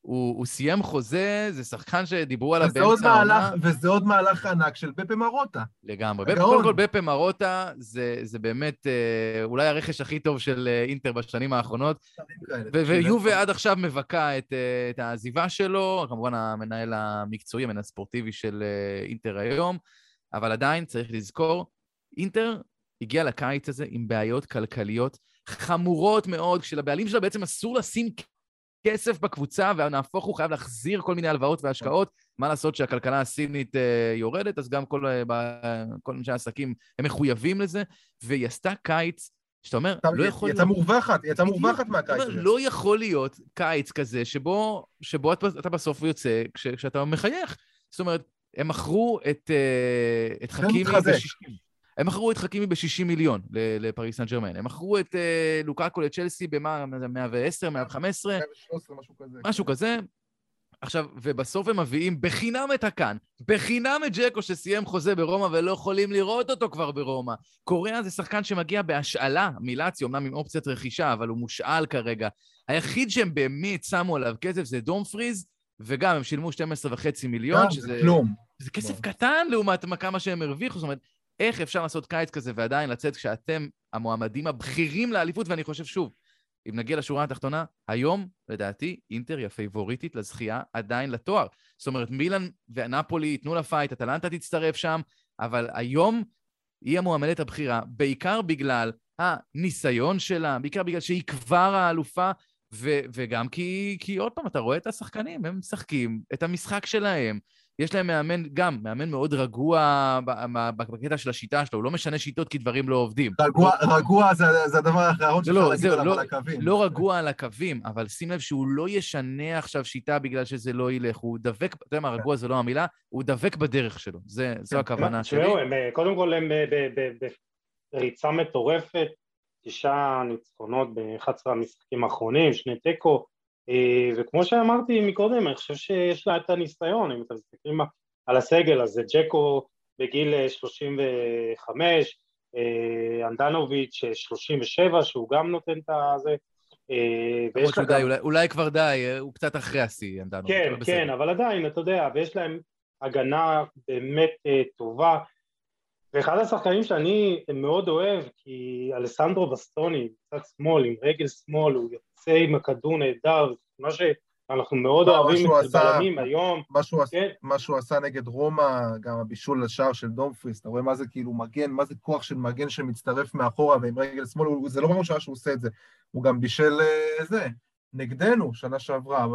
הוא, הוא סיים חוזה, זה שחקן שדיברו עליו באמצע העונה. וזה עוד מהלך ענק של בפה מרוטה. לגמרי. קודם כל, בפה מרוטה זה, זה באמת אה, אולי הרכש הכי טוב של אה, אינטר בשנים האחרונות. ויובה עד עכשיו מבכה את, אה, את העזיבה שלו, כמובן המנהל המקצועי, המנהל הספורטיבי של אה, אינטר היום, אבל עדיין צריך לזכור, אינטר הגיע לקיץ הזה עם בעיות כלכליות חמורות מאוד, כשלבעלים שלה בעצם אסור לשים כסף בקבוצה, ונהפוך הוא חייב להחזיר כל מיני הלוואות והשקעות. מה לעשות שהכלכלה הסינית uh, יורדת, אז גם כל, uh, כל אנשי העסקים הם מחויבים לזה, והיא עשתה קיץ, שאתה אומר, לא יכול... היא יצאה מורווחת, היא יצאה מורווחת מהקיץ הזה. לא יכול להיות קיץ כזה שבו, שבו אתה, אתה בסוף יוצא כש, כשאתה מחייך. זאת אומרת, הם מכרו את, uh, את חכימי ב-60. הם מכרו את חכימי ב-60 מיליון לפריס סן ג'רמן. הם מכרו את uh, לוקאקו לצ'לסי במה, 110, 115? 113, משהו כזה. משהו כזה. עכשיו, ובסוף הם מביאים בחינם את הקאן, בחינם את ג'קו שסיים חוזה ברומא ולא יכולים לראות אותו כבר ברומא. קוריאה זה שחקן שמגיע בהשאלה מילאצי, אמנם עם אופציית רכישה, אבל הוא מושאל כרגע. היחיד שהם באמת שמו עליו כסף זה דום פריז, וגם הם שילמו 12.5 מיליון, שזה... זה כלום. זה כסף קטן לעומת כמה שהם הרוויחו, זאת אומרת, איך אפשר לעשות קיץ כזה ועדיין לצאת כשאתם המועמדים הבכירים לאליפות, ואני חושב שוב, אם נגיע לשורה התחתונה, היום, לדעתי, אינטר היא הפייבוריטית לזכייה עדיין לתואר. זאת אומרת, מילאן ונפולי ייתנו לה fight, אטלנטה תצטרף שם, אבל היום היא המועמדת הבכירה, בעיקר בגלל הניסיון שלה, בעיקר בגלל שהיא כבר האלופה, ו- וגם כי, כי עוד פעם, אתה רואה את השחקנים, הם משחקים את המשחק שלהם. יש להם מאמן, גם, מאמן מאוד רגוע בקטע של השיטה שלו, הוא לא משנה שיטות כי דברים לא עובדים. רגוע, רגוע זה, זה הדבר האחרון שאפשר לא, להגיד עליו לא, על הקווים. לא רגוע על הקווים, אבל שים לב שהוא לא ישנה עכשיו שיטה בגלל שזה לא ילך, הוא דבק, אתה יודע מה, רגוע זה לא המילה, הוא דבק בדרך שלו, זה, זו כן. הכוונה שלי. אה, קודם כל הם בריצה מטורפת, תשעה ניצחונות ב-11 המשחקים האחרונים, שני תיקו, וכמו שאמרתי מקודם, אני חושב שיש לה את הניסיון, אם אתם מסתכלים על הסגל, אז זה ג'קו בגיל 35, אנדנוביץ' 37, שהוא גם נותן את הזה, ויש לה גם... אולי, אולי כבר די, הוא קצת אחרי השיא, אנדנוביץ'. כן, כן, אבל עדיין, אתה יודע, ויש להם הגנה באמת טובה. ואחד השחקנים שאני מאוד אוהב, כי אלסנדרו בסטוני, קצת שמאל, עם רגל שמאל, הוא יוצא עם הכדור נהדר, מה שאנחנו מאוד אוהבים את בלמים היום. מה שהוא, כן. מה שהוא עשה נגד רומא, גם הבישול לשער של דומפריס, אתה רואה מה זה כאילו מגן, מה זה כוח של מגן שמצטרף מאחורה ועם רגל שמאל, זה לא ממש שהוא עושה את זה, הוא גם בישל זה, נגדנו, שנה שעברה,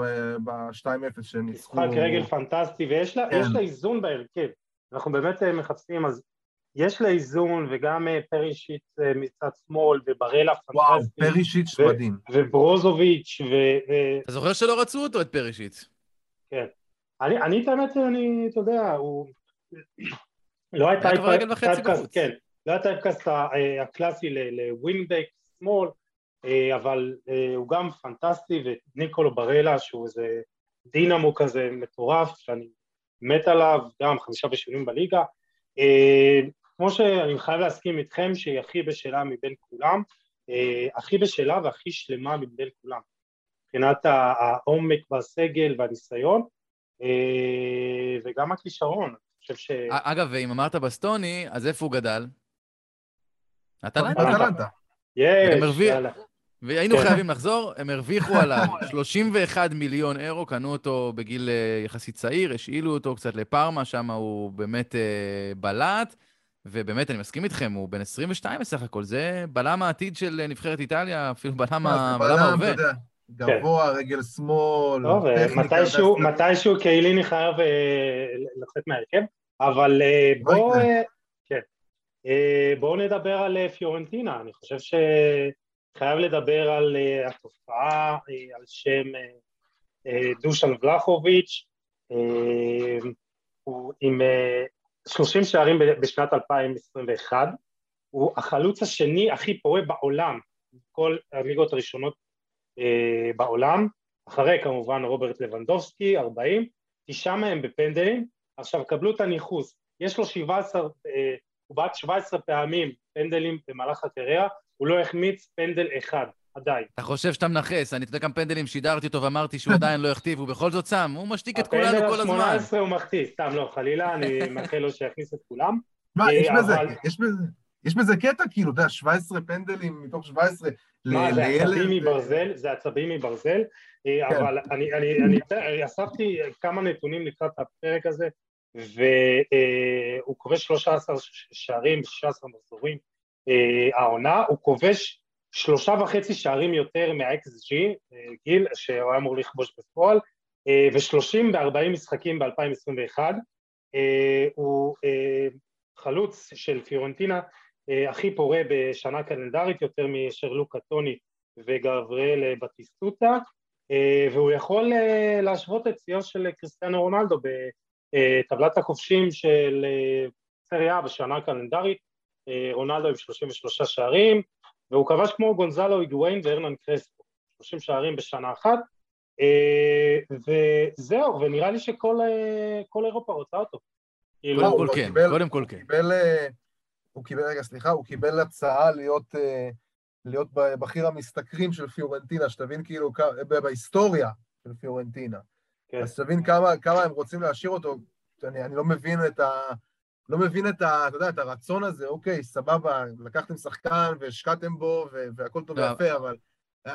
ב-2-0 שהם ניצחו. משחק רגל פנטסטי, ויש לה, כן. לה איזון בהרכב. אנחנו באמת מחפשים, אז יש לה איזון, וגם פרישיץ מצד שמאל, וברלה פנטסטי. וואו, פרישיץ מדהים. וברוזוביץ', ו... אתה זוכר שלא רצו אותו, את פרישיץ. כן. אני, אני, את האמת, אני, אתה יודע, הוא... לא הייתה... היה כבר רגל וחצי בחוץ. כן, לא הייתה טייפקאסט הקלאסי לווינבק שמאל, אבל הוא גם פנטסטי, וניקולו ברלה, שהוא איזה דינמו כזה מטורף, שאני מת עליו, גם חמישה בשינויים בליגה. כמו שאני חייב להסכים איתכם שהיא הכי בשלה מבין כולם, הכי בשלה והכי שלמה מבין כולם, מבחינת העומק בסגל והניסיון, וגם הכישרון, אני חושב ש... אגב, ואם אמרת בסטוני, אז איפה הוא גדל? אטלנטה. יש, יאללה. והיינו כן. חייבים לחזור, הם הרוויחו עליו 31 מיליון אירו, קנו אותו בגיל יחסית צעיר, השאילו אותו קצת לפארמה, שם הוא באמת בלט. ובאמת, אני מסכים איתכם, הוא בן 22 בסך הכל, זה בלם העתיד של נבחרת איטליה, אפילו בלם ההווה. גבוה, רגל שמאל, טכניקה. מתישהו קייליני חייב לצאת מהרכב, אבל בואו כן. בוא נדבר על פיורנטינה, אני חושב שחייב לדבר על התופעה, על שם דושן ולחוביץ', הוא עם 30 שערים בשנת 2021, הוא החלוץ השני הכי פורה בעולם, כל הליגות הראשונות אה, בעולם, אחרי כמובן רוברט לבנדובסקי, 40, תשעה מהם בפנדלים, עכשיו קבלו את הניחוס, יש לו 17, אה, הוא בעט 17 פעמים פנדלים במהלך הקריירה, הוא לא החמיץ פנדל אחד, עדיין. אתה חושב שאתה מנכס, אני אתה יודע כמה פנדלים שידרתי אותו ואמרתי שהוא עדיין לא החטיב, הוא בכל זאת שם, הוא משתיק את כולנו כל הזמן. הפנדל ה-18 הוא מחטיא, סתם לא, חלילה, אני מאחל לו שיכניס את כולם. מה, יש אה, בזה, יש בזה, יש בזה קטע, כאילו, אתה יודע, 17 פנדלים מתוך 17 מה, זה עצבים מברזל, זה עצבים מברזל, אה, כן. אבל אני אספתי כמה נתונים לקראת הפרק הזה, והוא כובש 13 שערים, 16 מחזורים העונה, הוא כובש שלושה וחצי שערים יותר מה-XG, גיל, שהוא היה אמור לכבוש בפועל, ושלושים וארבעים משחקים ב-2021. הוא חלוץ של פיורנטינה הכי פורה בשנה קלנדרית, יותר משרלוק קטוני וגבריאל בטיסטוטה, והוא יכול להשוות את שיאו של קריסטיאנו רונלדו בטבלת הכובשים של סריה בשנה קלנדרית, רונלדו עם 33 שערים, והוא כבש כמו גונזלו היגואין והרנן קרספו, 30 שערים בשנה אחת, אה, וזהו, ונראה לי שכל אה, אירופה רוצה אותו. כאילו, קודם כל כן, קודם כל כן. אה, הוא קיבל, רגע, סליחה, הוא קיבל הצעה להיות, להיות בכיר המשתכרים של פיורנטינה, שתבין כאילו, בהיסטוריה של פיורנטינה. כן. אז תבין כמה, כמה הם רוצים להשאיר אותו, אני, אני לא מבין את ה... לא מבין את, ה, אתה יודע, את הרצון הזה, אוקיי, סבבה, לקחתם שחקן והשקעתם בו והכל טוב לא. ויפה, אבל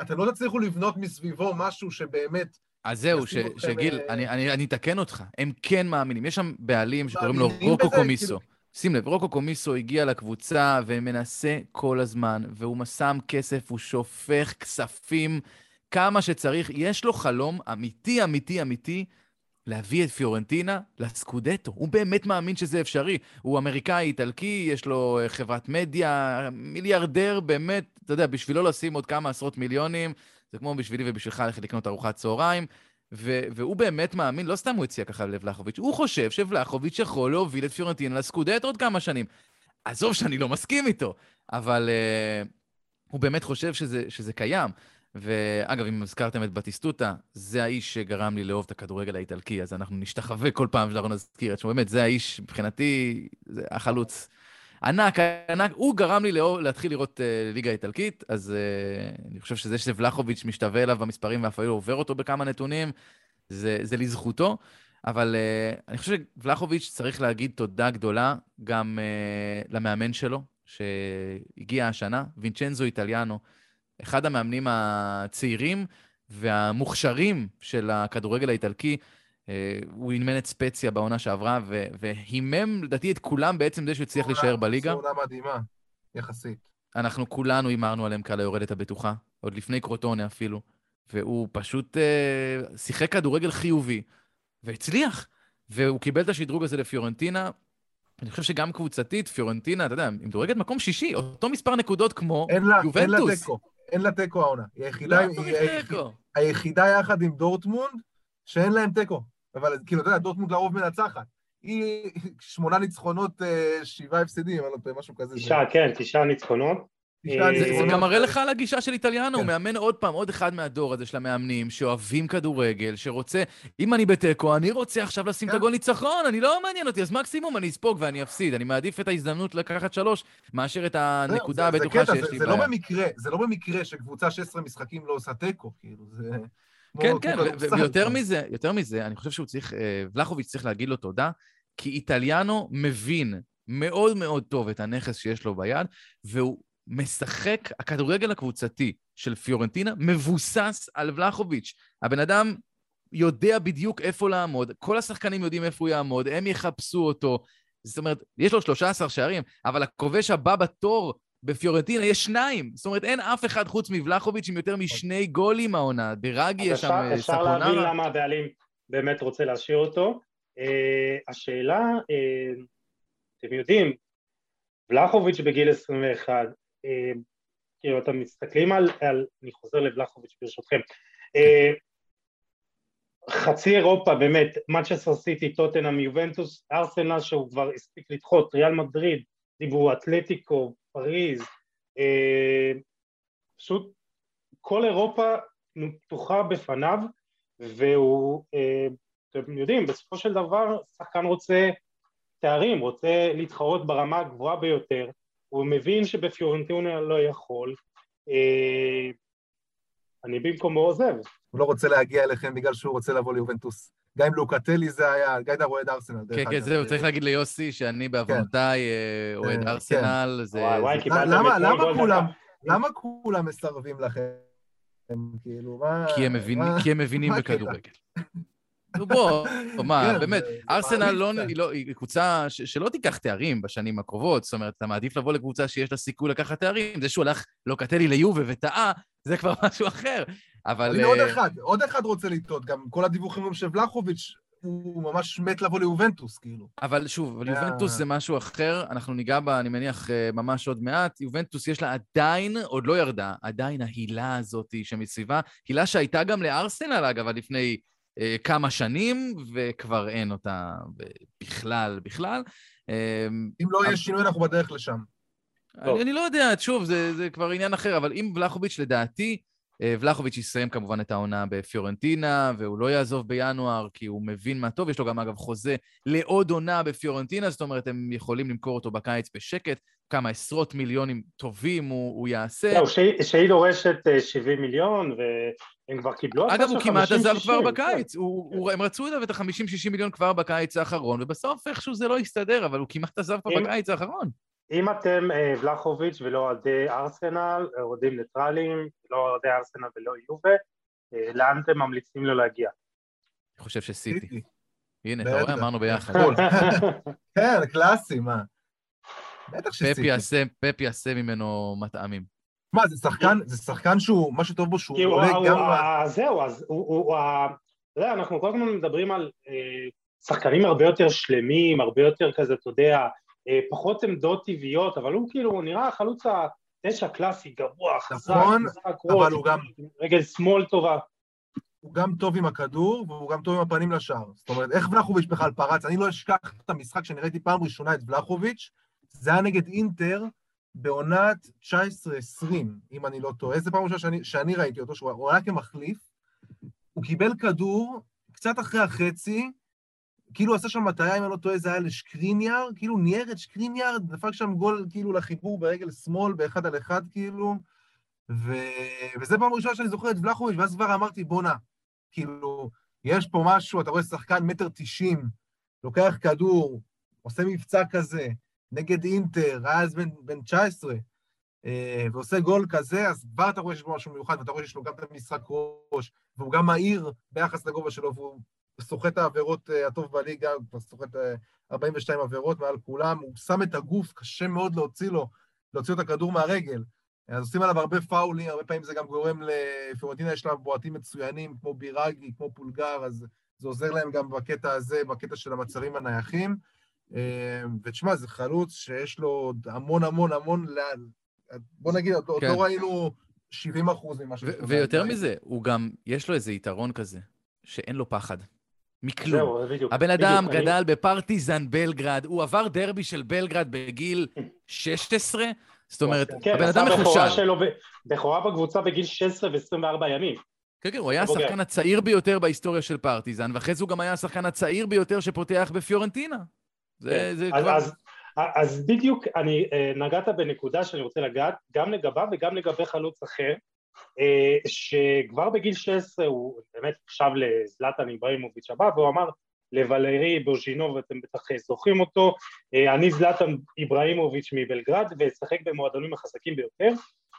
אתם לא תצליחו לבנות מסביבו משהו שבאמת... אז זהו, ש, שגיל, אה... אני, אני, אני אתקן אותך, הם כן מאמינים. יש שם בעלים שקוראים לו רוקו קומיסו. כאילו... שים לב, רוקו קומיסו הגיע לקבוצה ומנסה כל הזמן, והוא שם כסף, הוא שופך כספים כמה שצריך. יש לו חלום אמיתי, אמיתי, אמיתי, להביא את פיורנטינה לסקודטו. הוא באמת מאמין שזה אפשרי. הוא אמריקאי, איטלקי, יש לו אה, חברת מדיה, מיליארדר, באמת, אתה יודע, בשבילו לשים עוד כמה עשרות מיליונים, זה כמו בשבילי ובשבילך ללכת לקנות ארוחת צהריים. ו- והוא באמת מאמין, לא סתם הוא הציע ככה לבלחוביץ', הוא חושב שבלחוביץ' יכול להוביל את פיורנטינה לסקודט עוד כמה שנים. עזוב שאני לא מסכים איתו, אבל uh, הוא באמת חושב שזה, שזה קיים. ואגב, אם הזכרתם את בטיסטוטה, זה האיש שגרם לי לאהוב את הכדורגל האיטלקי, אז אנחנו נשתחווה כל פעם שאנחנו נזכיר את שמו. באמת, זה האיש, מבחינתי, זה החלוץ ענק, ענק. הוא גרם לי לאהוב, להתחיל לראות uh, ליגה איטלקית, אז uh, אני חושב שזה שוולחוביץ' משתווה אליו במספרים ואפילו עובר אותו בכמה נתונים, זה, זה לזכותו. אבל uh, אני חושב שוולחוביץ' צריך להגיד תודה גדולה גם uh, למאמן שלו, שהגיע השנה, וינצ'נזו איטליאנו. אחד המאמנים הצעירים והמוכשרים של הכדורגל האיטלקי. אה, הוא אימן את ספציה בעונה שעברה, והימם לדעתי את כולם בעצם זה שהוא הצליח להישאר בליגה. זו עונה מדהימה, יחסית. אנחנו כולנו הימרנו עליהם כעל היורדת הבטוחה, עוד לפני קרוטונה אפילו, והוא פשוט uh, שיחק כדורגל חיובי, והצליח. והוא קיבל את השדרוג הזה לפיורנטינה. אני חושב שגם קבוצתית, פיורנטינה, אתה יודע, היא מדורגת מקום שישי, אותו מספר נקודות כמו אין לה, יובנטוס. אין לה תיקו. אין לה תיקו העונה. היא היחידה, לא, היא, היחידה, היחידה יחד עם דורטמונד, שאין להם תיקו. אבל כאילו, אתה יודע, דורטמונד לרוב מנצחת. היא שמונה ניצחונות, אה, שבעה הפסדים, אני לא טועה, משהו כזה. תשעה, כן, תשעה ניצחונות. זה גם מראה לך על הגישה של איטליאנו, הוא כן. מאמן עוד פעם, עוד אחד מהדור הזה של המאמנים, שאוהבים כדורגל, שרוצה, אם אני בתיקו, אני רוצה עכשיו לשים את כן. הגול ניצחון, אני לא מעניין אותי, אז מקסימום אני אספוג ואני אפסיד. אני מעדיף את ההזדמנות לקחת שלוש, מאשר את הנקודה הבטוחה שיש לי. זה לא במקרה, זה לא במקרה שקבוצה 16 משחקים לא עושה תיקו, כאילו, זה... כן, כן, ויותר מזה, יותר מזה, אני חושב שהוא צריך, אה, ולחוביץ' צריך להגיד לו תודה, כי איטליאנו מבין מאוד מאוד טוב את הנכס שיש לו ביד, והוא משחק, הכדורגל הקבוצתי של פיורנטינה מבוסס על ולחוביץ'. הבן אדם יודע בדיוק איפה לעמוד, כל השחקנים יודעים איפה הוא יעמוד, הם יחפשו אותו. זאת אומרת, יש לו 13 שערים, אבל הכובש הבא בתור בפיורנטינה יש שניים. זאת אומרת, אין אף אחד חוץ מבלחוביץ' עם יותר משני גולים העונה. ברגי יש שם ספונרה. אפשר להבין למה הבעלים באמת רוצה להשאיר אותו. Uh, השאלה, uh, אתם יודעים, ולחוביץ' בגיל 21, uh, כאילו, אתם מסתכלים על, על אני חוזר לבלחוביץ' ברשותכם, uh, חצי אירופה באמת, מנצ'סטר סיטי, טוטנאם, יובנטוס, ארסנל שהוא כבר הספיק לדחות, ריאל מדריד, דיברו אתלטיקו, פריז, אה, פשוט כל אירופה פתוחה בפניו והוא, אה, אתם יודעים, בסופו של דבר שחקן רוצה תארים, רוצה להתחרות ברמה הגבוהה ביותר, הוא מבין שבפיורנטינה לא יכול, אה, אני במקומו עוזב. הוא לא רוצה להגיע אליכם בגלל שהוא רוצה לבוא ליובנטוס. גם אם לוקטלי זה היה, אתה אוהד ארסנל. כן, כן, זהו, צריך להגיד ליוסי שאני בעוונותיי אוהד ארסנל. למה כולם מסרבים לכם? כאילו, מה... כי הם מבינים בכדורגל. נו בוא, מה, כן, באמת, ארסנל לא, לא, היא קבוצה שלא תיקח תארים בשנים הקרובות, זאת אומרת, אתה מעדיף לבוא לקבוצה שיש לה סיכוי לקחת תארים, זה שהוא הלך לוקטלי ליובה וטעה, זה כבר משהו אחר. אבל... הנה עוד אה, אחד, עוד אחד רוצה לטעות, גם כל הדיווחים אומרים שוולחוביץ' הוא ממש מת לבוא ליובנטוס, כאילו. אבל שוב, אבל יובנטוס זה משהו אחר, אנחנו ניגע בה, אני מניח, אה, ממש עוד מעט. יובנטוס יש לה עדיין, עוד לא ירדה, עדיין ההילה הזאת שמסביבה, הילה שהייתה גם לארסנל, אגב, עד לפני אה, כמה שנים, וכבר אין אותה בכלל, בכלל. אם לא יהיה שינוי, אנחנו בדרך לשם. אני, לא יודע, שוב, זה, זה כבר עניין אחר, אבל אם ולחוביץ' לדעתי, אה, ולחוביץ' יסיים כמובן את העונה בפיורנטינה, והוא לא יעזוב בינואר, כי הוא מבין מה טוב. יש לו גם, אגב, חוזה לעוד עונה בפיורנטינה, זאת אומרת, הם יכולים למכור אותו בקיץ בשקט. כמה עשרות מיליונים טובים הוא, הוא יעשה. זהו, שהיא דורשת 70 אה, מיליון, והם כבר קיבלו אגב, הוא כמעט עזב כבר בקיץ. כן. הוא, הוא, הם רצו אליו את ה-50-60 מיליון כבר בקיץ האחרון, ובסוף איכשהו זה לא הסתדר, אבל הוא כמעט עזב כבר בקיץ האחרון. אם אתם אה, ולחוביץ' ולא אוהדי ארסנל, אוהדים ניטרלים, לא אוהדי ארסנל ולא יובה, אה, לאן אתם ממליצים לו להגיע? אני חושב שסיטי. הנה, אתה רואה, אמרנו ביחד. כן, קלאסי, מה? בטח שסיטי. פפי יעשה ממנו מטעמים. מה, זה שחקן, זה שחקן שהוא, מה שטוב בו שהוא עולה גם... זהו, אז הוא, אתה יודע, אנחנו כל הזמן מדברים על אה, שחקנים הרבה יותר שלמים, הרבה יותר כזה, אתה יודע, אה, פחות עמדות טבעיות, אבל הוא כאילו, הוא נראה החלוץ התשע קלאסי, גבוה, חזק, נכון, אבל הוא גם... רגל שמאל טובה. הוא גם טוב עם הכדור, והוא גם טוב עם הפנים לשער. זאת אומרת, איך ולחוביץ' בכלל פרץ? אני לא אשכח את המשחק שאני ראיתי פעם ראשונה את ולחוביץ', זה היה נגד אינטר, בעונת 19-20, אם אני לא טועה, זו פעם ראשונה שאני, שאני ראיתי אותו, שהוא עלה כמחליף, הוא קיבל כדור קצת אחרי החצי, כאילו עשה שם מטרה, אם אני לא טועה, זה היה לשקריניאר, כאילו ניער את שקריניאר, דפק שם גול כאילו לחיבור ברגל שמאל, באחד על אחד כאילו, ו... וזה פעם ראשונה שאני זוכר את ולחוביץ', ואז כבר אמרתי, בואנה, כאילו, יש פה משהו, אתה רואה שחקן מטר תשעים, לוקח כדור, עושה מבצע כזה, נגד אינטר, היה אז בן, בן 19, אה, ועושה גול כזה, אז כבר אתה רואה שיש בו משהו מיוחד, ואתה רואה שיש לו גם את המשחק ראש, והוא גם מהיר ביחס לגובה שלו, והוא סוחט העבירות אה, הטוב בליגה, הוא כבר סוחט 42 עבירות מעל כולם, הוא שם את הגוף, קשה מאוד להוציא לו, להוציא את הכדור מהרגל. אז עושים עליו הרבה פאולים, הרבה פעמים זה גם גורם לפורנטינה, יש לה בועטים מצוינים, כמו בירגי, כמו פולגר, אז זה עוזר להם גם בקטע הזה, בקטע של המצבים הנייחים. אה, ותשמע, זה חלוץ שיש לו עוד המון המון המון, בוא נגיד, עוד כן. לא ראינו 70 אחוז ממה ש... ויותר מזה, הוא גם, יש לו איזה יתרון כזה, שאין לו פחד. מכלום. זהו, בדיוק. הבן אדם בדיוק, גדל אני... בפרטיזן בלגרד, הוא עבר דרבי של בלגרד בגיל 16, זאת אומרת, כן, הבן אדם מחושב. כן, בכורה בקבוצה בגיל 16 ו-24 ימים. כן, כן, הוא היה השחקן הצעיר ביותר בהיסטוריה של פרטיזן, ואחרי זה הוא גם היה השחקן הצעיר ביותר שפותח בפיורנטינה. זה, כן. זה אז, כבר... אז, אז בדיוק, אני, אה, נגעת בנקודה שאני רוצה לגעת, גם לגביו וגם לגבי חלוץ אחר, אה, שכבר בגיל 16 הוא באמת נחשב לזלטן איבראימוביץ' הבא, והוא אמר לוולרי בוז'ינוב, אתם בטח זוכרים אותו, אה, אני זלטן איבראימוביץ' מבלגרד ואשחק במועדונים החזקים ביותר,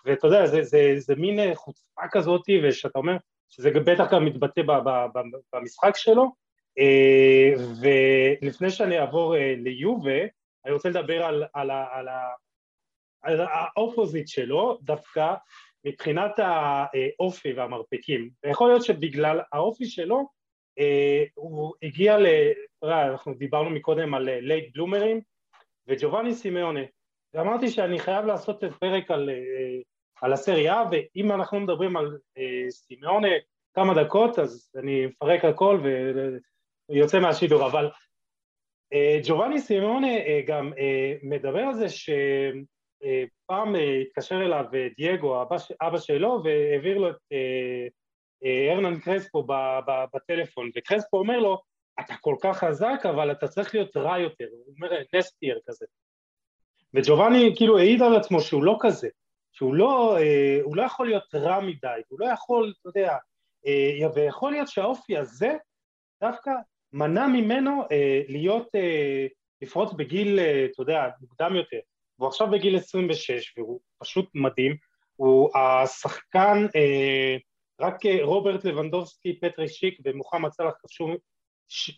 ואתה יודע, זה, זה, זה מין חוצפה כזאת, ושאתה אומר שזה בטח גם מתבטא במשחק שלו, ולפני שאני אעבור ליובה, אני רוצה לדבר על, על, על, על האופוזיט שלו, דווקא מבחינת האופי והמרפקים. ויכול להיות שבגלל האופי שלו, אה, הוא הגיע ל... אנחנו דיברנו מקודם על late אה, bloomer ים וג'ובאני סימאונה. ואמרתי שאני חייב לעשות פרק על, אה, על הסריה, ואם אנחנו מדברים על סימאונה כמה דקות, אז אני מפרק הכל ויוצא מהשידור, אבל ג'ובאני סימאונה גם מדבר על זה ש... פעם אה, התקשר אליו אה, דייגו, אבא, אבא שלו, והעביר לו את אה, ארנן קרספו בטלפון, וקרספו אומר לו, אתה כל כך חזק, אבל אתה צריך להיות רע יותר, הוא אומר נסטייר כזה. וג'ובאני כאילו העיד על עצמו שהוא לא כזה, שהוא לא, הוא לא יכול להיות רע מדי, הוא לא יכול, אתה יודע, ויכול להיות שהאופי הזה דווקא מנע ממנו להיות, לפרוץ בגיל, אתה יודע, מוקדם יותר. והוא עכשיו בגיל 26 והוא פשוט מדהים, הוא השחקן, אה, רק אה, רוברט לבנדובסקי, פטרי שיק ומוחמד סלאח כבשו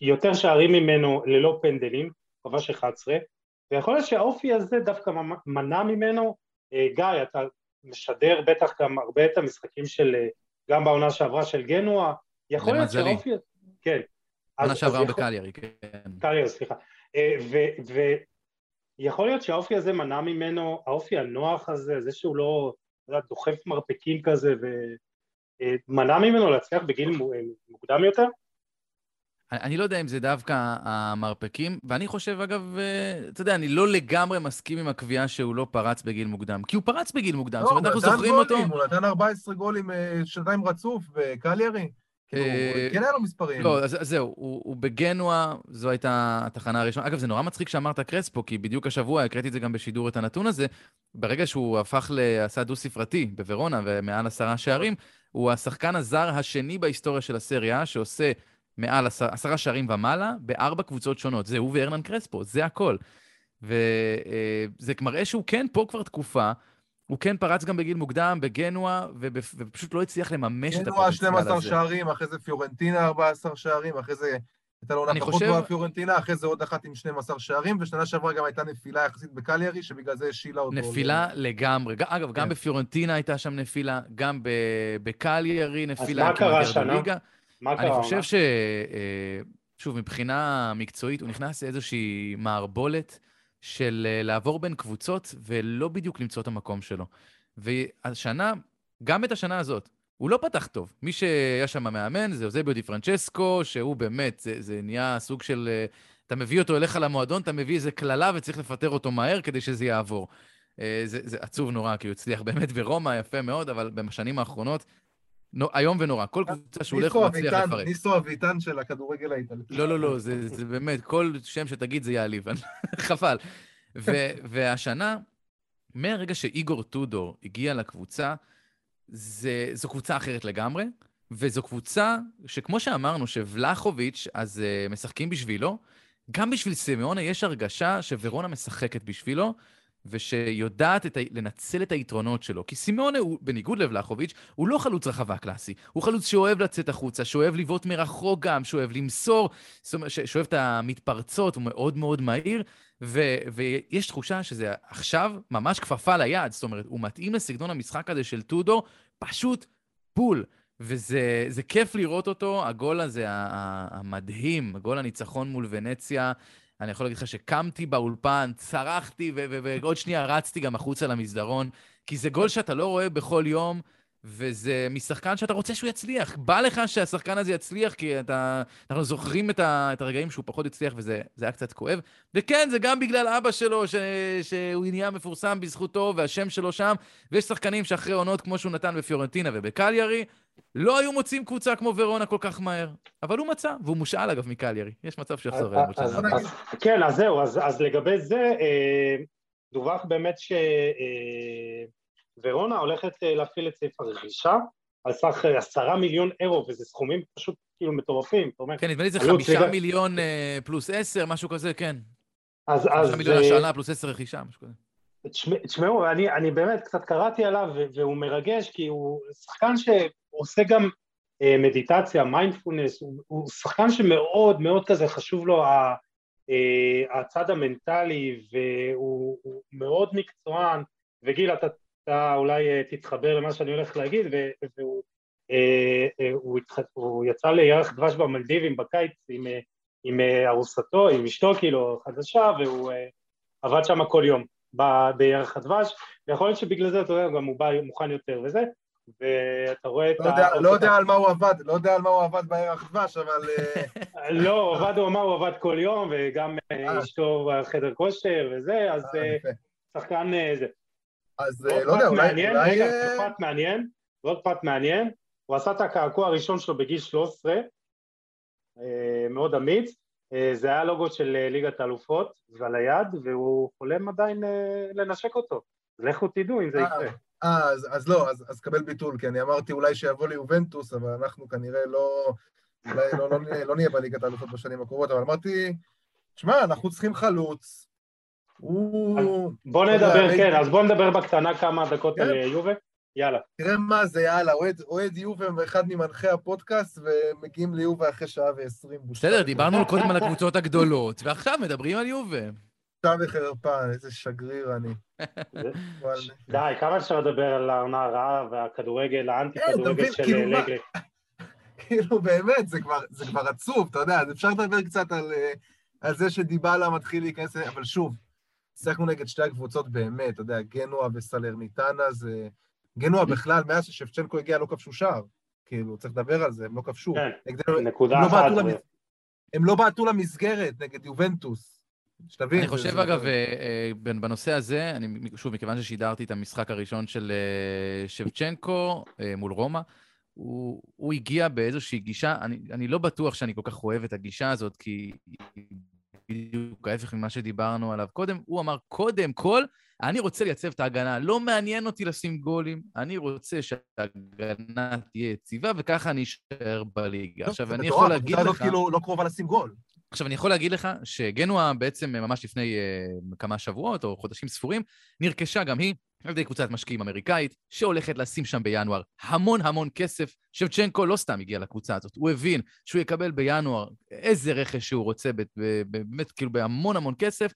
יותר שערים ממנו ללא פנדלים, כבש 11, ויכול להיות שהאופי הזה דווקא מנע ממנו, אה, גיא, אתה משדר בטח גם הרבה את המשחקים של, אה, גם בעונה שעברה של גנואה, יכול להיות שהאופי... כן. עונה שעברה בקליירי, כן. קליירי, סליחה. ו, יכול להיות שהאופי הזה מנע ממנו, האופי הנוח הזה, זה שהוא לא, יודע, דוחף מרפקים כזה ומנע ממנו להצליח בגיל מוקדם יותר? אני לא יודע אם זה דווקא המרפקים, ואני חושב, אגב, אה, אתה יודע, אני לא לגמרי מסכים עם הקביעה שהוא לא פרץ בגיל מוקדם, כי הוא פרץ בגיל מוקדם, לא, זאת אומרת, אנחנו זוכרים אותו... הוא נתן 14 גולים אה, שנתיים רצוף בקליירי. כאילו, אה, כן היה לו מספרים. לא, אז זהו, הוא בגנואה, זו הייתה התחנה הראשונה. אגב, זה נורא מצחיק שאמרת קרספו, כי בדיוק השבוע, הקראתי את זה גם בשידור, את הנתון הזה, ברגע שהוא הפך לעשה דו-ספרתי בוורונה ומעל עשרה שערים, הוא השחקן הזר השני בהיסטוריה של הסריה, שעושה מעל עשרה שערים ומעלה, בארבע קבוצות שונות. זה הוא וארנן קרספו, זה הכל. וזה אה, מראה שהוא כן פה כבר תקופה, הוא כן פרץ גם בגיל מוקדם בגנואה, ופשוט לא הצליח לממש את הפוטנציאל הזה. גנואה 12 שערים, אחרי זה פיורנטינה 14 שערים, אחרי זה הייתה לו עונה פחות חושב... גבוהה פיורנטינה, אחרי זה עוד אחת עם 12 שערים, ושנה שעברה גם הייתה נפילה יחסית בקליירי, שבגלל זה השילה אותו. נפילה ל... לגמרי. אגב, כן. גם בפיורנטינה הייתה שם נפילה, גם בקליירי נפילה. אז מה קרה השנה? מה קרה? אני חושב ש... אה, שוב, מבחינה מקצועית, הוא נכנס לאיזושהי מערבולת. של אה, לעבור בין קבוצות ולא בדיוק למצוא את המקום שלו. והשנה, גם את השנה הזאת, הוא לא פתח טוב. מי שהיה שם המאמן זה אוזביו די פרנצ'סקו, שהוא באמת, זה, זה נהיה סוג של... אה, אתה מביא אותו אליך למועדון, אתה מביא איזה קללה וצריך לפטר אותו מהר כדי שזה יעבור. אה, זה, זה עצוב נורא, כי הוא הצליח באמת ברומא, יפה מאוד, אבל בשנים האחרונות, נו, איום ונורא. כל קבוצה שהוא הולך, הוא מצליח לפרק. ניסו אביטן של הכדורגל האיטלקי. לא, לא, לא, זה, זה באמת, כל שם שתגיד זה יעליב, חבל. ו, והשנה, מהרגע שאיגור טודור הגיע לקבוצה, זה, זו קבוצה אחרת לגמרי, וזו קבוצה שכמו שאמרנו, שוולחוביץ', אז uh, משחקים בשבילו, גם בשביל סימאונה יש הרגשה שוורונה משחקת בשבילו, ושיודעת את ה... לנצל את היתרונות שלו. כי סימאונה, הוא, בניגוד לבלחוביץ', הוא לא חלוץ רחבה קלאסי. הוא חלוץ שאוהב לצאת החוצה, שאוהב לבעוט מרחוק גם, שאוהב למסור, שאוהב את המתפרצות, הוא מאוד מאוד מהיר, ו... ויש תחושה שזה עכשיו ממש כפפה ליד. זאת אומרת, הוא מתאים לסגנון המשחק הזה של טודור, פשוט בול. וזה כיף לראות אותו, הגול הזה, המדהים, גול הניצחון מול ונציה. אני יכול להגיד לך שקמתי באולפן, צרחתי, ועוד שנייה רצתי גם החוצה למסדרון, כי זה גול שאתה לא רואה בכל יום, וזה משחקן שאתה רוצה שהוא יצליח. בא לך שהשחקן הזה יצליח, כי אתה, אנחנו זוכרים את, ה, את הרגעים שהוא פחות הצליח, וזה היה קצת כואב. וכן, זה גם בגלל אבא שלו, ש, שהוא נהיה מפורסם בזכותו, והשם שלו שם, ויש שחקנים שאחרי עונות כמו שהוא נתן בפיורנטינה ובקליירי, לא היו מוצאים קבוצה כמו ורונה כל כך מהר. אבל הוא מצא, והוא מושאל אגב מקליירי. יש מצב שיחזור אליו. כן, אז זהו, אז, אז לגבי זה, אה, דווח באמת ש... אה, הולכת אה, להפעיל את סעיף הרכישה על סך אה, עשרה מיליון אירו, וזה סכומים פשוט כאילו מטורפים. כן, נדמה לי זה חמישה מיליון אה, פלוס עשר, משהו כזה, כן. אז... חמישה מיליון השאלה פלוס עשר רכישה, משהו כזה. תשמעו, אני, אני באמת קצת קראתי עליו, והוא מרגש, כי הוא שחקן שעושה גם אה, מדיטציה, מיינדפולנס, הוא, הוא שחקן שמאוד מאוד כזה חשוב לו ה, אה, הצד המנטלי, והוא מאוד מקצוען, וגיל, אתה אתה אולי אה, תתחבר למה שאני הולך להגיד, והוא אה, אה, הוא, הוא יצא לירח דבש במלדיבים בקיץ עם, עם ארוסתו, עם אשתו כאילו חדשה, והוא עבד שם כל יום בירח הדבש, ויכול להיות שבגלל זה, אתה יודע, גם הוא בא מוכן יותר וזה, ואתה רואה את לא ה... לא יודע על מה הוא עבד, לא יודע על מה הוא עבד בירח דבש, אבל... לא, הוא עבד, הוא אמר, הוא עבד כל יום, וגם אשתו בחדר כושר וזה, אז שחקן זה. אז אה, לא יודע, אולי... רגע, פרט מעניין, ועוד פרט מעניין, הוא עשה את הקעקוע הראשון שלו בגיל 13, אה, מאוד אמיץ, אה, זה היה לוגו של ליגת האלופות ועל היד, והוא חולם עדיין לנשק אותו. לכו תדעו אם זה יקרה. אה, אז, אז לא, אז, אז קבל ביטול, כי אני אמרתי אולי שיבוא ליובנטוס, אבל אנחנו כנראה לא, אולי לא, לא, לא, לא נהיה בליגת האלופות בשנים הקרובות, אבל אמרתי, שמע, אנחנו צריכים חלוץ, בוא נדבר, כן, אז בוא נדבר בקטנה כמה דקות על כן. יובה. יאללה. תראה מה זה, יאללה, אוהד יובה אחד ממנחי הפודקאסט, ומגיעים ליובה אחרי שעה ועשרים. בסדר, דיברנו קודם על הקבוצות הגדולות, ועכשיו מדברים על יובה. בושה וחרפה, איזה שגריר אני. די, כמה אפשר לדבר על העונה הרעה והכדורגל, האנטי-כדורגל כן, של כאילו לגרי. כאילו, באמת, זה כבר עצוב, אתה יודע, אז אפשר לדבר קצת על זה שדיבלה מתחיל להיכנס, אבל שוב, שיחקנו נגד שתי הקבוצות באמת, אתה יודע, גנואה וסלרניטנה זה... גנואה בכלל, מאז ששפצ'נקו הגיע לא כבשו שער. כאילו, צריך לדבר על זה, הם לא כבשו. כן, נקודה לא אחת. הם לא בעטו למסגרת נגד יובנטוס. שתבין. אני חושב, אגב, אה, אה, בנושא הזה, אני, שוב, מכיוון ששידרתי את המשחק הראשון של אה, שבצ'נקו מול רומא, הוא, הוא הגיע באיזושהי גישה, אני, אני לא בטוח שאני כל כך אוהב את הגישה הזאת, כי בדיוק ההפך ממה שדיברנו עליו קודם. הוא אמר, קודם כל, אני רוצה לייצב את ההגנה. לא מעניין אותי לשים גולים, אני רוצה שההגנה תהיה יציבה, וככה אני אשאר בליגה. עכשיו, אני יכול להגיד לך... הקבוצה הזאת כאילו לא קרובה לשים גול. עכשיו, אני יכול להגיד לך שגנואה בעצם ממש לפני uh, כמה שבועות או חודשים ספורים, נרכשה גם היא על ידי קבוצת משקיעים אמריקאית, שהולכת לשים שם בינואר המון המון כסף. שבצ'נקו לא סתם הגיע לקבוצה הזאת, הוא הבין שהוא יקבל בינואר איזה רכש שהוא רוצה, באמת כאילו בהמון המון כסף.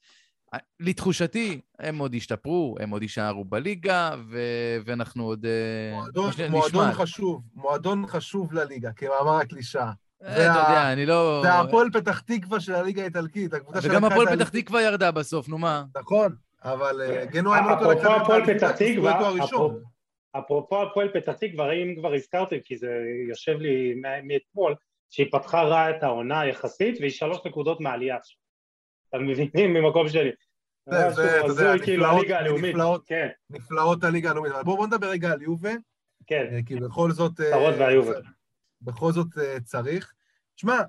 לתחושתי, הם עוד ישתפרו, הם עוד יישארו בליגה, ו- ואנחנו עוד... אה, מועדון, מועדון חשוב, מועדון חשוב לליגה, כמאמר הקלישאה. אה, אתה יודע, אני לא... זה הפועל פתח תקווה של הליגה האיטלקית, וגם הפועל פתח תקווה ירדה בסוף, נו מה? נכון, אבל אה, גנואה הם לא אפרופו הפועל פתח תקווה, אפרופו הפועל פתח תקווה, אם כבר הזכרתם, כי זה יושב לי מאתמול, שהיא פתחה רע את העונה יחסית, והיא שלוש נקודות מעלייה עכשיו. אתם מבינים? ממקום שלי. זה, זה, אתה יודע, כאילו נפלאות, הליגה הלאומית, נפלאות, כן. אבל בואו בוא נדבר רגע על יובה, כן, אה, כי בכל זאת... צרות והיובה. בכל זאת אה, צריך. שמע,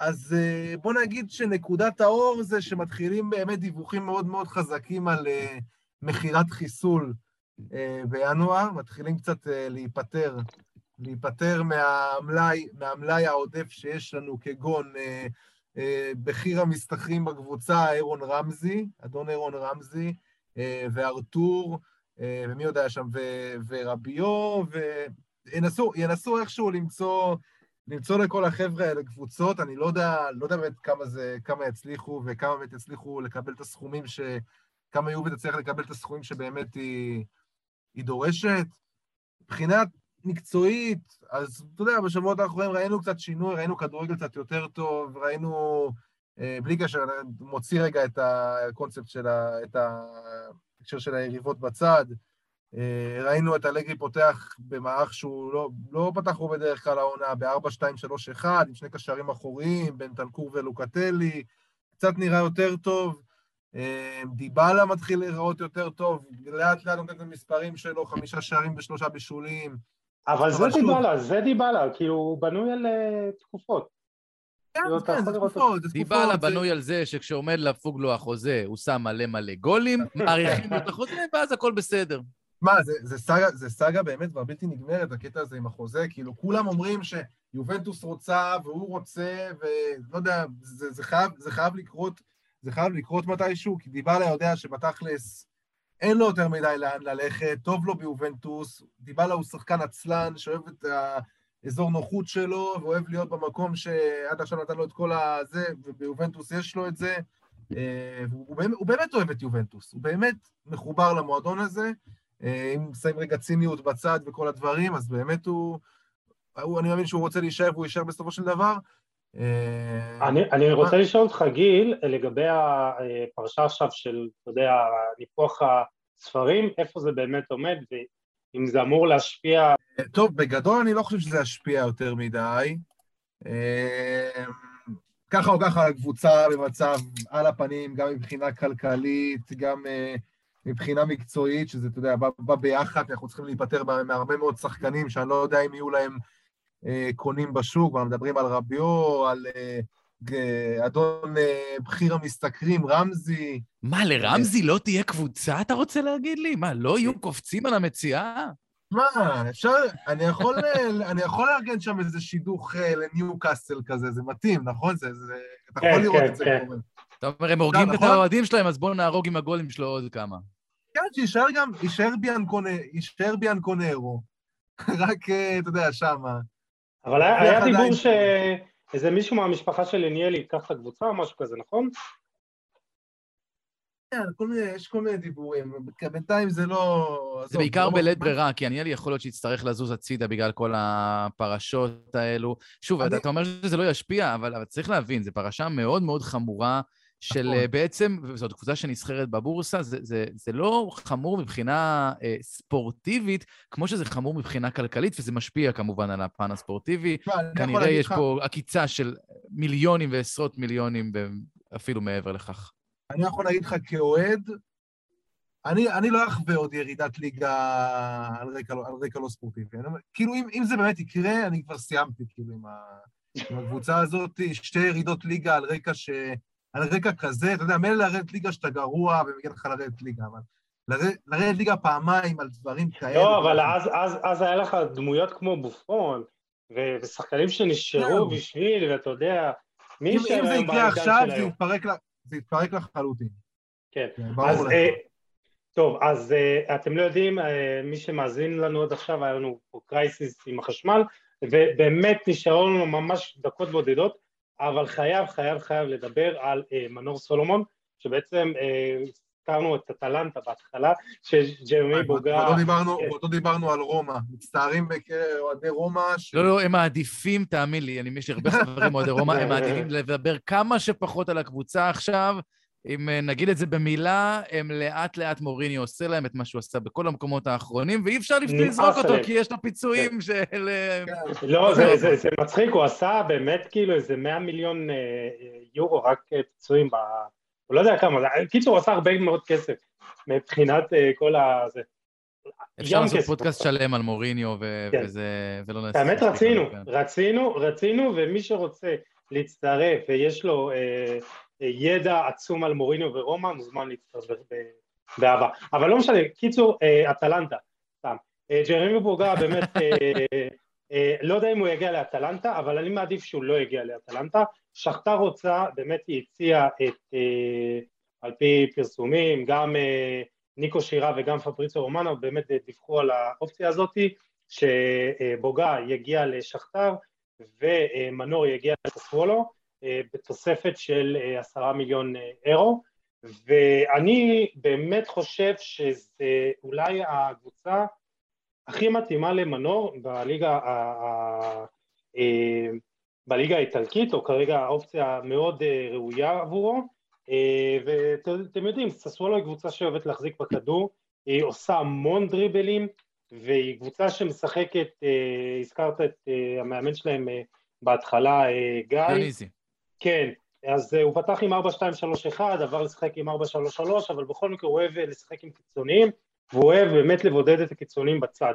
אז אה, בוא נגיד שנקודת האור זה שמתחילים באמת דיווחים מאוד מאוד חזקים על אה, מכירת חיסול בינואר, מתחילים קצת להיפטר, להיפטר מהמלאי, מהמלאי העודף שיש לנו, כגון בכיר המסתחרים בקבוצה, אירון רמזי, אדון אירון רמזי, וארתור, ומי יודע שם, ורביו, ינסו איכשהו למצוא, למצוא לכל החבר'ה האלה קבוצות, אני לא יודע, לא יודע באמת כמה זה, כמה יצליחו וכמה באמת יצליחו לקבל את הסכומים ש... כמה יובי תצליח לקבל את הסכומים שבאמת היא, היא דורשת. מבחינת מקצועית, אז אתה יודע, בשבועות האחרונים ראינו קצת שינוי, ראינו כדורגל קצת יותר טוב, ראינו, אה, בלי קשר, מוציא רגע את הקונספט של ה... את ההקשר של היריבות בצד. אה, ראינו את אלגרי פותח במערך שהוא לא, לא פתח בו בדרך כלל העונה, ב-4-2-3-1, עם שני קשרים אחוריים, בין טנקור ולוקטלי, קצת נראה יותר טוב. אה, דיבלה מתחיל להיראות יותר טוב, לאט לאט נותן את המספרים שלו, חמישה שערים ושלושה בישולים. אבל זה שוב- דיבלה, זה דיבלה, כאילו הוא בנוי על אה, תקופות. כן, כאילו, כן, יכול זה לראות תקופות, זה תקופות. דיבלה בנוי על זה שכשעומד לפוג לו החוזה, הוא שם מלא מלא גולים, מאריכים לו את החוזה, ואז הכל בסדר. מה, זה, זה, סאגה, זה סאגה באמת כבר בלתי נגמרת, הקטע הזה עם החוזה, כאילו כולם אומרים שיובנטוס רוצה והוא רוצה, ולא יודע, זה, זה, חייב, זה חייב לקרות, זה חייב לקרות מתישהו, כי דיבלה יודע שבתכלס אין לו יותר מדי לאן ללכת, טוב לו ביובנטוס, דיבלה הוא שחקן עצלן שאוהב את האזור נוחות שלו, ואוהב להיות במקום שעד עכשיו נתן לו את כל הזה, וביובנטוס יש לו את זה. אה, והוא הוא באמת, הוא באמת אוהב את יובנטוס, הוא באמת מחובר למועדון הזה. אה, אם שמים רגע ציניות בצד וכל הדברים, אז באמת הוא, הוא אני מאמין שהוא רוצה להישאר והוא יישאר בסופו של דבר. אה, אני, אני רוצה לשאול אותך, גיל, לגבי הפרשה עכשיו של, אתה יודע, ניפוח הספרים, איפה זה באמת עומד, ואם זה אמור להשפיע... טוב, בגדול אני לא חושב שזה ישפיע יותר מדי. אה, ככה או ככה הקבוצה במצב על הפנים, גם מבחינה כלכלית, גם אה, מבחינה מקצועית, שזה, אתה יודע, בא, בא ביחד, אנחנו צריכים להיפטר מה- מהרבה מאוד שחקנים שאני לא יודע אם יהיו להם אה, קונים בשוק, מדברים על רביו, על אה, אדון אה, בכיר המשתכרים, רמזי. מה, לרמזי לא תהיה קבוצה, אתה רוצה להגיד לי? מה, לא יהיו קופצים על המציאה? מה, אפשר, אני יכול, אה, אני יכול לארגן שם איזה שידוך אה, לניו קאסל כזה, זה מתאים, נכון? זה, זה, אתה כן, יכול לראות כן, את זה כן. קורה. אתה אומר, הם הורגים את נכון? האוהדים שלהם, אז בואו נהרוג עם הגולים שלו עוד כמה. כן, שיישאר גם, יישאר ביאנקונרו. רק, אה, אתה יודע, שמה. אבל היה, היה דיבור עדיין- שאיזה מישהו מהמשפחה של עניאלי ייקח את הקבוצה או משהו כזה, נכון? כן, כל מיני, יש כל מיני דיבורים. בינתיים זה לא... זה עזוב, בעיקר לא בלית ברירה, כי עניאלי יכול להיות שיצטרך לזוז הצידה בגלל כל הפרשות האלו. שוב, אני- אתה- אתה אומר שזה לא ישפיע, אבל אבל צריך להבין, זו פרשה מאוד מאוד חמורה של נכון. אה, בעצם, וזאת קבוצה שנסחרת בבורסה, זה, זה, זה לא חמור מבחינה אה, ספורטיבית, כמו שזה חמור מבחינה כלכלית, וזה משפיע כמובן על הפן הספורטיבי. כנראה יש לך- פה עקיצה של מיליונים ועשרות מיליונים, אפילו מעבר לכך. אני יכול להגיד לך כאוהד, אני, אני לא אחווה עוד ירידת ליגה על רקע, לא- על רקע לא ספורטיבי. אני כאילו, אם, אם זה באמת יקרה, אני כבר סיימתי, כאילו, עם, ה, עם הקבוצה הזאת, שתי ירידות ליגה על רקע ש... על רקע כזה, אתה יודע, מילא לרדת ליגה שאתה גרוע ומגיע לך לרדת ליגה, אבל לרדת, ליגה פעמיים על דברים כאלה... לא, אבל אז, אז, אז היה לך דמויות כמו בופון, ו- ושחקנים שנשארו זהו. בשביל, ואתה יודע, מי יישאר אם זה יקרה עכשיו, זה? יתפרק, זה יתפרק לחלוטין. כן. כן, אז. אה, טוב, אז אה, אתם לא יודעים, אה, מי שמאזין לנו עד עכשיו, היה לנו פה קרייסיס עם החשמל, ובאמת נשארו לנו ממש דקות בודדות, אבל חייב, חייב, חייב לדבר על אה, מנור סולומון, שבעצם אה, הזכרנו את אטלנטה בהתחלה, שג'רמי בוגה... ועוד לא דיברנו- כן. לא דיברנו על רומא. מצטערים בקרב אוהדי רומא, ש- לא, לא, הם מעדיפים, תאמין לי, אני, יש לי הרבה חברים אוהדי רומא, הם מעדיפים לדבר כמה שפחות על הקבוצה עכשיו. אם אה, נגיד את זה במילה, הם לאט לאט מוריני עושה להם את מה שהוא עשה בכל המקומות האחרונים, ואי אפשר לזרוק אותו. כי יש לו פיצויים של... אה, לא, זה, זה, מצחיק, הוא עשה באמת כאילו איזה 100 מיליון אה, יורו רק פיצויים הוא לא יודע כמה, קיצור הוא עשה הרבה מאוד כסף מבחינת כל ה... אפשר לעשות פודקאסט שלם על מוריניו כן. וזה, ולא נעשה... האמת רצינו, כן. רצינו, רצינו, ומי שרוצה להצטרף ויש לו ידע עצום על מוריניו ורומא, מוזמן להצטרף באהבה. אבל לא משנה, קיצור, אה, אטלנטה, סתם. אה, ג'רמי בוגה באמת, אה, לא יודע אם הוא יגיע לאטלנטה, אבל אני מעדיף שהוא לא יגיע לאטלנטה. שכתר רוצה, באמת היא הציעה את, על פי פרסומים, גם ניקו שירה וגם פבריצו רומנו באמת דיווחו על האופציה הזאתי, שבוגה יגיע לשכתר ומנור יגיע לססוולו בתוספת של עשרה מיליון אירו. ואני באמת חושב שזה אולי הקבוצה הכי מתאימה למנור בליגה, אה, בליגה האיטלקית, או כרגע האופציה מאוד אה, ראויה עבורו, אה, ואתם יודעים, ססוולו היא קבוצה שאוהבת להחזיק בכדור, היא עושה המון דריבלים, והיא קבוצה שמשחקת, הזכרת את המאמן שלהם בהתחלה, גיא. כן, אז הוא פתח עם 4-2-3-1, עבר לשחק עם 4-3-3, אבל בכל מקרה הוא אוהב לשחק עם קיצוניים, והוא אוהב באמת לבודד את הקיצונים בצד.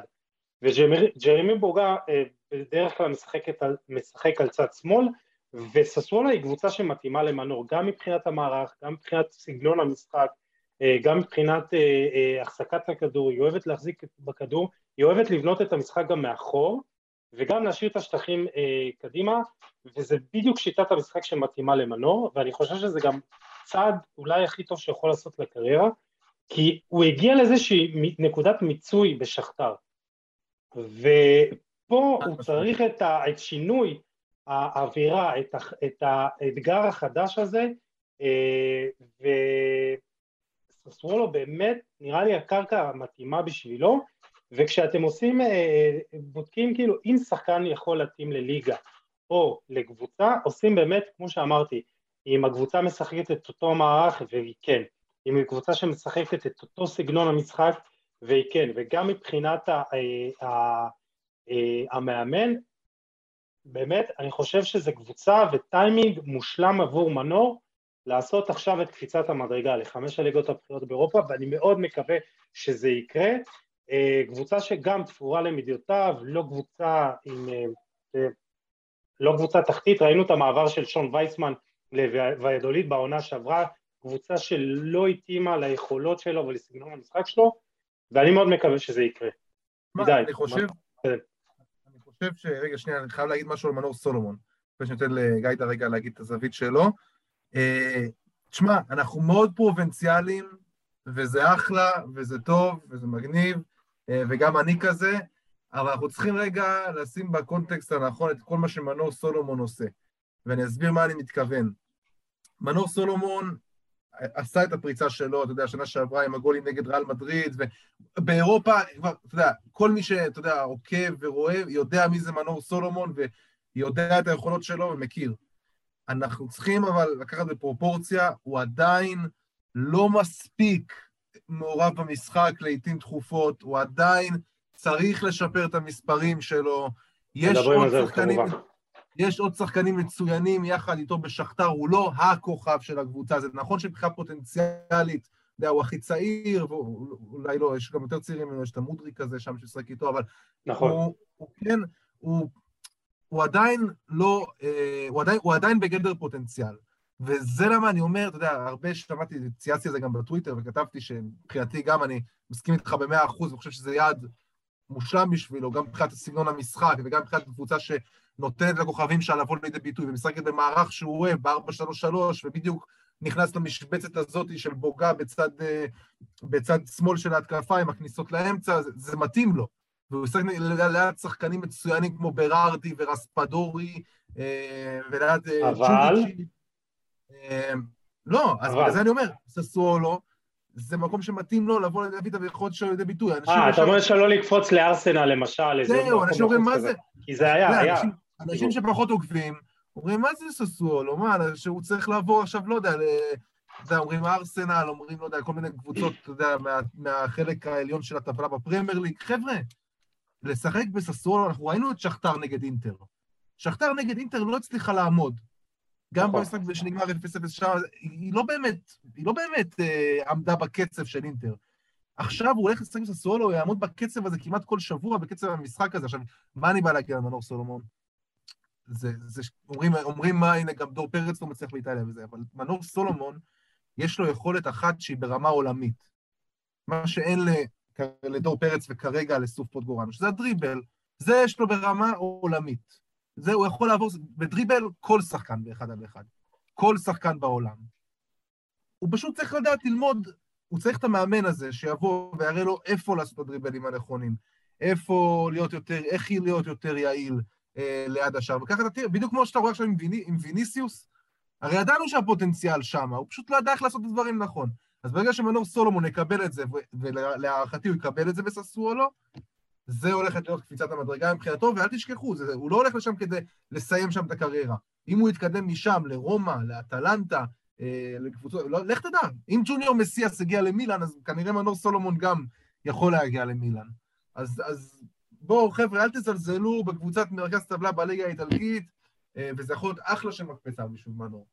וג'רמי בוגה אה, בדרך כלל משחק על, משחק על צד שמאל, וססוולה היא קבוצה שמתאימה למנור, גם מבחינת המערך, גם מבחינת סגנון המשחק, אה, גם מבחינת אה, החזקת הכדור, היא אוהבת להחזיק בכדור, היא אוהבת לבנות את המשחק גם מאחור, וגם להשאיר את השטחים קדימה, וזה בדיוק שיטת המשחק שמתאימה למנור, ואני חושב שזה גם צעד אולי הכי טוב שיכול לעשות לקריירה, כי הוא הגיע לאיזושהי נקודת מיצוי בשכתר, ופה הוא צריך את, ה, את שינוי האווירה, את, ה, את האתגר החדש הזה, אה, וססוולו באמת נראה לי הקרקע המתאימה בשבילו, וכשאתם עושים, אה, בודקים כאילו אם שחקן יכול להתאים לליגה או לקבוצה, עושים באמת, כמו שאמרתי, אם הקבוצה משחקת את אותו מערך, והיא כן, אם היא קבוצה שמשחקת את אותו סגנון המשחק, והיא כן, וגם מבחינת ה, ה, ה, ה, המאמן, באמת, אני חושב שזו קבוצה וטיימינג מושלם עבור מנור לעשות עכשיו את קפיצת המדרגה לחמש הליגות הבכירות באירופה, ואני מאוד מקווה שזה יקרה. אה, קבוצה שגם תפורה למידיותיו, לא קבוצה עם... אה, אה, לא קבוצה תחתית, ראינו את המעבר של שון וייסמן לוויאדוליד בעונה שעברה, קבוצה שלא התאימה ליכולות שלו ולסגנון המשחק שלו, ואני מאוד מקווה שזה יקרה. מדי. אני חושב, כן. אני חושב ש... רגע, שנייה, אני חייב להגיד משהו על מנור סולומון. לפני שאני נותן לגיידה רגע להגיד את הזווית שלו. תשמע, אנחנו מאוד פרובינציאליים, וזה אחלה, וזה טוב, וזה מגניב, וגם אני כזה, אבל אנחנו צריכים רגע לשים בקונטקסט הנכון את כל מה שמנור סולומון עושה. ואני אסביר מה אני מתכוון. מנור סולומון עשה את הפריצה שלו, אתה יודע, שנה שעברה עם הגולים נגד ריאל מדריד, ובאירופה, כבר, אתה יודע, כל מי שאתה יודע, עוקב ורואה, יודע מי זה מנור סולומון, ויודע את היכולות שלו ומכיר. אנחנו צריכים אבל לקחת בפרופורציה, הוא עדיין לא מספיק מעורב במשחק לעיתים תכופות, הוא עדיין צריך לשפר את המספרים שלו. יש עוד שחקנים... יש עוד שחקנים מצוינים יחד איתו בשכתר, הוא לא הכוכב של הקבוצה, זה נכון שמבחינה פוטנציאלית, אתה יודע, הוא הכי צעיר, ואולי לא, יש גם יותר צעירים ממנו, יש את המודריק הזה שם ששחק איתו, אבל נכון. הוא, הוא כן, הוא, הוא עדיין לא, אה, הוא, עדיין, הוא עדיין בגדר פוטנציאל. וזה למה אני אומר, אתה יודע, הרבה שמעתי, צייצתי את זה גם בטוויטר וכתבתי שמבחינתי גם אני מסכים איתך במאה אחוז, וחושב שזה יעד מושלם בשבילו, גם מבחינת סגנון המשחק וגם מבחינת קבוצה ש... נותנת לכוכבים שלה לבוא לידי ביטוי, ומשחקת במערך שהוא אוהב, ב-4-3-3, ובדיוק נכנס למשבצת הזאת של בוגה בצד, אה, בצד שמאל של ההתקפה עם הכניסות לאמצע, זה, זה מתאים לו. והוא משחק ליד שחקנים מצוינים כמו ברארדי ורספדורי, אה, וליד אה, אבל... לא, אז בגלל זה אני אומר, ססוולו, זה מקום שמתאים לו לבוא להביא את היכולת שלו לידי ביטוי. אה, אתה אומר שלא לקפוץ לארסנל למשל, זהו, אנשים אומרים מה זה? כי זה היה, היה. אנשים שפחות עוקבים, אומרים, מה זה ססואל? או מה, שהוא צריך לעבור עכשיו, לא יודע, אתה יודע, אומרים ארסנל, אומרים, לא יודע, כל מיני קבוצות, אתה יודע, מה, מהחלק העליון של הטבלה בפרמייר ליג. חבר'ה, לשחק בססואל, אנחנו ראינו את שכתר נגד אינטר. שכתר נגד אינטר לא הצליחה לעמוד. גם נכון. במשחק שנגמר 0-0 שם, היא לא באמת, היא לא באמת אה, עמדה בקצב של אינטר. עכשיו הוא הולך לשחק עם ססוולו, הוא יעמוד בקצב הזה כמעט כל שבוע, בקצב המשחק הזה. עכשיו, מה אני בא להגיד על מנור סולומון? זה, זה, אומרים, אומרים מה, הנה, גם דור פרץ לא מצליח באיטליה וזה, אבל מנור סולומון, יש לו יכולת אחת שהיא ברמה עולמית. מה שאין לדור פרץ וכרגע לסוף פוטגורנו, שזה הדריבל. זה יש לו ברמה עולמית. זה, הוא יכול לעבור, בדריבל כל שחקן באחד על אחד. כל שחקן בעולם. הוא פשוט צריך לדעת ללמוד, הוא צריך את המאמן הזה שיבוא ויראה לו איפה לעשות את הדריבלים הנכונים, איפה להיות יותר, איך להיות יותר יעיל אה, ליד השאר. וככה אתה תראה, בדיוק כמו שאתה רואה עכשיו עם, ויני, עם ויניסיוס, הרי ידענו שהפוטנציאל שם, הוא פשוט לא ידע איך לעשות את הדברים נכון. אז ברגע שמנור סולומון יקבל את זה, ולהערכתי הוא יקבל את זה בססוולו, זה הולכת להיות קפיצת המדרגה מבחינתו, ואל תשכחו, זה, הוא לא הולך לשם כדי לסיים שם את הקריירה. אם הוא יתקדם משם לרומא, לאטלנטה, אה, לקבוצות, לא, לך תדע, אם ג'וניור מסיאס הגיע למילאן, אז כנראה מנור סולומון גם יכול להגיע למילאן. אז, אז בואו, חבר'ה, אל תזלזלו בקבוצת מרכז טבלה בליגה האיטלקית, אה, וזה יכול להיות אחלה של מקפצה בשביל מנור.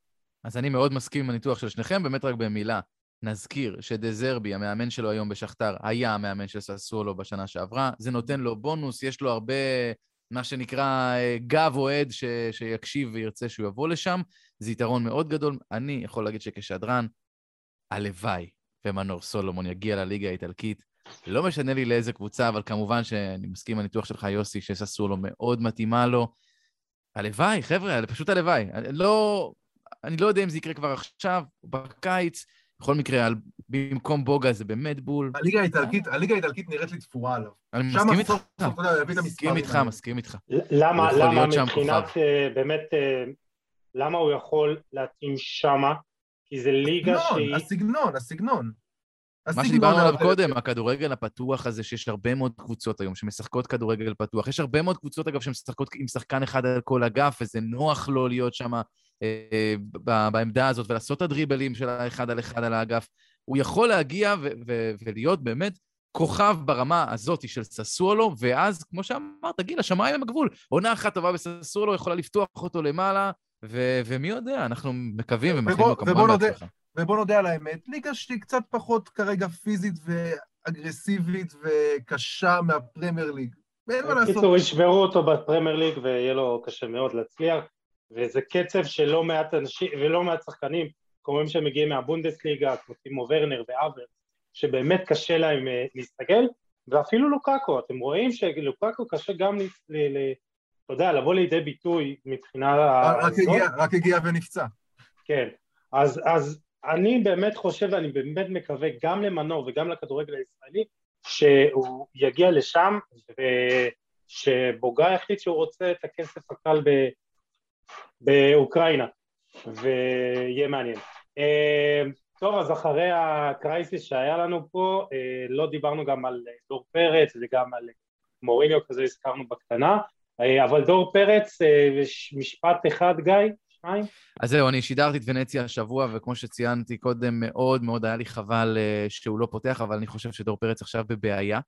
אז אני מאוד מסכים עם הניתוח של שניכם, באמת רק במילה. נזכיר שדזרבי, המאמן שלו היום בשכתר, היה המאמן של ססוולו בשנה שעברה. זה נותן לו בונוס, יש לו הרבה, מה שנקרא, גב אוהד ש... שיקשיב וירצה שהוא יבוא לשם. זה יתרון מאוד גדול. אני יכול להגיד שכשדרן, הלוואי ומנור סולומון יגיע לליגה האיטלקית. לא משנה לי לאיזה קבוצה, אבל כמובן שאני מסכים הניתוח שלך, יוסי, שססוולו מאוד מתאימה לו. הלוואי, חבר'ה, פשוט הלוואי. לא, אני לא יודע אם זה יקרה כבר עכשיו, בקיץ. בכל מקרה, על, במקום בוגה זה באמת בול. הליגה האיטלקית, הליגה האיטלקית נראית לי תפורה עליו. אני מסכים איתך. מסכים איתך, מסכים איתך. למה, למה מבחינת, uh, באמת, uh, למה הוא יכול להתאים שמה? כי זה ליגה שהיא... הסגנון, הסגנון. מה שדיברנו עליו קודם, הכדורגל הפתוח הזה, שיש הרבה מאוד קבוצות היום שמשחקות כדורגל פתוח. יש הרבה מאוד קבוצות, אגב, שמשחקות עם שחקן אחד על כל אגף, וזה נוח לו להיות שם אה, בעמדה הזאת ולעשות את הדריבלים של האחד על אחד על האגף. הוא יכול להגיע ולהיות באמת כוכב ברמה הזאת של ססוולו, ואז, כמו שאמרת, גיל, השמיים הם הגבול. עונה אחת טובה בססוולו יכולה לפתוח אותו למעלה, ומי יודע, אנחנו מקווים ומאחלים לו כמובן בהצלחה. ובוא נודה על האמת, ליגה שהיא קצת פחות כרגע פיזית ואגרסיבית וקשה מהפרמייר ליג. אין מה לעשות. בקיצור, ישברו אותו בפרמייר ליג ויהיה לו קשה מאוד להצליח, וזה קצב שלא מעט אנשים ולא מעט שחקנים, כמו שהם מגיעים מהבונדסליגה, כמו טימו ורנר ואבר, שבאמת קשה להם אה, להסתגל, ואפילו לוקאקו, אתם רואים שלוקאקו קשה גם, אתה יודע, לבוא לידי ביטוי מבחינה... רק הגיע, רק הגיע ונפצע. כן, אז, אז אני באמת חושב ואני באמת מקווה גם למנור וגם לכדורגל הישראלי שהוא יגיע לשם ושבוגה יחליט שהוא רוצה את הכסף הקל ב... באוקראינה ויהיה מעניין. טוב, אז אחרי הקרייסיס שהיה לנו פה, לא דיברנו גם על דור פרץ וגם על מוריניו כזה הזכרנו בקטנה, אבל דור פרץ, משפט אחד גיא? אז זהו, אני שידרתי את ונציה השבוע, וכמו שציינתי קודם, מאוד מאוד היה לי חבל שהוא לא פותח, אבל אני חושב שדור פרץ עכשיו בבעיה.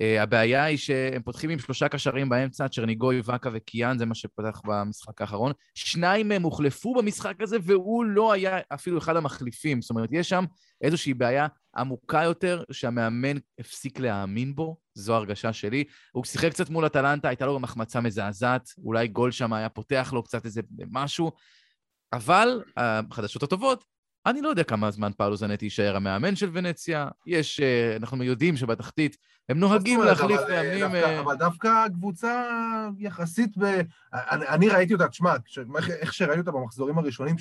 Uh, הבעיה היא שהם פותחים עם שלושה קשרים באמצע, צ'רניגוי, ואקה וקיאן, זה מה שפתח במשחק האחרון. שניים מהם הוחלפו במשחק הזה, והוא לא היה אפילו אחד המחליפים. זאת אומרת, יש שם איזושהי בעיה עמוקה יותר, שהמאמן הפסיק להאמין בו, זו הרגשה שלי. הוא שיחק קצת מול אטלנטה, הייתה לו גם החמצה מזעזעת, אולי גול שם היה פותח לו קצת איזה משהו, אבל החדשות הטובות, אני לא יודע כמה זמן פאולו זנטי יישאר המאמן של ונציה. יש, אנחנו יודעים שבתחתית הם נוהגים להחליף מאמנים... אבל דווקא קבוצה יחסית ב... אני ראיתי אותה, תשמע, איך שראיתי אותה במחזורים הראשונים,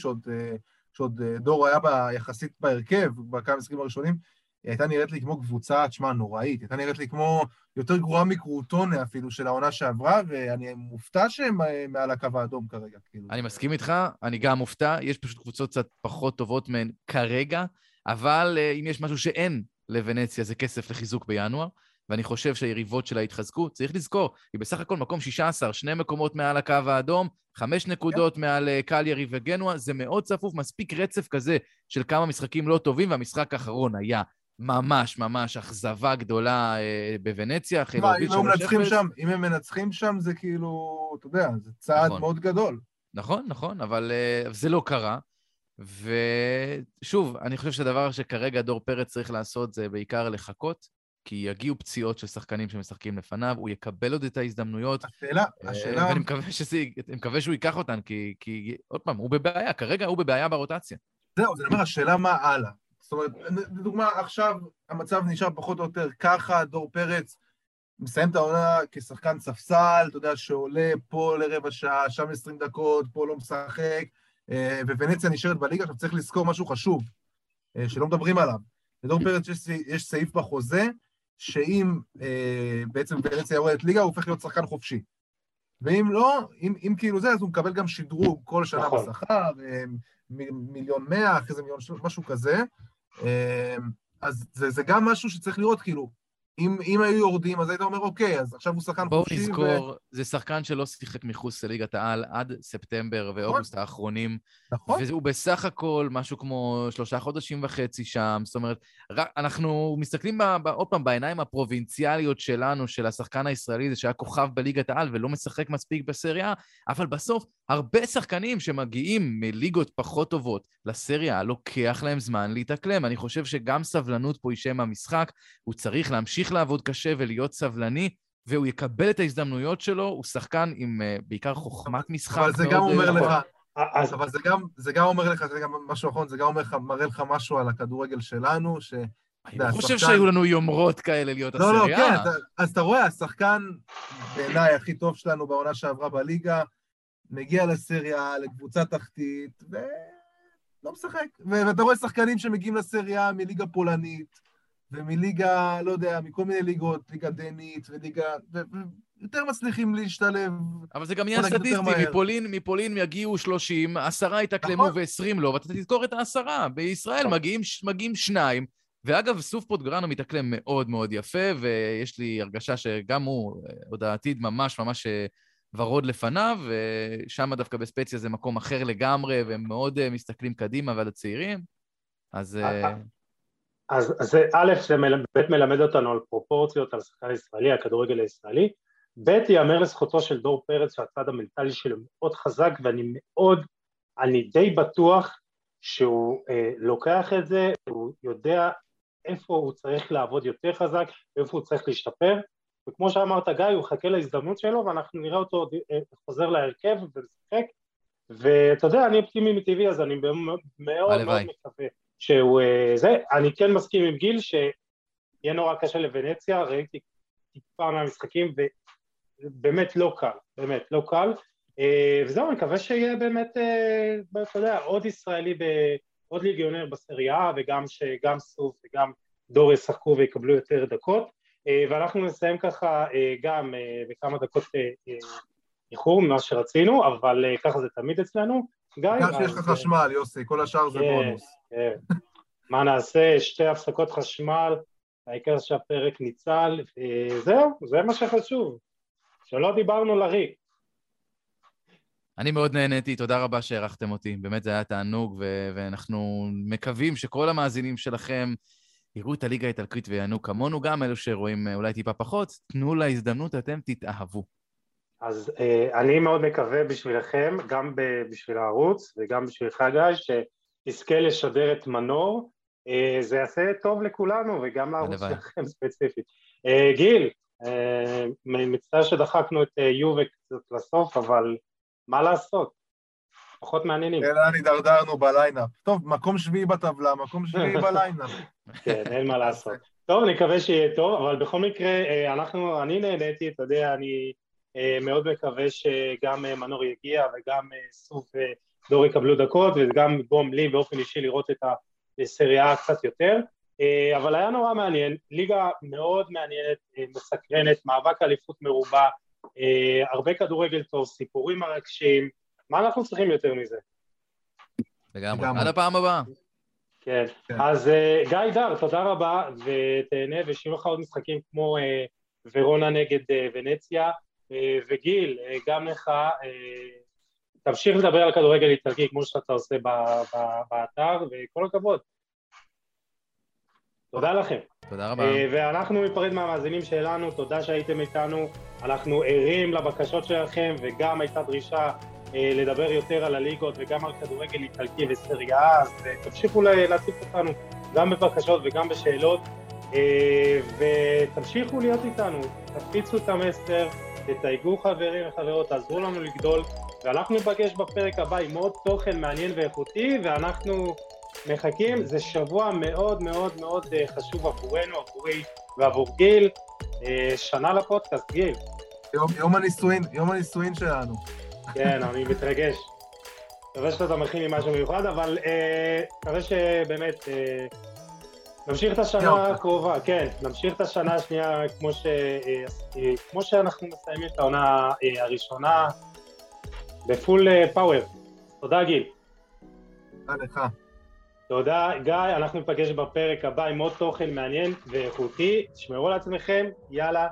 שעוד דור היה בה יחסית בהרכב, בכמה משחקים הראשונים, היא הייתה נראית לי כמו קבוצה, תשמע, נוראית. הייתה נראית לי כמו יותר גרועה מקרוטונה אפילו של העונה שעברה, ואני מופתע שהם מעל הקו האדום כרגע. כאילו. אני מסכים איתך, אני גם מופתע. יש פשוט קבוצות קצת פחות טובות מהן כרגע, אבל אם יש משהו שאין לוונציה זה כסף לחיזוק בינואר, ואני חושב שהיריבות שלה יתחזקו. צריך לזכור, היא בסך הכל מקום 16, שני מקומות מעל הקו האדום, חמש נקודות yeah. מעל קליירי וגנוע, זה מאוד צפוף, מספיק רצף כזה של כמה משחקים לא טובים, והמשחק האחרון היה ממש ממש אכזבה גדולה אה, בוונציה, אחרי להוביל שלוש אפס. אם הם מנצחים שם, זה כאילו, אתה יודע, זה צעד נכון. מאוד גדול. נכון, נכון, אבל uh, זה לא קרה. ושוב, אני חושב שהדבר שכרגע דור פרץ צריך לעשות זה בעיקר לחכות, כי יגיעו פציעות של שחקנים שמשחקים לפניו, הוא יקבל עוד את ההזדמנויות. השאלה, השאלה... ואני מקווה, שזה, מקווה שהוא ייקח אותן, כי, כי עוד פעם, הוא בבעיה, כרגע הוא בבעיה ברוטציה. זהו, זה אומר, השאלה מה הלאה. זאת אומרת, לדוגמה, עכשיו המצב נשאר פחות או יותר ככה, דור פרץ מסיים את העונה כשחקן ספסל, אתה יודע, שעולה פה לרבע שעה, שם 20 דקות, פה לא משחק, אה, וונציה נשארת בליגה. עכשיו צריך לזכור משהו חשוב, אה, שלא מדברים עליו. לדור פרץ יש, יש סעיף בחוזה, שאם אה, בעצם ונציה יורדת ליגה, הוא הופך להיות שחקן חופשי. ואם לא, אם, אם כאילו זה, אז הוא מקבל גם שדרוג כל שנה נכון. בשכר, אה, מיליון מאה, אחרי זה מיליון שלוש, משהו כזה. אה, אז זה, זה גם משהו שצריך לראות, כאילו, אם, אם היו יורדים, אז היית אומר, אוקיי, אז עכשיו הוא שחקן חופשי. בואו נזכור, ו... זה שחקן שלא שיחק מחוץ לליגת העל עד ספטמבר ואוגוסט נכון. האחרונים. נכון. והוא בסך הכל משהו כמו שלושה חודשים וחצי שם. זאת אומרת, אנחנו מסתכלים עוד פעם בעיניים הפרובינציאליות שלנו, של השחקן הישראלי, זה שהיה כוכב בליגת העל ולא משחק מספיק בסריה, אבל בסוף, הרבה שחקנים שמגיעים מליגות פחות טובות לסריה, לוקח להם זמן להתאקלם. אני חושב שגם סבלנות פה היא שם המשחק, הוא צריך להמשיך לעבוד קשה ולהיות סבלני, והוא יקבל את ההזדמנויות שלו, הוא שחקן עם uh, בעיקר חוכמת משחק. אבל זה גם אומר לך, אז... אבל זה גם, זה גם אומר לך, זה גם משהו אחרון, זה גם אומר לך, מראה לך משהו על הכדורגל שלנו, ש... אני לא חושב שהיו לנו יומרות כאלה להיות הסריה. לא, לא, כן, אז אתה רואה, השחקן בעיניי הכי טוב שלנו בעונה שעברה בליגה, מגיע לסריה, לקבוצה תחתית, ולא משחק. ואתה רואה שחקנים שמגיעים לסריה מליגה פולנית, ומליגה, לא יודע, מכל מיני ליגות, ליגה דנית וליגה... יותר מצליחים להשתלב. אבל זה גם עניין סטטיסטי, מפולין, מפולין יגיעו 30, עשרה יתאקלמו נכון. ו-20 לא, ואתה תזכור את העשרה. בישראל נכון. מגיעים, מגיעים שניים, ואגב, סוף פוטגרנו מתאקלם מאוד מאוד יפה, ויש לי הרגשה שגם הוא, עוד העתיד ממש ממש אה, ורוד לפניו, ושם דווקא בספציה זה מקום אחר לגמרי, והם מאוד אה, מסתכלים קדימה ועל הצעירים. אז... אה, אז, אז א', זה באמת מלמד אותנו על פרופורציות, על שחקן ישראלי, הכדורגל הישראלי, ב', ייאמר לזכותו של דור פרץ שהצד המנטלי שלו מאוד חזק ואני מאוד, אני די בטוח שהוא אה, לוקח את זה, הוא יודע איפה הוא צריך לעבוד יותר חזק, איפה הוא צריך להשתפר, וכמו שאמרת גיא, הוא חכה להזדמנות שלו ואנחנו נראה אותו אה, חוזר להרכב ומשחק, ואתה יודע, אני אופטימי מטבעי אז אני מאוד מאוד מקווה שהוא אה, זה, אני כן מסכים עם גיל שיהיה נורא קשה לוונציה, ראיתי טיפה מהמשחקים ובאמת לא קל, באמת לא קל. אה, וזהו, אני מקווה שיהיה באמת, אתה יודע, עוד ישראלי, ב, עוד ליגיונר בסריה וגם שגם סוף וגם דור ישחקו ויקבלו יותר דקות ואנחנו נסיים ככה גם בכמה דקות איחור ממה שרצינו, אבל ככה זה תמיד אצלנו. גיא... גם שיש לך חשמל, יוסי, כל השאר זה כן, בונוס. כן. מה נעשה? שתי הפסקות חשמל, העיקר שהפרק ניצל, זהו, זה מה שחשוב. שלא דיברנו לריק. אני מאוד נהניתי, תודה רבה שהערכתם אותי. באמת זה היה תענוג, ו- ואנחנו מקווים שכל המאזינים שלכם יראו את הליגה האיטלקית ויענו כמונו, גם אלו שרואים אה, אולי טיפה פחות, תנו לה הזדמנות, אתם תתאהבו. אז אה, אני מאוד מקווה בשבילכם, גם בשביל הערוץ וגם בשבילך גיא, שתזכה לשדר את מנור, אה, זה יעשה טוב לכולנו וגם לערוץ שלכם ספציפית. אה, גיל, אה, מצטער שדחקנו את יובה קצת לסוף, אבל מה לעשות? פחות מעניינים. לאן הידרדרנו ב lineup. טוב, מקום שביעי בטבלה, מקום שביעי ב lineup. כן, אין מה לעשות. טוב, אני מקווה שיהיה טוב, אבל בכל מקרה, אה, אנחנו, אני נהניתי, אתה יודע, אני אה, מאוד מקווה שגם אה, מנור יגיע וגם סוף ודור יקבלו דקות וגם בום לי באופן אישי לראות את הסריה קצת יותר אבל היה נורא מעניין, ליגה מאוד מעניינת, מסקרנת, מאבק אליפות מרובה, הרבה כדורגל טוב, סיפורים מרגשים, מה אנחנו צריכים יותר מזה? לגמרי, עד הפעם הבאה. כן, כן. אז גיא דר, תודה רבה ותהנה ושיהיו לך עוד משחקים כמו ורונה נגד ונציה אה, וגיל, אה, גם לך, אה, תמשיך לדבר על כדורגל איטלקי כמו שאתה עושה באתר, וכל הכבוד. תודה לכם. תודה רבה. ואנחנו ניפרד מהמאזינים שלנו, תודה שהייתם איתנו, אנחנו ערים לבקשות שלכם, וגם הייתה דרישה לדבר יותר על הליגות וגם על כדורגל איטלקי וסריה, אז תמשיכו להציף אותנו גם בבקשות וגם בשאלות, ותמשיכו להיות איתנו, תפיצו את המסר, תתייגו חברים וחברות, תעזרו לנו לגדול, ואנחנו ניפגש בפרק הבא עם עוד תוכן מעניין ואיכותי, ואנחנו מחכים, זה שבוע מאוד מאוד מאוד חשוב עבורנו, עבורי ועבור גיל, שנה לפודקאסט, גיל. יום, יום הנישואין, יום הנישואין שלנו. כן, אני מתרגש. מקווה שאתה מכין לי משהו מיוחד, אבל מקווה שבאמת נמשיך את השנה הקרובה, כן, נמשיך את השנה השנייה כמו, ש, כמו שאנחנו מסיימים את העונה הראשונה בפול פאוור. תודה גיל. תודה לך. תודה גיא, אנחנו ניפגש בפרק הבא עם עוד תוכן מעניין ואיכותי. תשמרו על עצמכם, יאללה,